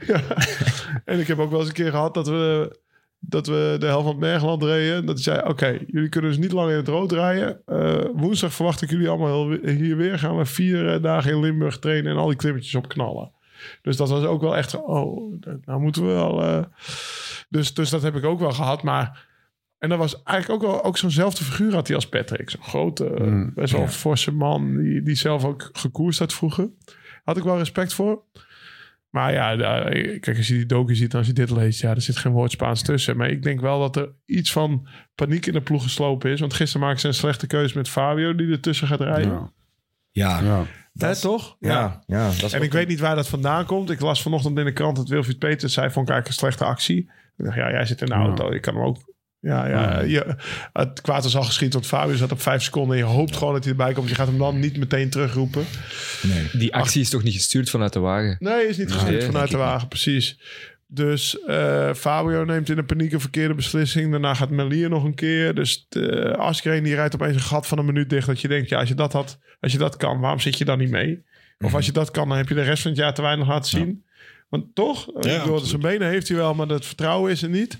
Speaker 2: ja. (laughs) En ik heb ook wel eens een keer gehad dat we, dat we de helft van het Bergland reden. Dat hij zei, oké, jullie kunnen dus niet lang in het rood rijden. Eh, woensdag verwacht ik jullie allemaal hier weer. Gaan we vier dagen in Limburg trainen en al die klimmetjes op knallen. Dus dat was ook wel echt, zo, oh, nou moeten we wel... eh, dus, dus dat heb ik ook wel gehad, maar... En dat was eigenlijk ook wel ook zo'nzelfde figuur had hij als Patrick. Zo'n grote, eh,
Speaker 3: Mm,
Speaker 2: best wel
Speaker 1: ja.
Speaker 2: forse man die, die zelf ook gekoerst had vroeger. Had ik wel respect voor. Maar ja, daar- kijk, als je die docu ziet, als je dit leest, ja, er zit geen woord Spaans tussen. Maar ik denk wel dat er iets van paniek in de ploeg geslopen is. Want gisteren maakten ze een slechte keuze met Fabio, die ertussen gaat rijden.
Speaker 3: ja.
Speaker 1: Ja,
Speaker 3: Ja.
Speaker 2: Hè, toch?
Speaker 1: ja, ja. dat is
Speaker 2: En ik weet niet waar dat vandaan komt. Ik las vanochtend in de krant dat Wilfried Peters zei... vond ik eigenlijk een slechte actie. Ik dacht, ja, jij zit in de
Speaker 3: Ja.
Speaker 2: auto. Je kan hem ook... Ja, ja, je, het kwaad was al geschiet, want Fabio zat op vijf seconden. En je hoopt gewoon dat hij erbij komt. Je gaat hem dan niet meteen terugroepen.
Speaker 1: Nee.
Speaker 4: Die actie is toch niet gestuurd vanuit de wagen?
Speaker 2: Nee, is niet gestuurd
Speaker 4: Nee,
Speaker 2: vanuit de
Speaker 5: ik
Speaker 2: wagen, precies. Dus eh, Fabio neemt in een paniek een verkeerde beslissing. Daarna gaat Melier nog een keer. Dus uh, Askreen die rijdt opeens een gat van een minuut dicht. Dat je denkt, ja, als je dat, had, als je dat kan, waarom zit je dan niet mee? Of als je dat kan, dan heb je de rest van het jaar te weinig laten zien. Want toch,
Speaker 5: Ja,
Speaker 2: ja, door zijn benen heeft hij wel, maar dat vertrouwen is er niet.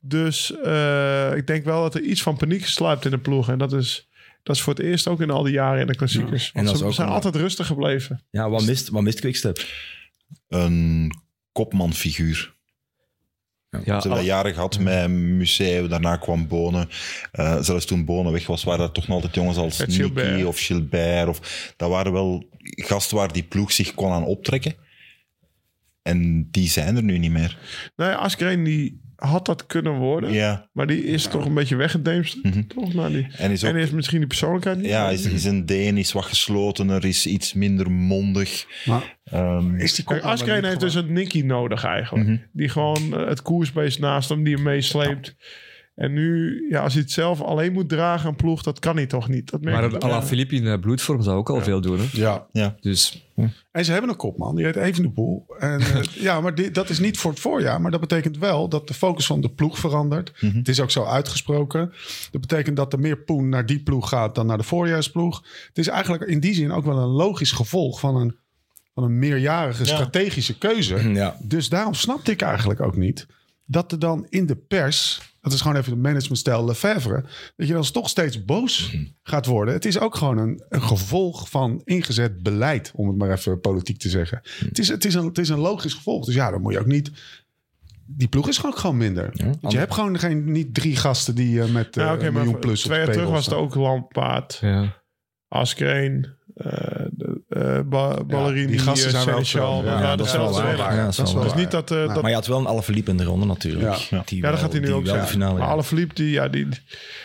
Speaker 2: Dus uh, ik denk wel dat er iets van paniek sluipt in de ploeg. En dat is, dat is voor het eerst ook in al die jaren in de klassiekers. Ja.
Speaker 1: En
Speaker 2: ze zijn
Speaker 1: een-
Speaker 2: altijd rustig gebleven.
Speaker 1: Ja, wat mist, wat mist Quickstep?
Speaker 5: Een kopmanfiguur.
Speaker 4: Ja,
Speaker 5: Ze hebben dat
Speaker 4: al-
Speaker 5: jaren gehad met Museeuw, daarna kwam Bonen. Eh, zelfs toen Bonen weg was, waren er toch nog altijd jongens als Nicky
Speaker 2: Gilbert.
Speaker 5: of Gilbert. Of, dat waren wel gasten waar die ploeg zich kon aan optrekken. En die zijn er nu niet meer.
Speaker 2: Nee, Askreen die had dat kunnen worden.
Speaker 5: Ja,
Speaker 2: Maar die is toch een beetje weggedemst.
Speaker 5: Mhm.
Speaker 2: Toch? Nou, die,
Speaker 5: en is ook...
Speaker 2: en is misschien die persoonlijkheid niet.
Speaker 5: ja, is, is een Deen, is wat geslotener, is iets minder mondig.
Speaker 3: Maar
Speaker 5: Ehm,
Speaker 3: is die
Speaker 2: Kijk, heeft
Speaker 3: gewoon-
Speaker 2: dus een Nicky nodig eigenlijk.
Speaker 5: Mhm.
Speaker 2: Die gewoon eh, het koersbeest naast hem, die hem meesleept. En nu, ja, als hij het zelf alleen moet dragen, een ploeg, dat kan hij toch niet. Dat
Speaker 4: Maar
Speaker 2: ik
Speaker 4: een
Speaker 2: wel.
Speaker 4: Alaphilippe in eh, bloedvorm zou ook al veel doen. Hè?
Speaker 3: Ja,
Speaker 4: Dus
Speaker 3: en ze hebben een kopman, die heet Evenepoel. En eh, (laughs) ja, maar die, dat is niet voor het voorjaar. Maar dat betekent wel dat de focus van de ploeg verandert.
Speaker 5: Mhm.
Speaker 3: Het is ook zo uitgesproken. Dat betekent dat er meer poen naar die ploeg gaat dan naar de voorjaarsploeg. Het is eigenlijk in die zin ook wel een logisch gevolg van een, van een meerjarige
Speaker 5: Ja.
Speaker 3: strategische keuze.
Speaker 1: Ja,
Speaker 3: Dus daarom snapte ik eigenlijk ook niet dat er dan in de pers, dat is gewoon even de managementstijl Lefebvre, dat je dan toch steeds boos gaat worden. Het is ook gewoon een, een gevolg van ingezet beleid, om het maar even politiek te zeggen. Het, is, het, is een, het is een logisch gevolg. Dus ja, dan moet je ook niet. Die ploeg is gewoon, gewoon minder. Want je hebt gewoon geen, niet drie gasten die eh, met eh
Speaker 2: Ja, maar
Speaker 3: miljoen plus
Speaker 2: twee jaar terug was het ook Lampaard,
Speaker 4: ja.
Speaker 2: Askreen, eh, eh, eh, ba- Ballerini,
Speaker 3: die gasten
Speaker 2: eh,
Speaker 3: zijn wel.
Speaker 2: Ja,
Speaker 1: dat is wel
Speaker 2: datzelfde
Speaker 1: waar. Ja, dat is
Speaker 3: Dat is
Speaker 1: wel
Speaker 3: wel
Speaker 2: Dus
Speaker 1: waar.
Speaker 2: niet dat... eh, dat
Speaker 1: Maar je had wel een Alaphilippe in de ronde natuurlijk.
Speaker 3: Ja.
Speaker 1: Die
Speaker 2: ja, dat gaat hij nu ook zijn.
Speaker 1: finale
Speaker 2: Maar
Speaker 1: haalde.
Speaker 2: Alaphilippe, die, ja, die,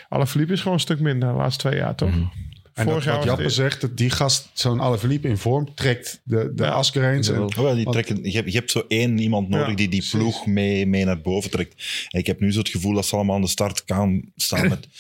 Speaker 2: Alaphilippe is gewoon een stuk minder de laatste twee jaar, toch?
Speaker 1: Mhm.
Speaker 3: En dat,
Speaker 2: Vorig jaar
Speaker 3: wat Jappe
Speaker 2: het-
Speaker 3: zegt, dat die gast, zo'n Alaphilippe in vorm, trekt de, de
Speaker 2: Ja.
Speaker 3: En.
Speaker 5: Oh, die trekken, je, hebt, je hebt zo één iemand nodig
Speaker 3: Ja,
Speaker 5: die die
Speaker 3: precies.
Speaker 5: ploeg mee, mee naar boven trekt. En ik heb nu zo het gevoel dat ze allemaal aan de start kan staan met... (clears throat)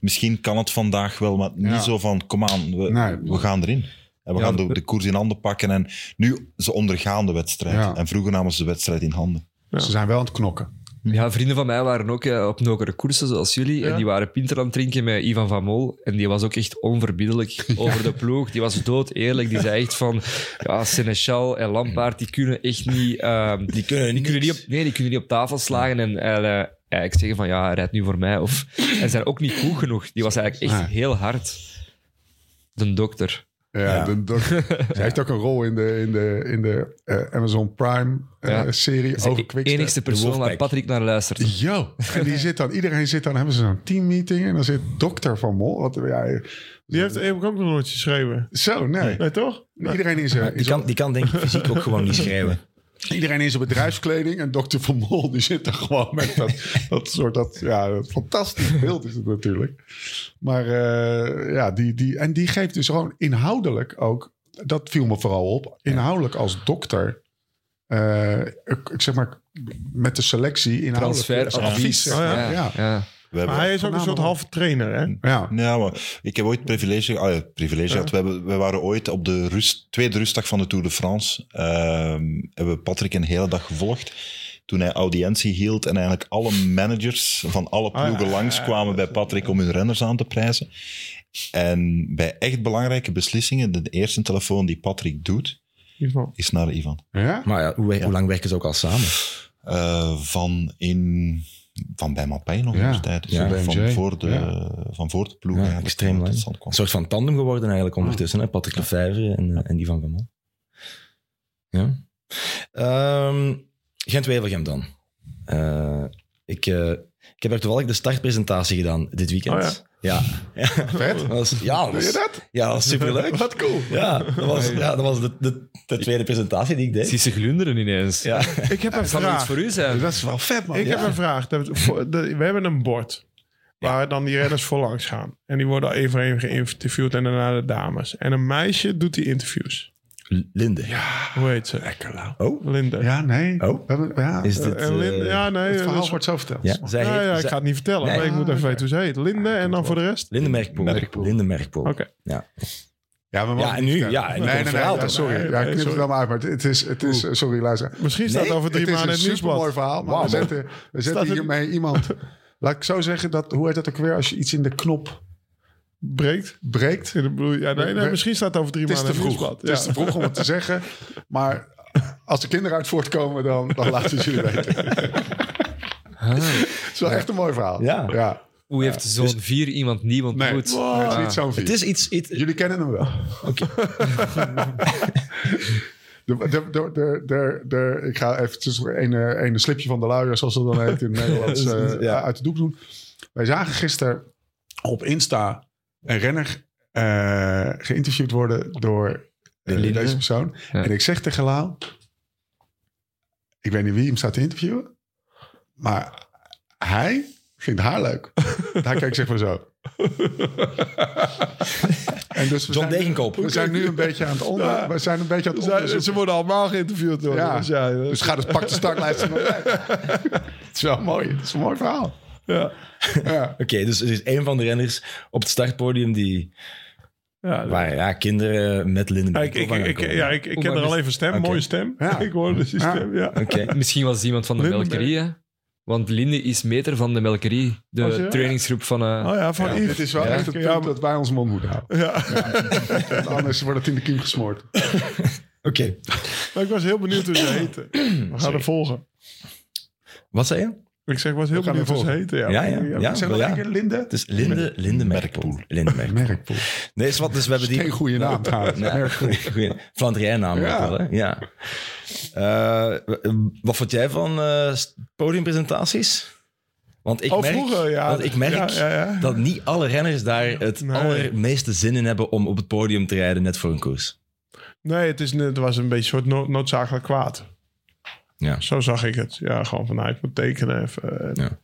Speaker 5: Misschien kan het vandaag wel, maar niet
Speaker 3: Ja.
Speaker 5: zo van, kom aan, we,
Speaker 3: Nee.
Speaker 5: we gaan erin. En we
Speaker 3: Ja,
Speaker 5: gaan de, de koers in handen pakken. En nu, ze ondergaan de wedstrijd.
Speaker 3: Ja.
Speaker 5: En vroeger namen ze de wedstrijd in handen.
Speaker 3: Ze zijn wel aan het knokken.
Speaker 4: Ja, vrienden van mij waren ook eh, op nokere koersen zoals jullie.
Speaker 2: Ja.
Speaker 4: En die waren pinter aan het drinken met Ivan van Mol. En die was ook echt onverbiddelijk (laughs) over de ploeg. Die was dood eerlijk. Die zei echt van... Ja, Seneschal en Lampaard, die kunnen echt niet... ehm,
Speaker 1: Die kunnen,
Speaker 4: die kunnen niet op, nee, die kunnen niet op tafel slagen. En eh, eigenlijk zeggen van... Ja, rijd nu voor mij. Of, en zijn ook niet goed genoeg. Die was eigenlijk echt heel hard. De dokter.
Speaker 3: Ja,
Speaker 1: Ja.
Speaker 3: de- de- (laughs) Ze heeft ook een rol in de, in de, in de eh, Amazon Prime eh,
Speaker 4: is
Speaker 3: over
Speaker 4: de
Speaker 3: Quickstep.
Speaker 4: enigste persoon waar. Patrick naar luistert.
Speaker 3: Yo. En die (laughs) zit dan, iedereen zit dan, hebben ze zo'n teammeeting en dan zit dokter Van Mol. Wat, ja,
Speaker 2: Die heeft ik ook nog nooit geschreven.
Speaker 3: zo, nee.
Speaker 2: Nee, toch?
Speaker 3: Iedereen in
Speaker 1: Die kan, die kan denk ik fysiek ook gewoon niet schrijven.
Speaker 3: Iedereen in zijn bedrijfskleding en dokter Van Mol die zit er gewoon met dat, (laughs) dat soort, dat, ja, dat fantastisch beeld is het natuurlijk. Maar eh, ja, die, die, en die geeft dus gewoon inhoudelijk ook, dat viel me vooral op, inhoudelijk als dokter, eh, ik, ik zeg maar met de selectie inhoudelijk
Speaker 4: Transfer, advies.
Speaker 2: Oh, ja.
Speaker 3: ja.
Speaker 4: ja.
Speaker 5: We hebben,
Speaker 2: Maar hij is ook een soort halve trainer, hè?
Speaker 3: Ja,
Speaker 5: Ja, maar ik heb ooit privilege, ah ja, privilege gehad. We, hebben, we waren ooit op de rust, tweede rustdag van de Tour de France. ehm, hebben we Patrick een hele dag gevolgd. Toen hij audiëntie hield en eigenlijk alle managers van alle
Speaker 2: Ah, ja,
Speaker 5: ploegen
Speaker 2: ja,
Speaker 5: langskwamen bij Patrick om hun renners aan te prijzen. En bij echt belangrijke beslissingen, de eerste telefoon die Patrick doet,
Speaker 2: Ivan.
Speaker 5: is naar Ivan.
Speaker 3: ja?
Speaker 1: Maar ja, hoe, hoe lang werken ze ook al samen?
Speaker 5: Eh, van, in, van bij Mappij nog
Speaker 3: Ja,
Speaker 5: in de tijd. Dus
Speaker 1: ja.
Speaker 5: van, voor de,
Speaker 3: ja.
Speaker 5: van voor de ploeg
Speaker 1: Ja, extreem lang. Een soort van tandem geworden eigenlijk ondertussen. Hè? Patrick Lefevre en, eh, en die van Van Mol. Ja. Ehm Gent-Wevelgem dan. Eh, ik, eh, ik heb er toevallig de startpresentatie gedaan dit weekend.
Speaker 2: Oh
Speaker 1: ja. Ja.
Speaker 3: Vet. (laughs)
Speaker 1: Dat was, ja, dat was,
Speaker 3: dat?
Speaker 1: ja, dat was superleuk.
Speaker 3: Wat cool.
Speaker 1: Ja, dat was, ja, dat was de, de, de tweede presentatie die ik deed.
Speaker 4: Zie ze glunderen ineens.
Speaker 1: Ja.
Speaker 2: Ik heb (laughs) een
Speaker 4: Dat zal wel iets
Speaker 2: vraag.
Speaker 4: voor u zijn.
Speaker 3: Dat is wel vet, man.
Speaker 2: Ik
Speaker 3: Ja.
Speaker 2: heb een vraag. Voor- We hebben een bord. Waar dan die renners voorlangs gaan. En die worden één voor één geïnterviewd en daarna de dames. En een meisje doet die interviews.
Speaker 1: Linde.
Speaker 2: Hoe heet ze?
Speaker 3: Lekker, Lau.
Speaker 1: Oh,
Speaker 2: Linde.
Speaker 3: Ja, nee.
Speaker 1: Oh.
Speaker 3: Ja,
Speaker 1: is
Speaker 3: eh,
Speaker 1: dit...
Speaker 2: En Linde,
Speaker 1: eh,
Speaker 2: ja, nee.
Speaker 3: het verhaal
Speaker 2: dus-
Speaker 3: wordt zo verteld.
Speaker 1: ja, zij
Speaker 2: ja,
Speaker 1: heet,
Speaker 2: ja, ik
Speaker 1: zij-
Speaker 2: ga het niet vertellen.
Speaker 1: Nee.
Speaker 2: maar ik moet even weten hoe ze heet. Linde en dan voor de rest?
Speaker 1: Linde Merkpoel.
Speaker 5: Merkpoel.
Speaker 1: Linde Merkpoel.
Speaker 2: Oké.
Speaker 1: Ja.
Speaker 3: Ja, maar
Speaker 1: Ja, en nu, ja, en nu
Speaker 3: nee, nee,
Speaker 1: het
Speaker 3: nee,
Speaker 1: verhaal
Speaker 3: ja,
Speaker 1: dan.
Speaker 3: sorry.
Speaker 2: Nee,
Speaker 3: Ja,
Speaker 2: nee,
Speaker 3: knip het wel maar uit. Maar het is, het is sorry, luister.
Speaker 2: Misschien staat
Speaker 1: Nee,
Speaker 2: het over drie
Speaker 3: het is
Speaker 2: maanden in
Speaker 3: een
Speaker 2: het
Speaker 3: supermooi
Speaker 2: nieuwsblad.
Speaker 3: verhaal. Maar
Speaker 1: Wauw.
Speaker 3: we zetten, we zetten
Speaker 2: het-
Speaker 3: hiermee iemand... Laat ik zo zeggen, dat, hoe heet dat ook weer? Als je iets in de knop
Speaker 2: Breekt.
Speaker 3: breekt.
Speaker 2: In de bloei. Ja, nee, nee,
Speaker 3: Nee,
Speaker 2: misschien staat het over drie
Speaker 3: Het is
Speaker 2: maanden
Speaker 3: te
Speaker 2: het
Speaker 3: vroeg. Het is te vroeg om het te (laughs) zeggen. Maar als er kinderen uit voortkomen, dan, dan laten we het jullie weten. (laughs) Het is wel echt een mooi verhaal.
Speaker 1: Ja.
Speaker 3: ja.
Speaker 4: Hoe heeft zo'n vier iemand nieuw
Speaker 3: Nee,
Speaker 4: ontmoet?
Speaker 3: het is niet zo'n
Speaker 1: Het
Speaker 3: vier.
Speaker 1: is iets... iets
Speaker 3: Jullie kennen hem wel.
Speaker 1: Oké. (laughs)
Speaker 3: De, de, de, de, de, de- ik ga eventjes een, een slipje van de luier, zoals dat dan heet in het Nederlands, eh,
Speaker 1: Ja.
Speaker 3: uit de doek doen. Wij zagen gisteren op Insta een renner eh, geïnterviewd worden door eh, deze persoon.
Speaker 4: Ja.
Speaker 3: En ik zeg tegen Lau, ik weet niet wie hem staat te interviewen, maar hij vindt haar leuk. hij kijkt zich maar zo. (laughs) en dus we
Speaker 1: John
Speaker 3: zijn, we zijn nu een beetje aan het onder,
Speaker 2: Ja.
Speaker 3: we zijn een beetje aan het
Speaker 2: Ze,
Speaker 3: onderzoeken.
Speaker 2: ze worden allemaal geïnterviewd door.
Speaker 3: Ja.
Speaker 2: Dus ja, dat-
Speaker 3: Dus ga dus pak de startlijst. (laughs) Het is wel mooi. Het is een mooi verhaal.
Speaker 2: Ja. (laughs)
Speaker 3: Ja.
Speaker 1: Oké, dus er is een van de renners op het startpodium die...
Speaker 2: Ja,
Speaker 1: Waar ja, kinderen met Linde
Speaker 2: ik, ik, ik,
Speaker 1: komen.
Speaker 2: ja, ik, ik ken er al
Speaker 4: mis-
Speaker 2: even stem, mooie stem.
Speaker 3: Ja. (laughs)
Speaker 2: Ik hoorde die
Speaker 3: Ja.
Speaker 2: stem, ja.
Speaker 1: Oké. (laughs)
Speaker 4: Misschien was het iemand van de
Speaker 2: Lindenberg.
Speaker 4: melkerie, hè? Want Linde is meter van de melkerie. De trainingsgroep van... eh,
Speaker 2: Oh ja, van
Speaker 3: Ja,
Speaker 2: Yves.
Speaker 3: het is wel
Speaker 2: Ja,
Speaker 3: echt het
Speaker 2: ja,
Speaker 3: punt dat wij onze mond moeten houden.
Speaker 2: Ja,
Speaker 3: Anders wordt het in de kiem gesmoord.
Speaker 1: Oké.
Speaker 2: ik was heel benieuwd hoe ze heten. We gaan er volgen.
Speaker 1: Wat zei je?
Speaker 2: Ik zeg, was heel benieuwd hoe ze
Speaker 3: volgen.
Speaker 2: heten. Ja,
Speaker 1: Ja, ja, ja.
Speaker 3: Zeg nog
Speaker 1: ja.
Speaker 3: een keer Linde.
Speaker 1: Het is Linde, Linde Merkpoel. Linde (laughs) Merkpoel.
Speaker 3: Merkpoel.
Speaker 1: Nee, is wat, dus we hebben die...
Speaker 3: Geen goede naam trouwens.
Speaker 1: Nee. (laughs) Flandrijn naam
Speaker 3: Ja.
Speaker 1: wel, hè? Ja. Eh, wat vond jij van eh, podiumpresentaties? Want ik
Speaker 2: Oh,
Speaker 1: merk,
Speaker 2: vroeger, ja.
Speaker 1: want ik merk
Speaker 2: Ja, ja, ja.
Speaker 1: dat niet alle renners daar het
Speaker 2: Nee.
Speaker 1: allermeeste zin in hebben om op het podium te rijden net voor een koers.
Speaker 2: Nee, het, is, het was een beetje een soort no- noodzakelijk kwaad.
Speaker 1: Ja.
Speaker 2: Zo zag ik het. Ja, gewoon van, nou, ik moet tekenen even. En-
Speaker 1: Ja.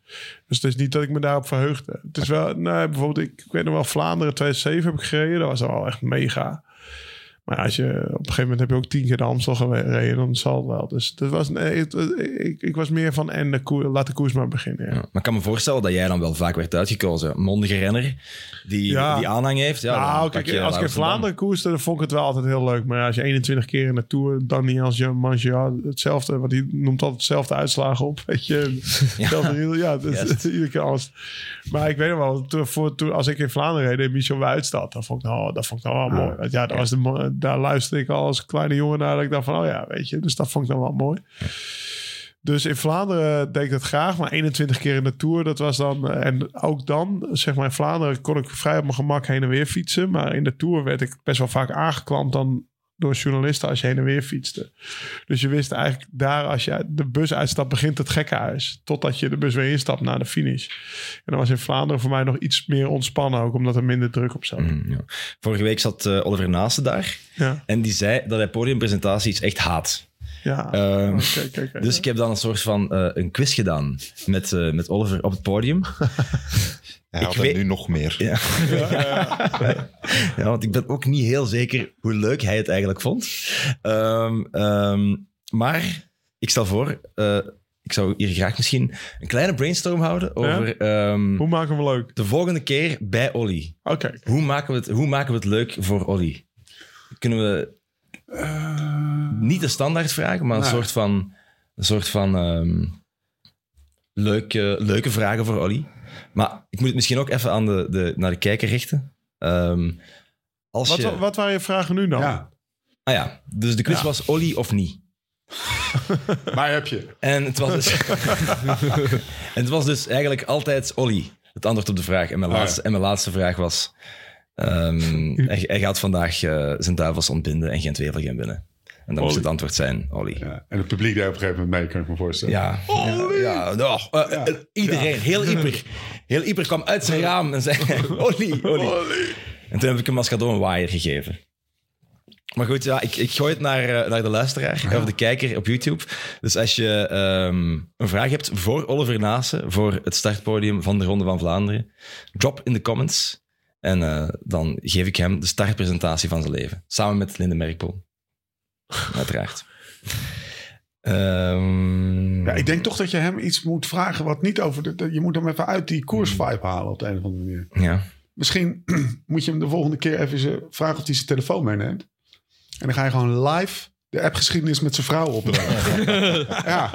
Speaker 2: Dus het is niet dat ik me daarop verheugde. Het is wel, nee, bijvoorbeeld, ik, ik weet nog wel, Vlaanderen 2007 heb ik gereden. Dat was wel echt mega. Maar als je, op een gegeven moment heb je ook tien keer de Amstel gereden, dan zal het wel. Dus dat was, nee, het- ik, ik was meer van, en de koer, laat de koers maar beginnen. Ja.
Speaker 1: Ja. Maar ik kan me voorstellen dat jij dan wel vaak werd uitgekozen. Mondige renner die,
Speaker 2: Ja.
Speaker 1: die aanhang heeft. Ja,
Speaker 2: nou,
Speaker 1: dan
Speaker 2: kijk, als ik in. Vlaanderen koerste, dan vond ik het wel altijd heel leuk. Maar als je 21 keer in de Tour, dan niet als Jean Mangia, hetzelfde. Want die noemt altijd hetzelfde uitslagen op. Weet je, (laughs) hetzelfde riel, ja, dat
Speaker 1: Juist. (laughs)
Speaker 2: iedere keer anders. Maar ik weet nog wel, toen, voor, toen, als ik in Vlaanderen reed in Michel Wuidstad, dat vond ik nou, dat vond ik nou wel mooi. Want ja, dat was de, daar luisterde ik al als kleine jongen naar. Dat ik dacht van, oh ja, weet je. Dus dat vond ik dan wel mooi. Dus in Vlaanderen deed ik dat graag, maar 21 keer in de Tour, dat was dan... eh, En ook dan, zeg maar in Vlaanderen, kon ik vrij op mijn gemak heen en weer fietsen. Maar in de Tour werd ik best wel vaak aangeklampt dan door journalisten als je heen en weer fietste. Dus je wist eigenlijk daar, als je de bus uitstapt, begint het gekkenhuis. Totdat je de bus weer instapt naar de finish. En dat was in Vlaanderen voor mij nog iets meer ontspannen ook, omdat er minder druk op zat.
Speaker 1: Mm, ja. Vorige week zat eh, Oliver Naasten daar.
Speaker 2: Ja,
Speaker 1: En die zei dat hij podiumpresentaties echt haat.
Speaker 2: ja.
Speaker 1: Ehm,
Speaker 2: oké.
Speaker 1: Dus ik heb dan een soort van eh, een quiz gedaan met, eh, met Oliver op het podium. (laughs)
Speaker 5: Hij
Speaker 1: Ik
Speaker 5: had er
Speaker 1: weet-
Speaker 5: nu nog meer. (laughs)
Speaker 1: Ja. ja, want ik ben ook niet heel zeker hoe leuk hij het eigenlijk vond. Ehm, ehm, maar ik stel voor, eh, ik zou hier graag misschien een kleine brainstorm houden over ehm,
Speaker 2: Hoe maken we leuk?
Speaker 1: de volgende keer bij Olly.
Speaker 2: Oké.
Speaker 1: Hoe maken, we het, hoe maken we het leuk voor Olly? Kunnen we niet de standaard vragen, maar een
Speaker 3: nee.
Speaker 1: soort van, een soort van ehm, leuke, leuke vragen voor Olly. Maar ik moet het misschien ook even aan de, de, naar de kijker richten. Ehm, als
Speaker 2: Wat,
Speaker 1: je,
Speaker 2: wat waren je vragen nu dan?
Speaker 3: Ja,
Speaker 1: Ah ja, dus de quiz
Speaker 3: Ja.
Speaker 1: was Olly of niet. (laughs)
Speaker 3: maar heb je.
Speaker 1: En het was dus, (laughs) en het was dus eigenlijk altijd Olly, het antwoord op de vraag. En mijn,
Speaker 3: Ah, ja.
Speaker 1: laatste, en mijn laatste vraag was... ehm, hij, hij gaat vandaag eh, zijn duivels ontbinden en geen twijfel gaan binnen. En dan moest
Speaker 2: Olly.
Speaker 1: het antwoord zijn Olly. Ja.
Speaker 3: Ja. En het publiek deed op een gegeven moment mee, kan ik me voorstellen.
Speaker 1: Ja, ja, ja, oh, eh, eh, iedereen, heel Ieper. Heel Ieper kwam uit zijn raam en zei: (laughs) Olly, Olly. En toen heb ik hem als cadeau een waaier gegeven. Maar goed, ja, ik, ik gooi het naar, eh, naar de luisteraar of de kijker op YouTube. Dus als je ehm, een vraag hebt voor Oliver Naassen, voor het startpodium van de Ronde van Vlaanderen, drop in de comments. En eh, dan geef ik hem de startpresentatie van zijn leven. Samen met Linde Merkpoel. Uiteraard. Ehm,
Speaker 3: Ja, ik denk toch dat je hem iets moet vragen wat niet over de... de- Je moet hem even uit die koersvibe halen op de een of andere manier.
Speaker 1: ja.
Speaker 3: Misschien (clears throat) moet je hem de volgende keer even vragen of hij zijn telefoon meeneemt. En dan ga je gewoon live de appgeschiedenis met zijn vrouw opdragen. (laughs) ja,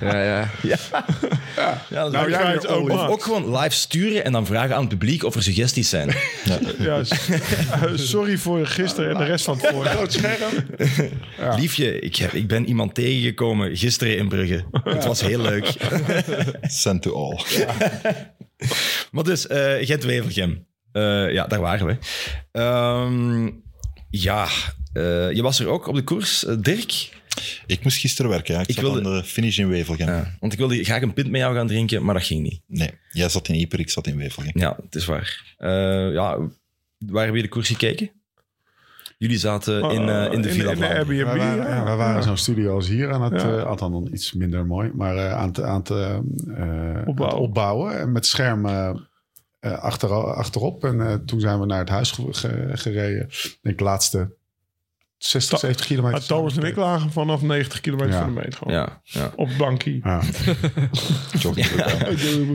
Speaker 4: Ja, ja.
Speaker 1: Ja, dat is
Speaker 3: Nou,
Speaker 1: ook-
Speaker 3: jij
Speaker 2: het ook.
Speaker 1: Of ook gewoon live sturen en dan vragen aan het publiek of er suggesties zijn.
Speaker 2: Ja, (laughs) sorry voor gisteren en de rest van het voor.
Speaker 3: groot scherm.
Speaker 1: Liefje, ik, heb, ik ben iemand tegengekomen gisteren in Brugge. Het was heel leuk. (laughs)
Speaker 5: Send to all.
Speaker 1: Maar dus, eh Gent-Wevelgem. Eh, ja, daar waren we. Ehm, ja, eh, je was er ook op de koers, eh, Dirk.
Speaker 5: Ik moest gisteren werken. Ja. Ik,
Speaker 1: Ik
Speaker 5: zat
Speaker 1: wilde-
Speaker 5: aan de finish in Wevelgem.
Speaker 1: Ja, want ik wilde graag een pint met jou gaan drinken, maar dat ging niet.
Speaker 5: Nee, jij zat in Ieper, ik zat in Wevelgem.
Speaker 1: Ja, het is waar. Eh, ja, waar hebben we de koers gekeken? Jullie zaten in, eh, in de Villa
Speaker 2: in de. Airbnb.
Speaker 3: We waren,
Speaker 2: ja.
Speaker 3: ja, we waren zo'n studio als hier aan het,
Speaker 2: Ja.
Speaker 3: althans dan iets minder mooi, maar eh, aan het, aan het, aan het
Speaker 2: Opbouwen.
Speaker 3: opbouwen. En met schermen eh, achter, achterop. En eh, toen zijn we naar het huis ge- ge- gereden. Ik denk de laatste 60, 70 kilometer.
Speaker 2: Thomas en ik lagen vanaf 90 kilometer
Speaker 3: Ja.
Speaker 2: van de meet gewoon.
Speaker 1: Ja, ja.
Speaker 2: Op het bankje. (laughs)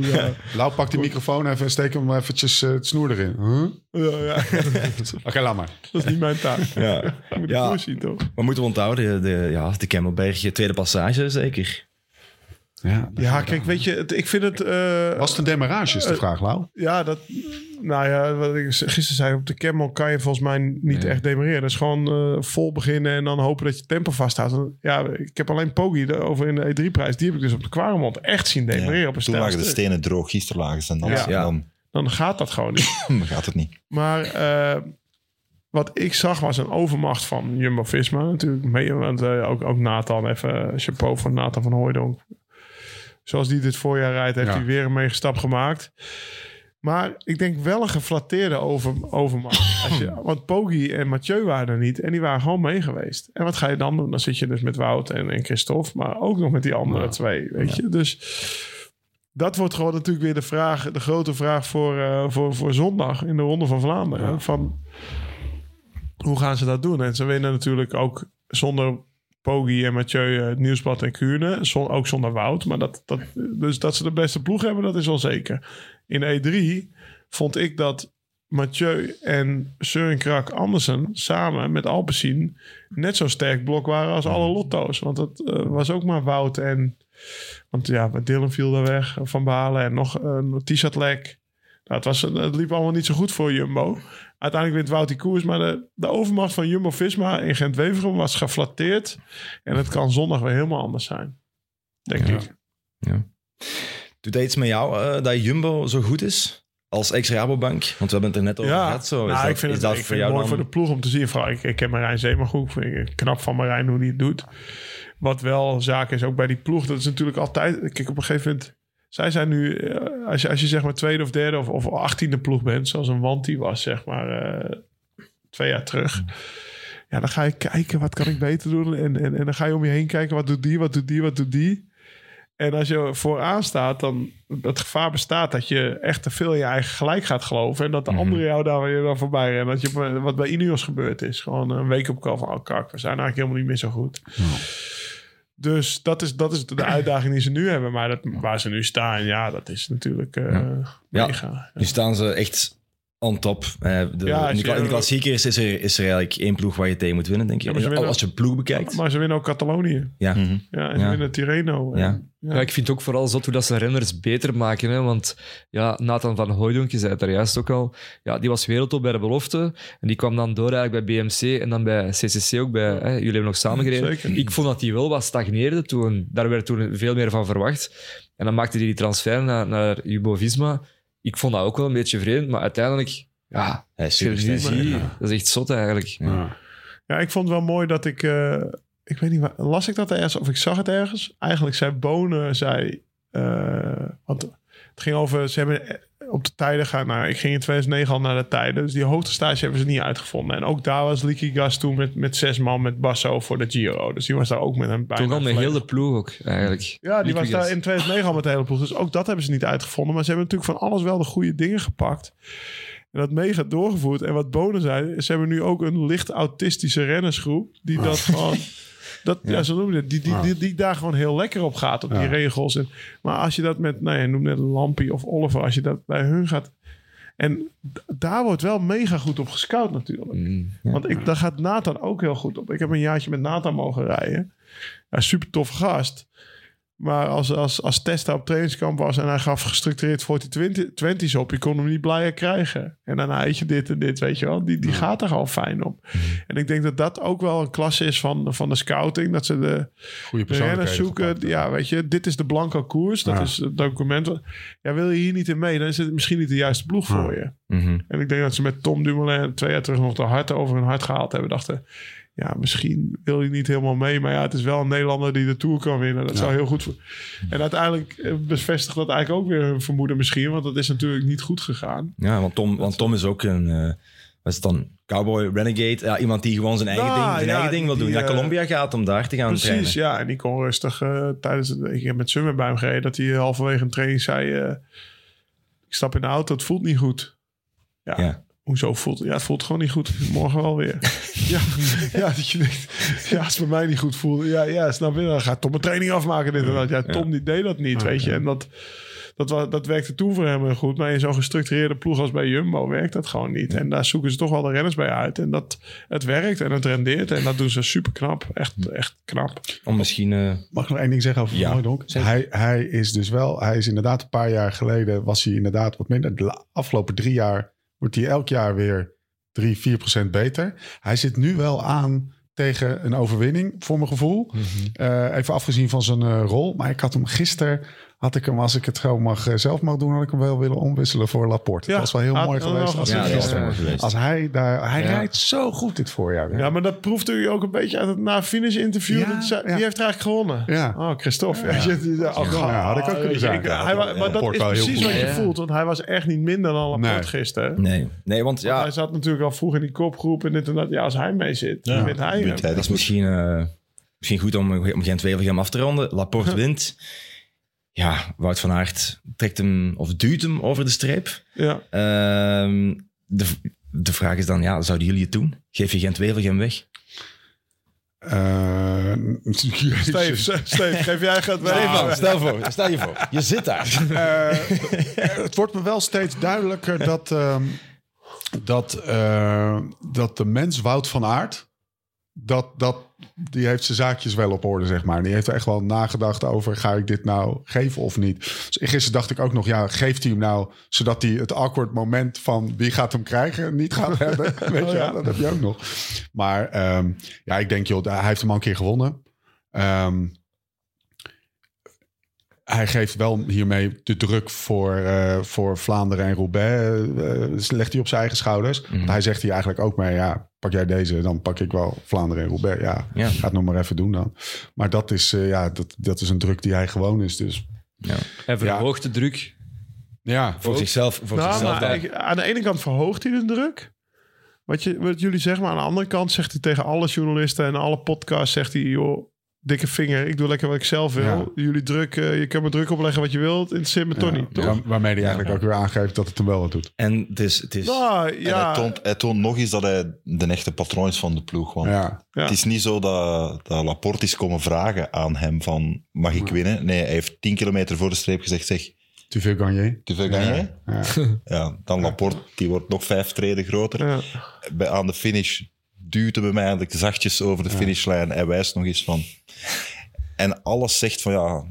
Speaker 3: Ja. Lau, pak die microfoon even en steek hem eventjes eh, het snoer erin. Huh?
Speaker 2: ja, ja. (laughs)
Speaker 3: Oké, laat maar.
Speaker 2: Dat is niet mijn taak.
Speaker 1: ja.
Speaker 2: Ik moet koers zien, toch?
Speaker 1: Maar moeten we onthouden, de, de, ja, de Kemmelberg, tweede passage zeker.
Speaker 3: Ja,
Speaker 2: Ja, kijk, weet je, het, ik vind het... eh,
Speaker 3: Was het een demarrage, is de
Speaker 2: Eh,
Speaker 3: vraag, Lau?
Speaker 2: Ja, dat... Nou ja, wat ik gisteren zei, op de Camel kan je volgens mij niet
Speaker 4: Nee.
Speaker 2: echt demereren. Dat is gewoon eh, vol beginnen en dan hopen dat je tempo vasthoudt. En Ja, ik heb alleen Poggi over in de E3-prijs. Die heb ik dus op de Quaremont echt zien demereren
Speaker 5: Ja,
Speaker 2: op een
Speaker 5: Toen lagen de stenen droog, gisteren lagen ze nat.
Speaker 2: Ja.
Speaker 5: En Dan,
Speaker 2: Dan gaat dat gewoon niet. (laughs)
Speaker 5: dan gaat het niet.
Speaker 2: Maar eh, wat ik zag was een overmacht van Jumbo-Visma natuurlijk. Mee, want ook, ook Nathan, even chapeau voor Nathan van Hooijdonk. Zoals die dit voorjaar rijdt, heeft
Speaker 3: Ja.
Speaker 2: hij weer een megastap gemaakt. Maar ik denk wel een geflatteerde over, overmacht. Als je, want Poggi en Mathieu waren er niet. En die waren gewoon mee geweest. En wat ga je dan doen? Dan zit je dus met Wout en, en Christophe. Maar ook nog met die andere twee. Weet je? Dus dat wordt gewoon natuurlijk weer de vraag. De grote vraag voor, eh, voor, voor zondag in de Ronde van Vlaanderen. Van hoe gaan ze dat doen? En ze winnen natuurlijk ook zonder Poggi en Mathieu eh, het Nieuwsblad en Kuurne. Zon, ook zonder Wout. Maar dat, dat, dus dat ze de beste ploeg hebben, dat is wel zeker. In E3 vond ik dat Mathieu en Søren Krak Andersen samen met Alpecin net zo sterk blok waren als alle Lotto's. Want dat eh, was ook maar Wout en... Want ja, Dylan viel daar weg, Van Balen en nog een t-shirt lek. Nou, het, was, het liep allemaal niet zo goed voor Jumbo. Uiteindelijk wint Wout die koers, maar de, de overmacht van Jumbo-Visma in Gent-Wevelgem was geflatteerd. En het kan zondag weer helemaal anders zijn, denk
Speaker 1: Ja.
Speaker 2: ik.
Speaker 1: Doet dat iets met jou eh, dat Jumbo zo goed is? Als ex-Rabobank? Want we hebben het er net over gehad. Zo. Is
Speaker 2: nou,
Speaker 1: dat,
Speaker 2: ik vind
Speaker 1: is
Speaker 2: het,
Speaker 1: dat
Speaker 2: ik
Speaker 1: voor
Speaker 2: vind het
Speaker 1: jou
Speaker 2: mooi
Speaker 1: dan...
Speaker 2: voor de ploeg om te zien. Vooral, ik, ik ken Marijn Zeeman goed. Ik vind het knap van Marijn hoe hij het doet. Wat wel zaak is, ook bij die ploeg. Dat is natuurlijk altijd... Kijk, op een gegeven moment... Zij zijn nu... eh, Als je, als je zeg maar tweede of derde of, of achttiende ploeg bent... Zoals een Wanti was, zeg maar... eh, twee jaar terug. Ja, dan ga je kijken, wat kan ik beter doen? En, en, en dan ga je om je heen kijken, wat doet die, wat doet die, wat doet die? En als je vooraan staat, dan het gevaar bestaat dat je echt te veel in je eigen gelijk gaat geloven. En dat de anderen jou daar weer dan voorbij rennen. Dat je, wat bij Ineos gebeurd is. Gewoon een week op call van, oh kak, we zijn eigenlijk helemaal niet meer zo goed. Dus dat is, dat is de (clears throat) uitdaging die ze nu hebben. Maar dat, waar ze nu staan, ja, dat is natuurlijk eh
Speaker 1: Ja.
Speaker 2: mega.
Speaker 1: Nu staan ze echt on top. Eh, de,
Speaker 2: Ja,
Speaker 1: in, de, in de klassiekers is er, is er eigenlijk één ploeg waar je tegen moet winnen, denk ik.
Speaker 2: Ja, winnen-
Speaker 1: Als je ploeg bekijkt.
Speaker 2: Maar ze winnen ook Catalonië.
Speaker 1: Ja.
Speaker 5: Mhm.
Speaker 2: Ja, en ze winnen Tirreno. En-
Speaker 1: Ja.
Speaker 4: Ja, ik vind ook vooral zot hoe dat ze renners beter maken. Hè? Want ja, Nathan van Hooydonk, je zei het daar juist ook al, ja, die was wereldtop bij de belofte. En die kwam dan door eigenlijk bij BMC en dan bij CCC ook. Bij, hè? Jullie hebben nog samen gereden.
Speaker 2: Zeker.
Speaker 4: Ik vond dat die wel wat stagneerde toen. Daar werd toen veel meer van verwacht. En dan maakte hij die transfer naar, naar Jumbo-Visma. Ik vond dat ook wel een beetje vreemd, maar uiteindelijk... Ja,
Speaker 1: Hij is
Speaker 4: ziet, dat is echt zot eigenlijk.
Speaker 3: Ja.
Speaker 2: Ja, ik vond het wel mooi dat ik... eh, ik weet niet, waar, las ik dat ergens of ik zag het ergens? Eigenlijk zei Bonen, zei... eh, want het ging over... Ze hebben op de tijden gaan... Nou, ik ging in 2009 al naar de tijden. Dus die hoogtestage hebben ze niet uitgevonden. En ook daar was Licky Gas toen met, met zes man met Basso voor de Giro. Dus die was daar ook met een bijna...
Speaker 4: Toen al met heel
Speaker 2: volledig-
Speaker 4: de ploeg ook, eigenlijk.
Speaker 2: Ja, die was daar in 2009 al met de hele ploeg. Dus ook dat hebben ze niet uitgevonden. Maar ze hebben natuurlijk van alles wel de goede dingen gepakt. En dat mega doorgevoerd. En wat Bonen zei, ze hebben nu ook een licht autistische rennersgroep. Die dat (laughs) gewoon... Dat, ja. zo ze het. Die, die, die, die daar gewoon heel lekker op gaat, op die regels. En, maar als je dat met, nou ja, noem net Lampie of Oliver, als je dat bij hun gaat... En daar wordt wel mega goed op gescout natuurlijk.
Speaker 4: Mm.
Speaker 2: Want ik, daar gaat Nathan ook heel goed op. Ik heb een jaartje met Nathan mogen rijden. Ja, super tof gast. Maar als, als, als Testa op trainingskamp was en hij gaf gestructureerd 40 20's op, je kon hem niet blijer krijgen. En dan eet je dit en dit, weet je wel. Die, die gaat er gewoon fijn op. En ik denk dat dat ook wel een klasse is van, van de scouting. Dat ze de,
Speaker 3: Goede
Speaker 2: de renners
Speaker 3: persoonlijkheden
Speaker 2: zoeken.
Speaker 3: gepakt,
Speaker 2: Ja, weet je, dit is de blanco koers. Dat
Speaker 3: Ja.
Speaker 2: is het document. Ja, wil je hier niet in mee, dan is het misschien niet de juiste ploeg
Speaker 3: Ja.
Speaker 2: voor je.
Speaker 1: Mhm.
Speaker 2: En ik denk dat ze met Tom Dumoulin twee jaar terug nog de hart over hun hart gehaald hebben. Dachten, ja, misschien wil hij niet helemaal mee. Maar ja, het is wel een Nederlander die de Tour kan winnen. Dat
Speaker 3: Ja.
Speaker 2: zou heel goed voor... En uiteindelijk eh, bevestigt dat eigenlijk ook weer hun vermoeden misschien. Want dat is natuurlijk niet goed gegaan.
Speaker 1: Ja, want Tom, want Tom is ook een... eh, wat is het dan? Cowboy, renegade. Ja, iemand die gewoon zijn eigen
Speaker 2: Ja,
Speaker 1: ding, zijn
Speaker 2: ja,
Speaker 1: eigen ding wil doen. Naar
Speaker 2: eh,
Speaker 1: Colombia gaat om daar te gaan
Speaker 2: Precies,
Speaker 1: trainen.
Speaker 2: ja. En die kon rustig tijdens... Het, ik heb met Summer bij hem gereden. Dat hij halverwege een training zei... eh, ik stap in de auto, het voelt niet goed. Ja. Hoezo voelt Ja, het voelt gewoon niet goed. Morgen wel weer. (laughs) ja, ja, dat je denkt... Ja, als het bij mij niet goed voelt... Ja, ja snap je? Dan gaat Tom een training afmaken. Dit en dat. Ja, Tom die deed dat niet, weet je. En dat, dat, dat werkte toen voor hem goed. Maar in zo'n gestructureerde ploeg als bij Jumbo werkt dat gewoon niet. En daar zoeken ze toch wel de renners bij uit. En dat het werkt en het rendeert. En dat doen ze super knap. Echt, echt knap.
Speaker 1: Om misschien... eh,
Speaker 3: Mag ik nog één ding zeggen over
Speaker 1: Ja,
Speaker 3: Van. Hij, hij is dus wel, hij is inderdaad een paar jaar geleden, was hij inderdaad wat minder. De afgelopen drie jaar wordt hij elk jaar weer drie, vier procent beter. Hij zit nu wel aan tegen een overwinning, voor mijn gevoel.
Speaker 1: Mhm.
Speaker 3: Eh, even afgezien van zijn eh, rol. Maar ik had hem gisteren, had ik hem, als ik het gewoon mag, eh, zelf mag doen, had ik hem wel willen omwisselen voor Laporte.
Speaker 2: Ja.
Speaker 3: Dat was wel heel
Speaker 2: Had-
Speaker 3: mooi geweest. Als,
Speaker 1: Ja, geweest.
Speaker 3: als hij daar, hij
Speaker 4: Ja.
Speaker 3: rijdt zo goed dit voorjaar.
Speaker 2: Ja, maar dat proefde u ook een beetje uit het na finish interview.
Speaker 3: Ja,
Speaker 2: Dat zei-
Speaker 3: ja.
Speaker 2: Die heeft eigenlijk gewonnen.
Speaker 3: Ja.
Speaker 2: Oh, Christophe. Ja. (laughs) Oh,
Speaker 3: Ja, had ik ook kunnen zijn.
Speaker 2: maar dat is precies wat je
Speaker 4: Ja.
Speaker 2: voelt. Want hij was echt niet minder dan Laporte
Speaker 3: Nee.
Speaker 2: gisteren.
Speaker 1: Nee, nee want ja,
Speaker 2: Hij zat natuurlijk al vroeg in die kopgroep en dit en dat. Ja, als hij mee zit,
Speaker 5: Ja,
Speaker 2: dan wint hij hem.
Speaker 1: dat is misschien, eh, misschien goed om, om Gent-Wevelgem af te ronden. Laporte (laughs) wint. Ja, Wout van Aert trekt hem of duwt hem over de streep.
Speaker 2: Ja.
Speaker 1: Ehm, de, de vraag is dan, ja, zouden jullie het doen? Geef je Gent-Wevelgem weg?
Speaker 3: Eh,
Speaker 2: Steve, (laughs) Steve, (laughs) geef jij gaat
Speaker 1: Stel,
Speaker 2: weg.
Speaker 1: stel, voor, stel je voor, je zit daar.
Speaker 3: Eh, (laughs) het wordt me wel steeds duidelijker dat, ehm, dat, eh, dat de mens Wout van Aert... Dat, dat, die heeft zijn zaakjes wel op orde, zeg maar. Die heeft er echt wel nagedacht over... ga ik dit nou geven of niet? Dus gisteren dacht ik ook nog... ja, geeft hij hem nou... zodat hij het awkward moment van... wie gaat hem krijgen, niet gaat (laughs) hebben. Weet je wel, dat heb je ook nog. Maar ehm, ja, ik denk, joh, hij heeft hem al een keer gewonnen. Ehm, hij geeft wel hiermee de druk voor, eh, voor Vlaanderen en Roubaix. eh, legt hij op zijn eigen schouders. Want hij zegt hier eigenlijk ook mee: ja, pak jij deze, dan pak ik wel Vlaanderen en Roubaix. Ja,
Speaker 1: Ja.
Speaker 3: ga het nog maar even doen dan. Maar dat is, eh, ja, dat, dat is een druk die hij gewoon is. Dus
Speaker 4: Hij verhoogt de druk.
Speaker 3: ja,
Speaker 1: Voor zichzelf, voor
Speaker 2: Nou,
Speaker 1: zichzelf
Speaker 2: aan de ene kant verhoogt hij de druk. Wat, je, wat jullie zeggen, maar aan de andere kant zegt hij tegen alle journalisten en alle podcasts: zegt hij, joh, dikke vinger, ik doe lekker wat ik zelf wil.
Speaker 3: Ja.
Speaker 2: Jullie druk, eh, je kan me druk opleggen wat je wilt. Het interesseert me toch
Speaker 3: ja,
Speaker 2: niet. Toch?
Speaker 3: waarmee hij eigenlijk ook weer aangeeft dat het hem wel wat doet.
Speaker 1: En het is, het is
Speaker 2: Nou,
Speaker 5: En
Speaker 2: ja,
Speaker 5: hij, toont, hij toont nog eens dat hij de echte patroon is van de ploeg. Want
Speaker 3: Ja,
Speaker 2: Ja.
Speaker 5: het is niet zo dat, dat Laporte is komen vragen aan hem van mag ik winnen? Nee, hij heeft 10 kilometer voor de streep gezegd zeg,
Speaker 3: tu veux gagner.
Speaker 5: te veel gagné?
Speaker 3: Ja. (laughs)
Speaker 5: Ja, dan Laporte, die wordt nog vijf treden groter.
Speaker 2: ja.
Speaker 5: Bij, aan de finish duwt hem hem eigenlijk zachtjes over de finishlijn. Hij wijst nog eens van... En alles zegt van ja,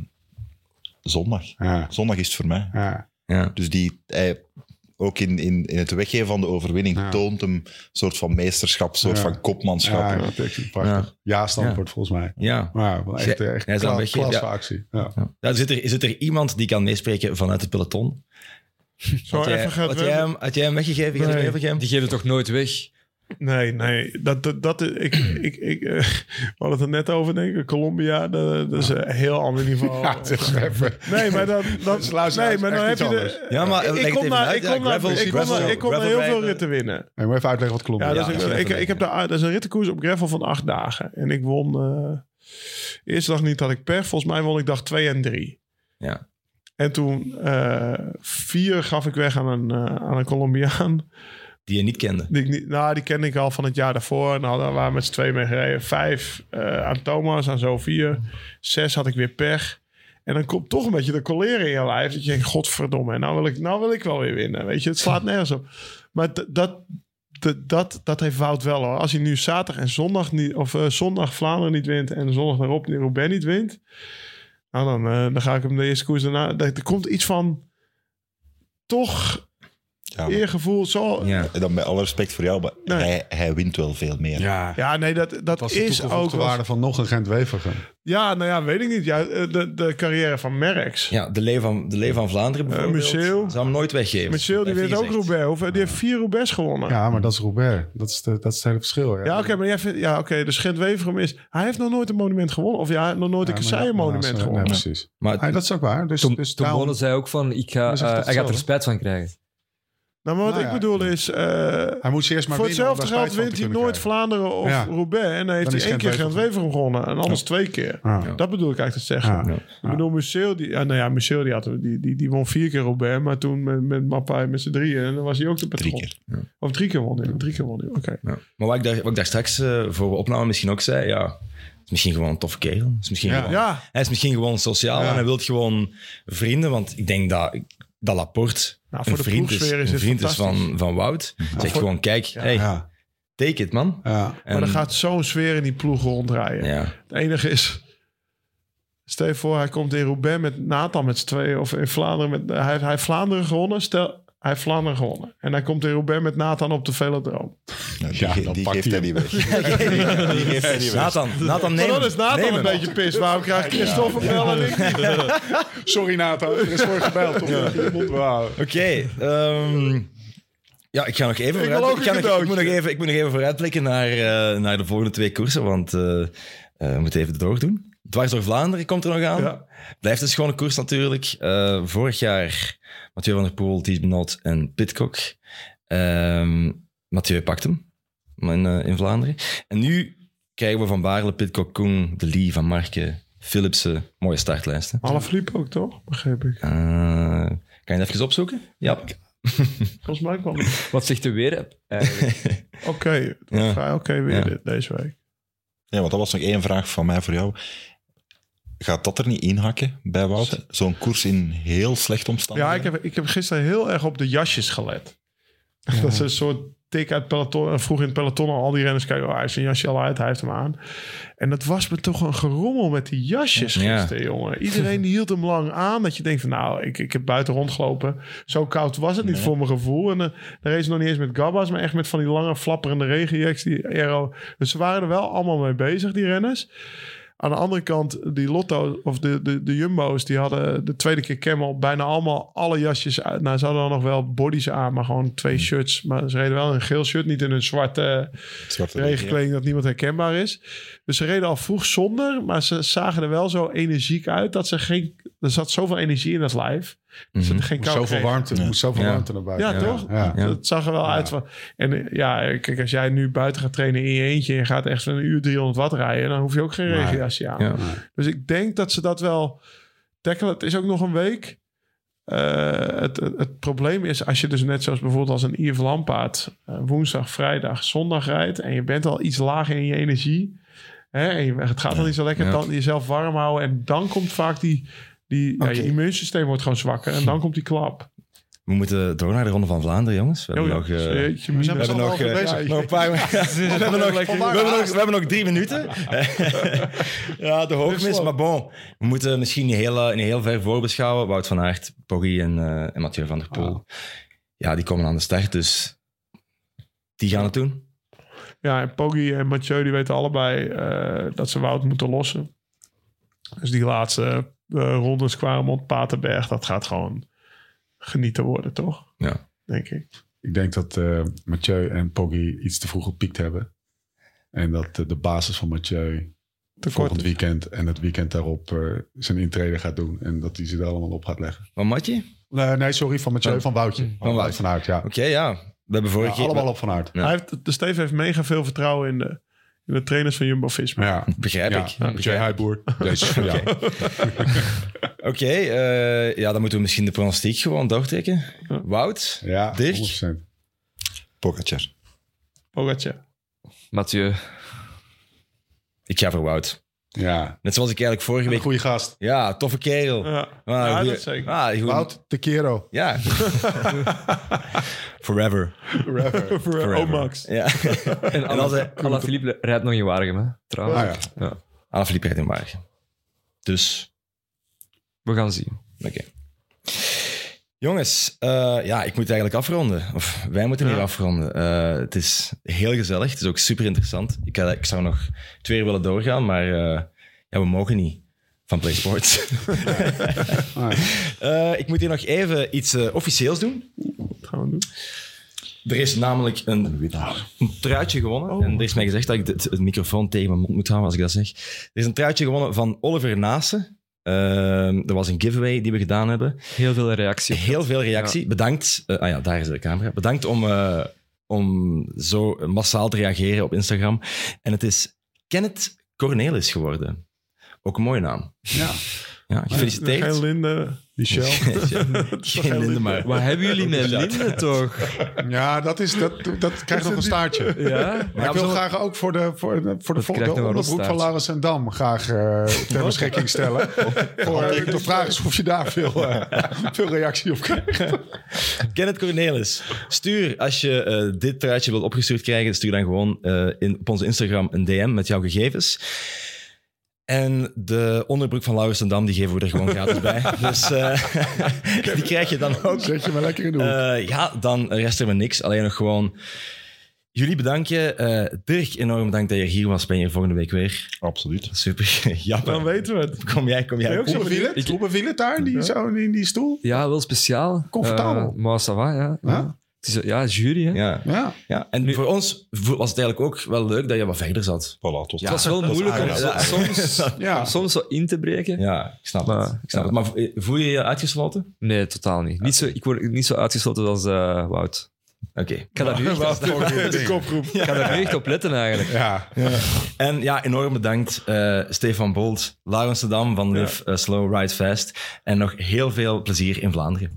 Speaker 5: zondag.
Speaker 3: Ja.
Speaker 5: Zondag is het voor mij.
Speaker 3: Ja.
Speaker 1: ja.
Speaker 5: Dus die, hij, ook in, in, in het weggeven van de overwinning
Speaker 3: Ja.
Speaker 5: toont hem een soort van meesterschap, een soort
Speaker 3: Ja.
Speaker 5: van kopmanschap.
Speaker 3: Ja, dat is prachtig. Ja, standwoord volgens mij.
Speaker 1: ja.
Speaker 3: Maar wel echt, echt
Speaker 1: Hij is al
Speaker 3: kla-
Speaker 1: weggegeven,
Speaker 3: klasse
Speaker 1: ja.
Speaker 3: actie. Ja.
Speaker 1: Ja, zit, er, zit er iemand die kan meespreken vanuit het peloton?
Speaker 2: Zo
Speaker 1: Had jij,
Speaker 2: even gaat
Speaker 1: had, jij hem, had jij hem weggegeven?
Speaker 2: Nee.
Speaker 1: Gent-Wevelgem?
Speaker 4: Die geven het toch nooit weg?
Speaker 2: Nee, nee. Dat, dat, dat, ik, ik, ik, eh, we hadden het er net over, denk ik. Colombia, dat, dat is een heel ander niveau.
Speaker 3: Ja, het is even.
Speaker 2: Nee, maar dan, (laughs) dan,
Speaker 3: Dus luister,
Speaker 2: nee, maar dan heb je de,
Speaker 1: Ja, maar
Speaker 2: ik, kom
Speaker 1: even
Speaker 2: naar, ik
Speaker 1: Ja,
Speaker 2: kom naar, ik kom naar, ik kom naar heel veel ritten winnen.
Speaker 3: Je moet even uitleggen wat Colombia
Speaker 2: Ja,
Speaker 3: is.
Speaker 2: dat is,
Speaker 1: Ja,
Speaker 2: ik, ik, heb daar, dat is een rittenkoers op gravel van acht dagen. En ik won, eh eerste dag niet had ik pech. Volgens mij won ik dag twee en drie.
Speaker 1: Ja.
Speaker 2: En toen eh, vier gaf ik weg aan een, aan een Colombiaan.
Speaker 1: Die je niet kende.
Speaker 2: Die, nou, die kende ik al van het jaar daarvoor. Nou, daar waren met z'n tweeën mee gereden. Vijf eh, aan Thomas, aan vier. Zes had ik weer pech. En dan komt toch een beetje de coleren in je lijf. Dat je denkt, godverdomme, nou wil ik, nou wil ik wel weer winnen. Weet je, het slaat nergens op. Maar dat, dat, dat heeft Wout wel hoor. Als hij nu zaterdag en zondag niet... Of eh, zondag Vlaanderen niet wint en zondag daarop Roubaix niet wint... Nou, dan, eh, dan ga ik hem de eerste koers daarna... Er komt iets van... Toch
Speaker 5: Ja,
Speaker 2: eergevoel. Zo,
Speaker 1: Ja.
Speaker 5: en dan met alle respect voor jou, maar
Speaker 2: Nee.
Speaker 5: hij, hij wint wel veel meer.
Speaker 3: Ja,
Speaker 2: Ja, nee, dat, dat
Speaker 3: was de
Speaker 2: is ook... wel-
Speaker 3: waarde van nog een Gent-Wevergem.
Speaker 2: Ja, nou ja, weet ik niet. Ja, eh, de, de carrière van Merckx.
Speaker 1: Ja, de Leeuw van, de Leeuw van Vlaanderen bijvoorbeeld.
Speaker 2: Michiel.
Speaker 1: Zou hem nooit weggeven.
Speaker 2: Michel, die
Speaker 1: Heeft
Speaker 2: wint ook. Roubaix. Of, die heeft vier Roubaix gewonnen. Ja,
Speaker 3: Ja, maar dat is Roubaix. Dat is, de, dat is het hele verschil. Ja,
Speaker 2: ja oké, maar jij vindt... Ja, oké, dus Gent Weverum is... Hij heeft nog nooit een monument gewonnen. Of ja, nog nooit een
Speaker 3: Ja, Nee,
Speaker 2: gewonnen.
Speaker 3: precies.
Speaker 1: Maar
Speaker 3: Ja, dat is ook waar. Dus,
Speaker 4: Toen,
Speaker 3: dus
Speaker 4: toen zei ook van, ik ga, eh, hij gaat er spijt van krijgen.
Speaker 2: Nou, maar wat
Speaker 3: Nou
Speaker 2: ik
Speaker 3: ja.
Speaker 2: bedoel is... eh,
Speaker 3: hij moet ze eerst maar
Speaker 2: voor hetzelfde geld wint hij nooit
Speaker 3: krijgen.
Speaker 2: Vlaanderen of
Speaker 3: Ja.
Speaker 2: Roubaix. En dan heeft
Speaker 3: Dan
Speaker 2: hij één keer Gent
Speaker 3: Gent-Wevelgem.
Speaker 2: Weverum gewonnen. En anders twee keer.
Speaker 3: Ja.
Speaker 2: Dat bedoel ik eigenlijk te zeggen.
Speaker 3: Ja.
Speaker 2: Ik bedoel, Michel, die, ja, nou ja, Michel die, had, die, die, die won vier keer Roubaix, maar toen met, met Mappai met z'n drieën, en dan was hij ook de patron.
Speaker 5: Drie keer.
Speaker 2: Of drie keer won hij, drie keer won hij, oké.
Speaker 1: Ja. Maar wat ik daar, wat ik daar straks eh, voor de opname misschien ook zei, ja, het is misschien gewoon een toffe kerel. Is misschien
Speaker 3: Ja.
Speaker 1: gewoon,
Speaker 2: Ja,
Speaker 1: Hij is misschien gewoon sociaal
Speaker 3: Ja.
Speaker 1: en hij wil gewoon vrienden, want ik denk dat, dat Laporte
Speaker 2: Nou, voor
Speaker 1: een
Speaker 2: de
Speaker 1: vriend is,
Speaker 2: is
Speaker 1: een
Speaker 2: het
Speaker 1: vriend is van, van Wout. Zegt
Speaker 2: voor-
Speaker 1: gewoon, kijk, hey,
Speaker 3: Ja.
Speaker 1: take it man.
Speaker 3: Ja.
Speaker 1: En,
Speaker 2: maar er gaat zo'n sfeer in die ploeg rondrijden.
Speaker 1: ja,
Speaker 2: Het enige is, stel je voor, hij komt in Roubaix met Nathan met z'n tweeën, of in Vlaanderen, met, hij, heeft- hij heeft Vlaanderen gewonnen. Stel, Hij heeft Vlaanderen gewonnen. En hij komt in Roubaix met Nathan op de velodroom.
Speaker 5: Nou, die
Speaker 3: Ja,
Speaker 5: die
Speaker 3: pakt
Speaker 5: geeft hij niet weg. (laughs) die geeft hij niet weg.
Speaker 1: Nathan, Nathan neem
Speaker 2: Maar dan is Nathan
Speaker 1: Neem
Speaker 2: een
Speaker 1: hem.
Speaker 2: beetje pist. Waarom krijgt Christophe hem wel en ik niet? (laughs)
Speaker 3: Sorry Nathan, er is voor gebeld.
Speaker 1: Oké. ehm, ja, ik ga nog even
Speaker 2: Ik
Speaker 1: vooruit, ik, ga
Speaker 2: een
Speaker 1: nog- ik, moet nog even, ik moet nog even vooruitblikken naar, eh, naar de volgende twee koersen, want eh, eh, we moeten even doordoen. Dwars door Vlaanderen komt er nog aan.
Speaker 2: Ja.
Speaker 1: Blijft een schone koers natuurlijk. Eh, vorig jaar Mathieu van der Poel, Thies Benoot en Pitcock. Ehm, Mathieu pakt hem in, eh, in Vlaanderen. En nu krijgen we Van Baarle, Pitcock, Koen, De Lee, Van Marken, Philipsen. Mooie startlijst. hè?
Speaker 2: Alaphilippe ook toch? Begreep ik.
Speaker 1: Eh, kan je het even opzoeken? Ja.
Speaker 2: Volgens mij kwam het. (laughs)
Speaker 4: Wat zegt de weer? eigenlijk? (laughs)
Speaker 2: Oké,
Speaker 1: Ja.
Speaker 2: vrij oké weer
Speaker 1: Ja.
Speaker 2: dit, deze week.
Speaker 5: Ja, want dat was nog één vraag van mij voor jou. Gaat dat er niet inhakken bij Wout? Zo'n koers in heel slechte
Speaker 2: Ja,
Speaker 5: omstandigheden?
Speaker 2: ik heb, ik heb gisteren heel erg op de jasjes gelet. (laughs) Dat is een soort tik uit het peloton. En vroeg in het peloton al, al die renners kijken, oh, hij heeft zijn jasje al uit, hij heeft hem aan. En dat was me toch een gerommel met die jasjes
Speaker 1: Ja.
Speaker 2: gisteren, jongen. Iedereen die hield hem lang aan. Dat je denkt van, nou, ik, ik heb buiten rondgelopen. Zo koud was het niet
Speaker 5: Nee.
Speaker 2: voor mijn gevoel. En uh, de race nog niet eens met gabbas, maar echt met van die lange flapperende regenjacks. Die aero. Dus ze waren er wel allemaal mee bezig, die renners. Aan de andere kant, die Lotto of de, de, de Jumbo's, die hadden de tweede keer Camel bijna allemaal alle jasjes uit. Nou, ze hadden dan nog wel bodies aan, maar gewoon twee shirts. Maar ze reden wel in een geel shirt, niet in een zwarte
Speaker 5: Zwarte
Speaker 2: regenkleding dat niemand herkenbaar is. Dus ze reden al vroeg zonder, maar ze zagen er wel zo energiek uit dat ze geen. Er zat zoveel energie in dat ze
Speaker 1: Mhm.
Speaker 2: er geen
Speaker 3: Moest zoveel
Speaker 2: kregen.
Speaker 3: warmte,
Speaker 5: Ja.
Speaker 3: moest zoveel
Speaker 1: Ja.
Speaker 3: warmte naar buiten.
Speaker 2: Ja, toch?
Speaker 3: Ja.
Speaker 1: Ja.
Speaker 2: Dat zag er wel uit van. En eh, ja, kijk, als jij nu buiten gaat trainen in je eentje en je gaat echt een uur 300 watt rijden, dan hoef je ook geen
Speaker 3: Nee.
Speaker 2: regenjasje aan.
Speaker 1: Ja.
Speaker 2: Dus ik denk dat ze dat wel tackelen. Het is ook nog een week. Eh, het, het, het probleem is als je dus net zoals bijvoorbeeld als een Yves Lampaard eh, woensdag, vrijdag, zondag rijdt en je bent al iets lager in je energie. Hè, en je, het gaat al niet zo lekker,
Speaker 1: Ja.
Speaker 2: dan jezelf warm houden. En dan komt vaak die, die ja, je immuunsysteem wordt gewoon zwakker. En dan komt die klap.
Speaker 1: We moeten door naar de Ronde van Vlaanderen, jongens. We hebben
Speaker 2: Oh,
Speaker 1: nog... eh,
Speaker 3: we
Speaker 1: hebben nog, eh, een we, hebben nog, drie minuten. (laughs) ja, de hoogmis. Maar bon, we moeten misschien niet heel, eh, niet heel ver voorbeschouwen. Wout van Aert, Poggi en, eh, en Mathieu van der Poel. Ja, die komen aan de start, dus die gaan het doen.
Speaker 2: Ja, en Poggi en Mathieu die weten allebei eh, dat ze Wout moeten lossen. Dus die laatste eh rondes Quaremont, Paterberg, dat gaat gewoon genieten worden, toch?
Speaker 1: Ja.
Speaker 2: Denk ik.
Speaker 3: Ik denk dat eh, Mathieu en Poggi iets te vroeg gepiekt hebben. En dat de basis van Mathieu
Speaker 2: Te
Speaker 3: volgend weekend en het weekend daarop eh, zijn intrede gaat doen. En dat hij ze er allemaal op gaat leggen.
Speaker 1: Wat Matje?
Speaker 3: Nee, nee sorry, van Mathieu,
Speaker 1: Oh.
Speaker 3: van Woutje.
Speaker 1: Van
Speaker 3: Van van ja.
Speaker 1: Oké, ja. We hebben
Speaker 3: Ja,
Speaker 1: vorige keer...
Speaker 3: allemaal op van Aert.
Speaker 1: Ja.
Speaker 2: Hij heeft, de Steve heeft mega veel vertrouwen in de, de trainers van Jumbo-Visma.
Speaker 3: Ja,
Speaker 1: Begrijp
Speaker 3: ja.
Speaker 1: ik. Begrijp-
Speaker 3: Heijboer, (laughs) deze is voor jou.
Speaker 1: Oké, eh, ja, dan moeten we misschien de pronostiek gewoon doortrekken. Wout,
Speaker 3: Ja,
Speaker 1: Dirk?
Speaker 3: 100%.
Speaker 5: Pogacar.
Speaker 2: Pogacar.
Speaker 4: Mathieu.
Speaker 1: ik ga voor Wout.
Speaker 3: Ja,
Speaker 1: Net zoals ik eigenlijk vorige
Speaker 3: een
Speaker 1: week...
Speaker 3: goede gast.
Speaker 1: Ja, toffe kerel.
Speaker 2: Ja,
Speaker 1: Ah,
Speaker 2: ja
Speaker 1: goeie-
Speaker 2: dat zeker.
Speaker 1: Ah, goed.
Speaker 3: Wout de Kero.
Speaker 1: Ja. (laughs) Forever.
Speaker 3: Forever. (laughs)
Speaker 1: Forever.
Speaker 2: Omax.
Speaker 1: Ja. (laughs)
Speaker 4: En
Speaker 1: als hij-
Speaker 4: Alaphilippe rijdt nog in Waregem, hè, trouwens.
Speaker 3: Ah, ja.
Speaker 4: Ja.
Speaker 1: Alaphilippe rijdt in Wagen. Dus,
Speaker 4: We gaan zien.
Speaker 1: oké. Jongens, eh, ja, ik moet eigenlijk afronden. Of wij moeten hier
Speaker 2: Ja.
Speaker 1: afronden. Eh, het is heel gezellig. Het is ook super interessant. Ik, eh, ik zou nog twee uur willen doorgaan, maar eh, ja, we mogen niet van PlaySports.
Speaker 3: Ah, (laughs)
Speaker 1: Eh, ik moet hier nog even iets eh, officieels doen.
Speaker 2: Dat gaan we doen.
Speaker 1: Er is namelijk een, een truitje gewonnen.
Speaker 2: Oh.
Speaker 1: En er is mij gezegd dat ik de, de microfoon tegen mijn mond moet houden als ik dat zeg. Er is een truitje gewonnen van Oliver Naassen. Ehm, er was een giveaway die we gedaan hebben.
Speaker 4: Heel veel reactie.
Speaker 1: Heel veel reactie. Bedankt. eh, ah ja, daar is de camera. Bedankt om, eh, om zo massaal te reageren op Instagram. En het is Kenneth Cornelis geworden. Ook een mooie naam.
Speaker 3: ja.
Speaker 1: Ja,
Speaker 2: Geen
Speaker 1: gefeliciteerd.
Speaker 2: Linde.
Speaker 3: Michel. (laughs) (laughs)
Speaker 1: Geen Linde, maar...
Speaker 4: Wat hebben jullie met Linde toch? (laughs)
Speaker 3: Ja, dat, is, dat, dat krijgt nog een staartje.
Speaker 4: Ja?
Speaker 3: Maar ik wil graag ook voor de, voor de, voor de, onderbroek van. Laurens en Dam graag eh, ter beschikking stellen. voor, de vraag is of je daar veel, eh, veel reactie op krijgt.
Speaker 1: Kenneth Cornelis, stuur als je eh, dit truitje wilt opgestuurd krijgen, stuur dan gewoon eh, in, op onze Instagram een DM met jouw gegevens. En de onderbroek van Laurens ten Dam, die geven we er gewoon gratis bij. (laughs) Dus eh, (laughs) die krijg je dan ook.
Speaker 3: Zet je maar lekker in de hoek.
Speaker 1: Eh, ja, dan rest er me niks. Alleen nog gewoon jullie bedanken. Eh, Dirk, enorm bedankt dat je hier was. Ben je volgende week weer.
Speaker 5: Absoluut.
Speaker 1: Super. (laughs) Jammer.
Speaker 2: Dan weten we het.
Speaker 1: Kom jij, kom
Speaker 2: Ben je
Speaker 1: jij.
Speaker 2: ook zo
Speaker 3: Hoe beviel het? Hoe beviel het daar, die, zo, in die stoel?
Speaker 4: Ja, wel speciaal.
Speaker 3: Comfortabel.
Speaker 4: Maar ça va, ja.
Speaker 3: Ja?
Speaker 4: Het is, ja, jury, hè.
Speaker 1: Ja.
Speaker 3: Ja.
Speaker 1: Ja, en voor ons was het eigenlijk ook wel leuk dat je wat verder zat.
Speaker 5: Voilà, tot
Speaker 4: Het was wel moeilijk om soms,
Speaker 3: Ja.
Speaker 4: soms zo in te breken.
Speaker 1: Ja, ik snap
Speaker 4: Maar-
Speaker 1: het. Ik snap het. Maar voel je je uitgesloten?
Speaker 4: Nee, totaal niet. niet zo, ik word niet zo uitgesloten als eh, Wout.
Speaker 1: Oké.
Speaker 4: Ik ga daar nu echt, (laughs)
Speaker 2: De kopgroep.
Speaker 4: ik ga daar nu echt op letten eigenlijk.
Speaker 3: Ja.
Speaker 1: En ja, enorm bedankt eh, Stefan Bolt, Laurens Dam van Live eh, Slow Ride Fast. En nog heel veel plezier in Vlaanderen.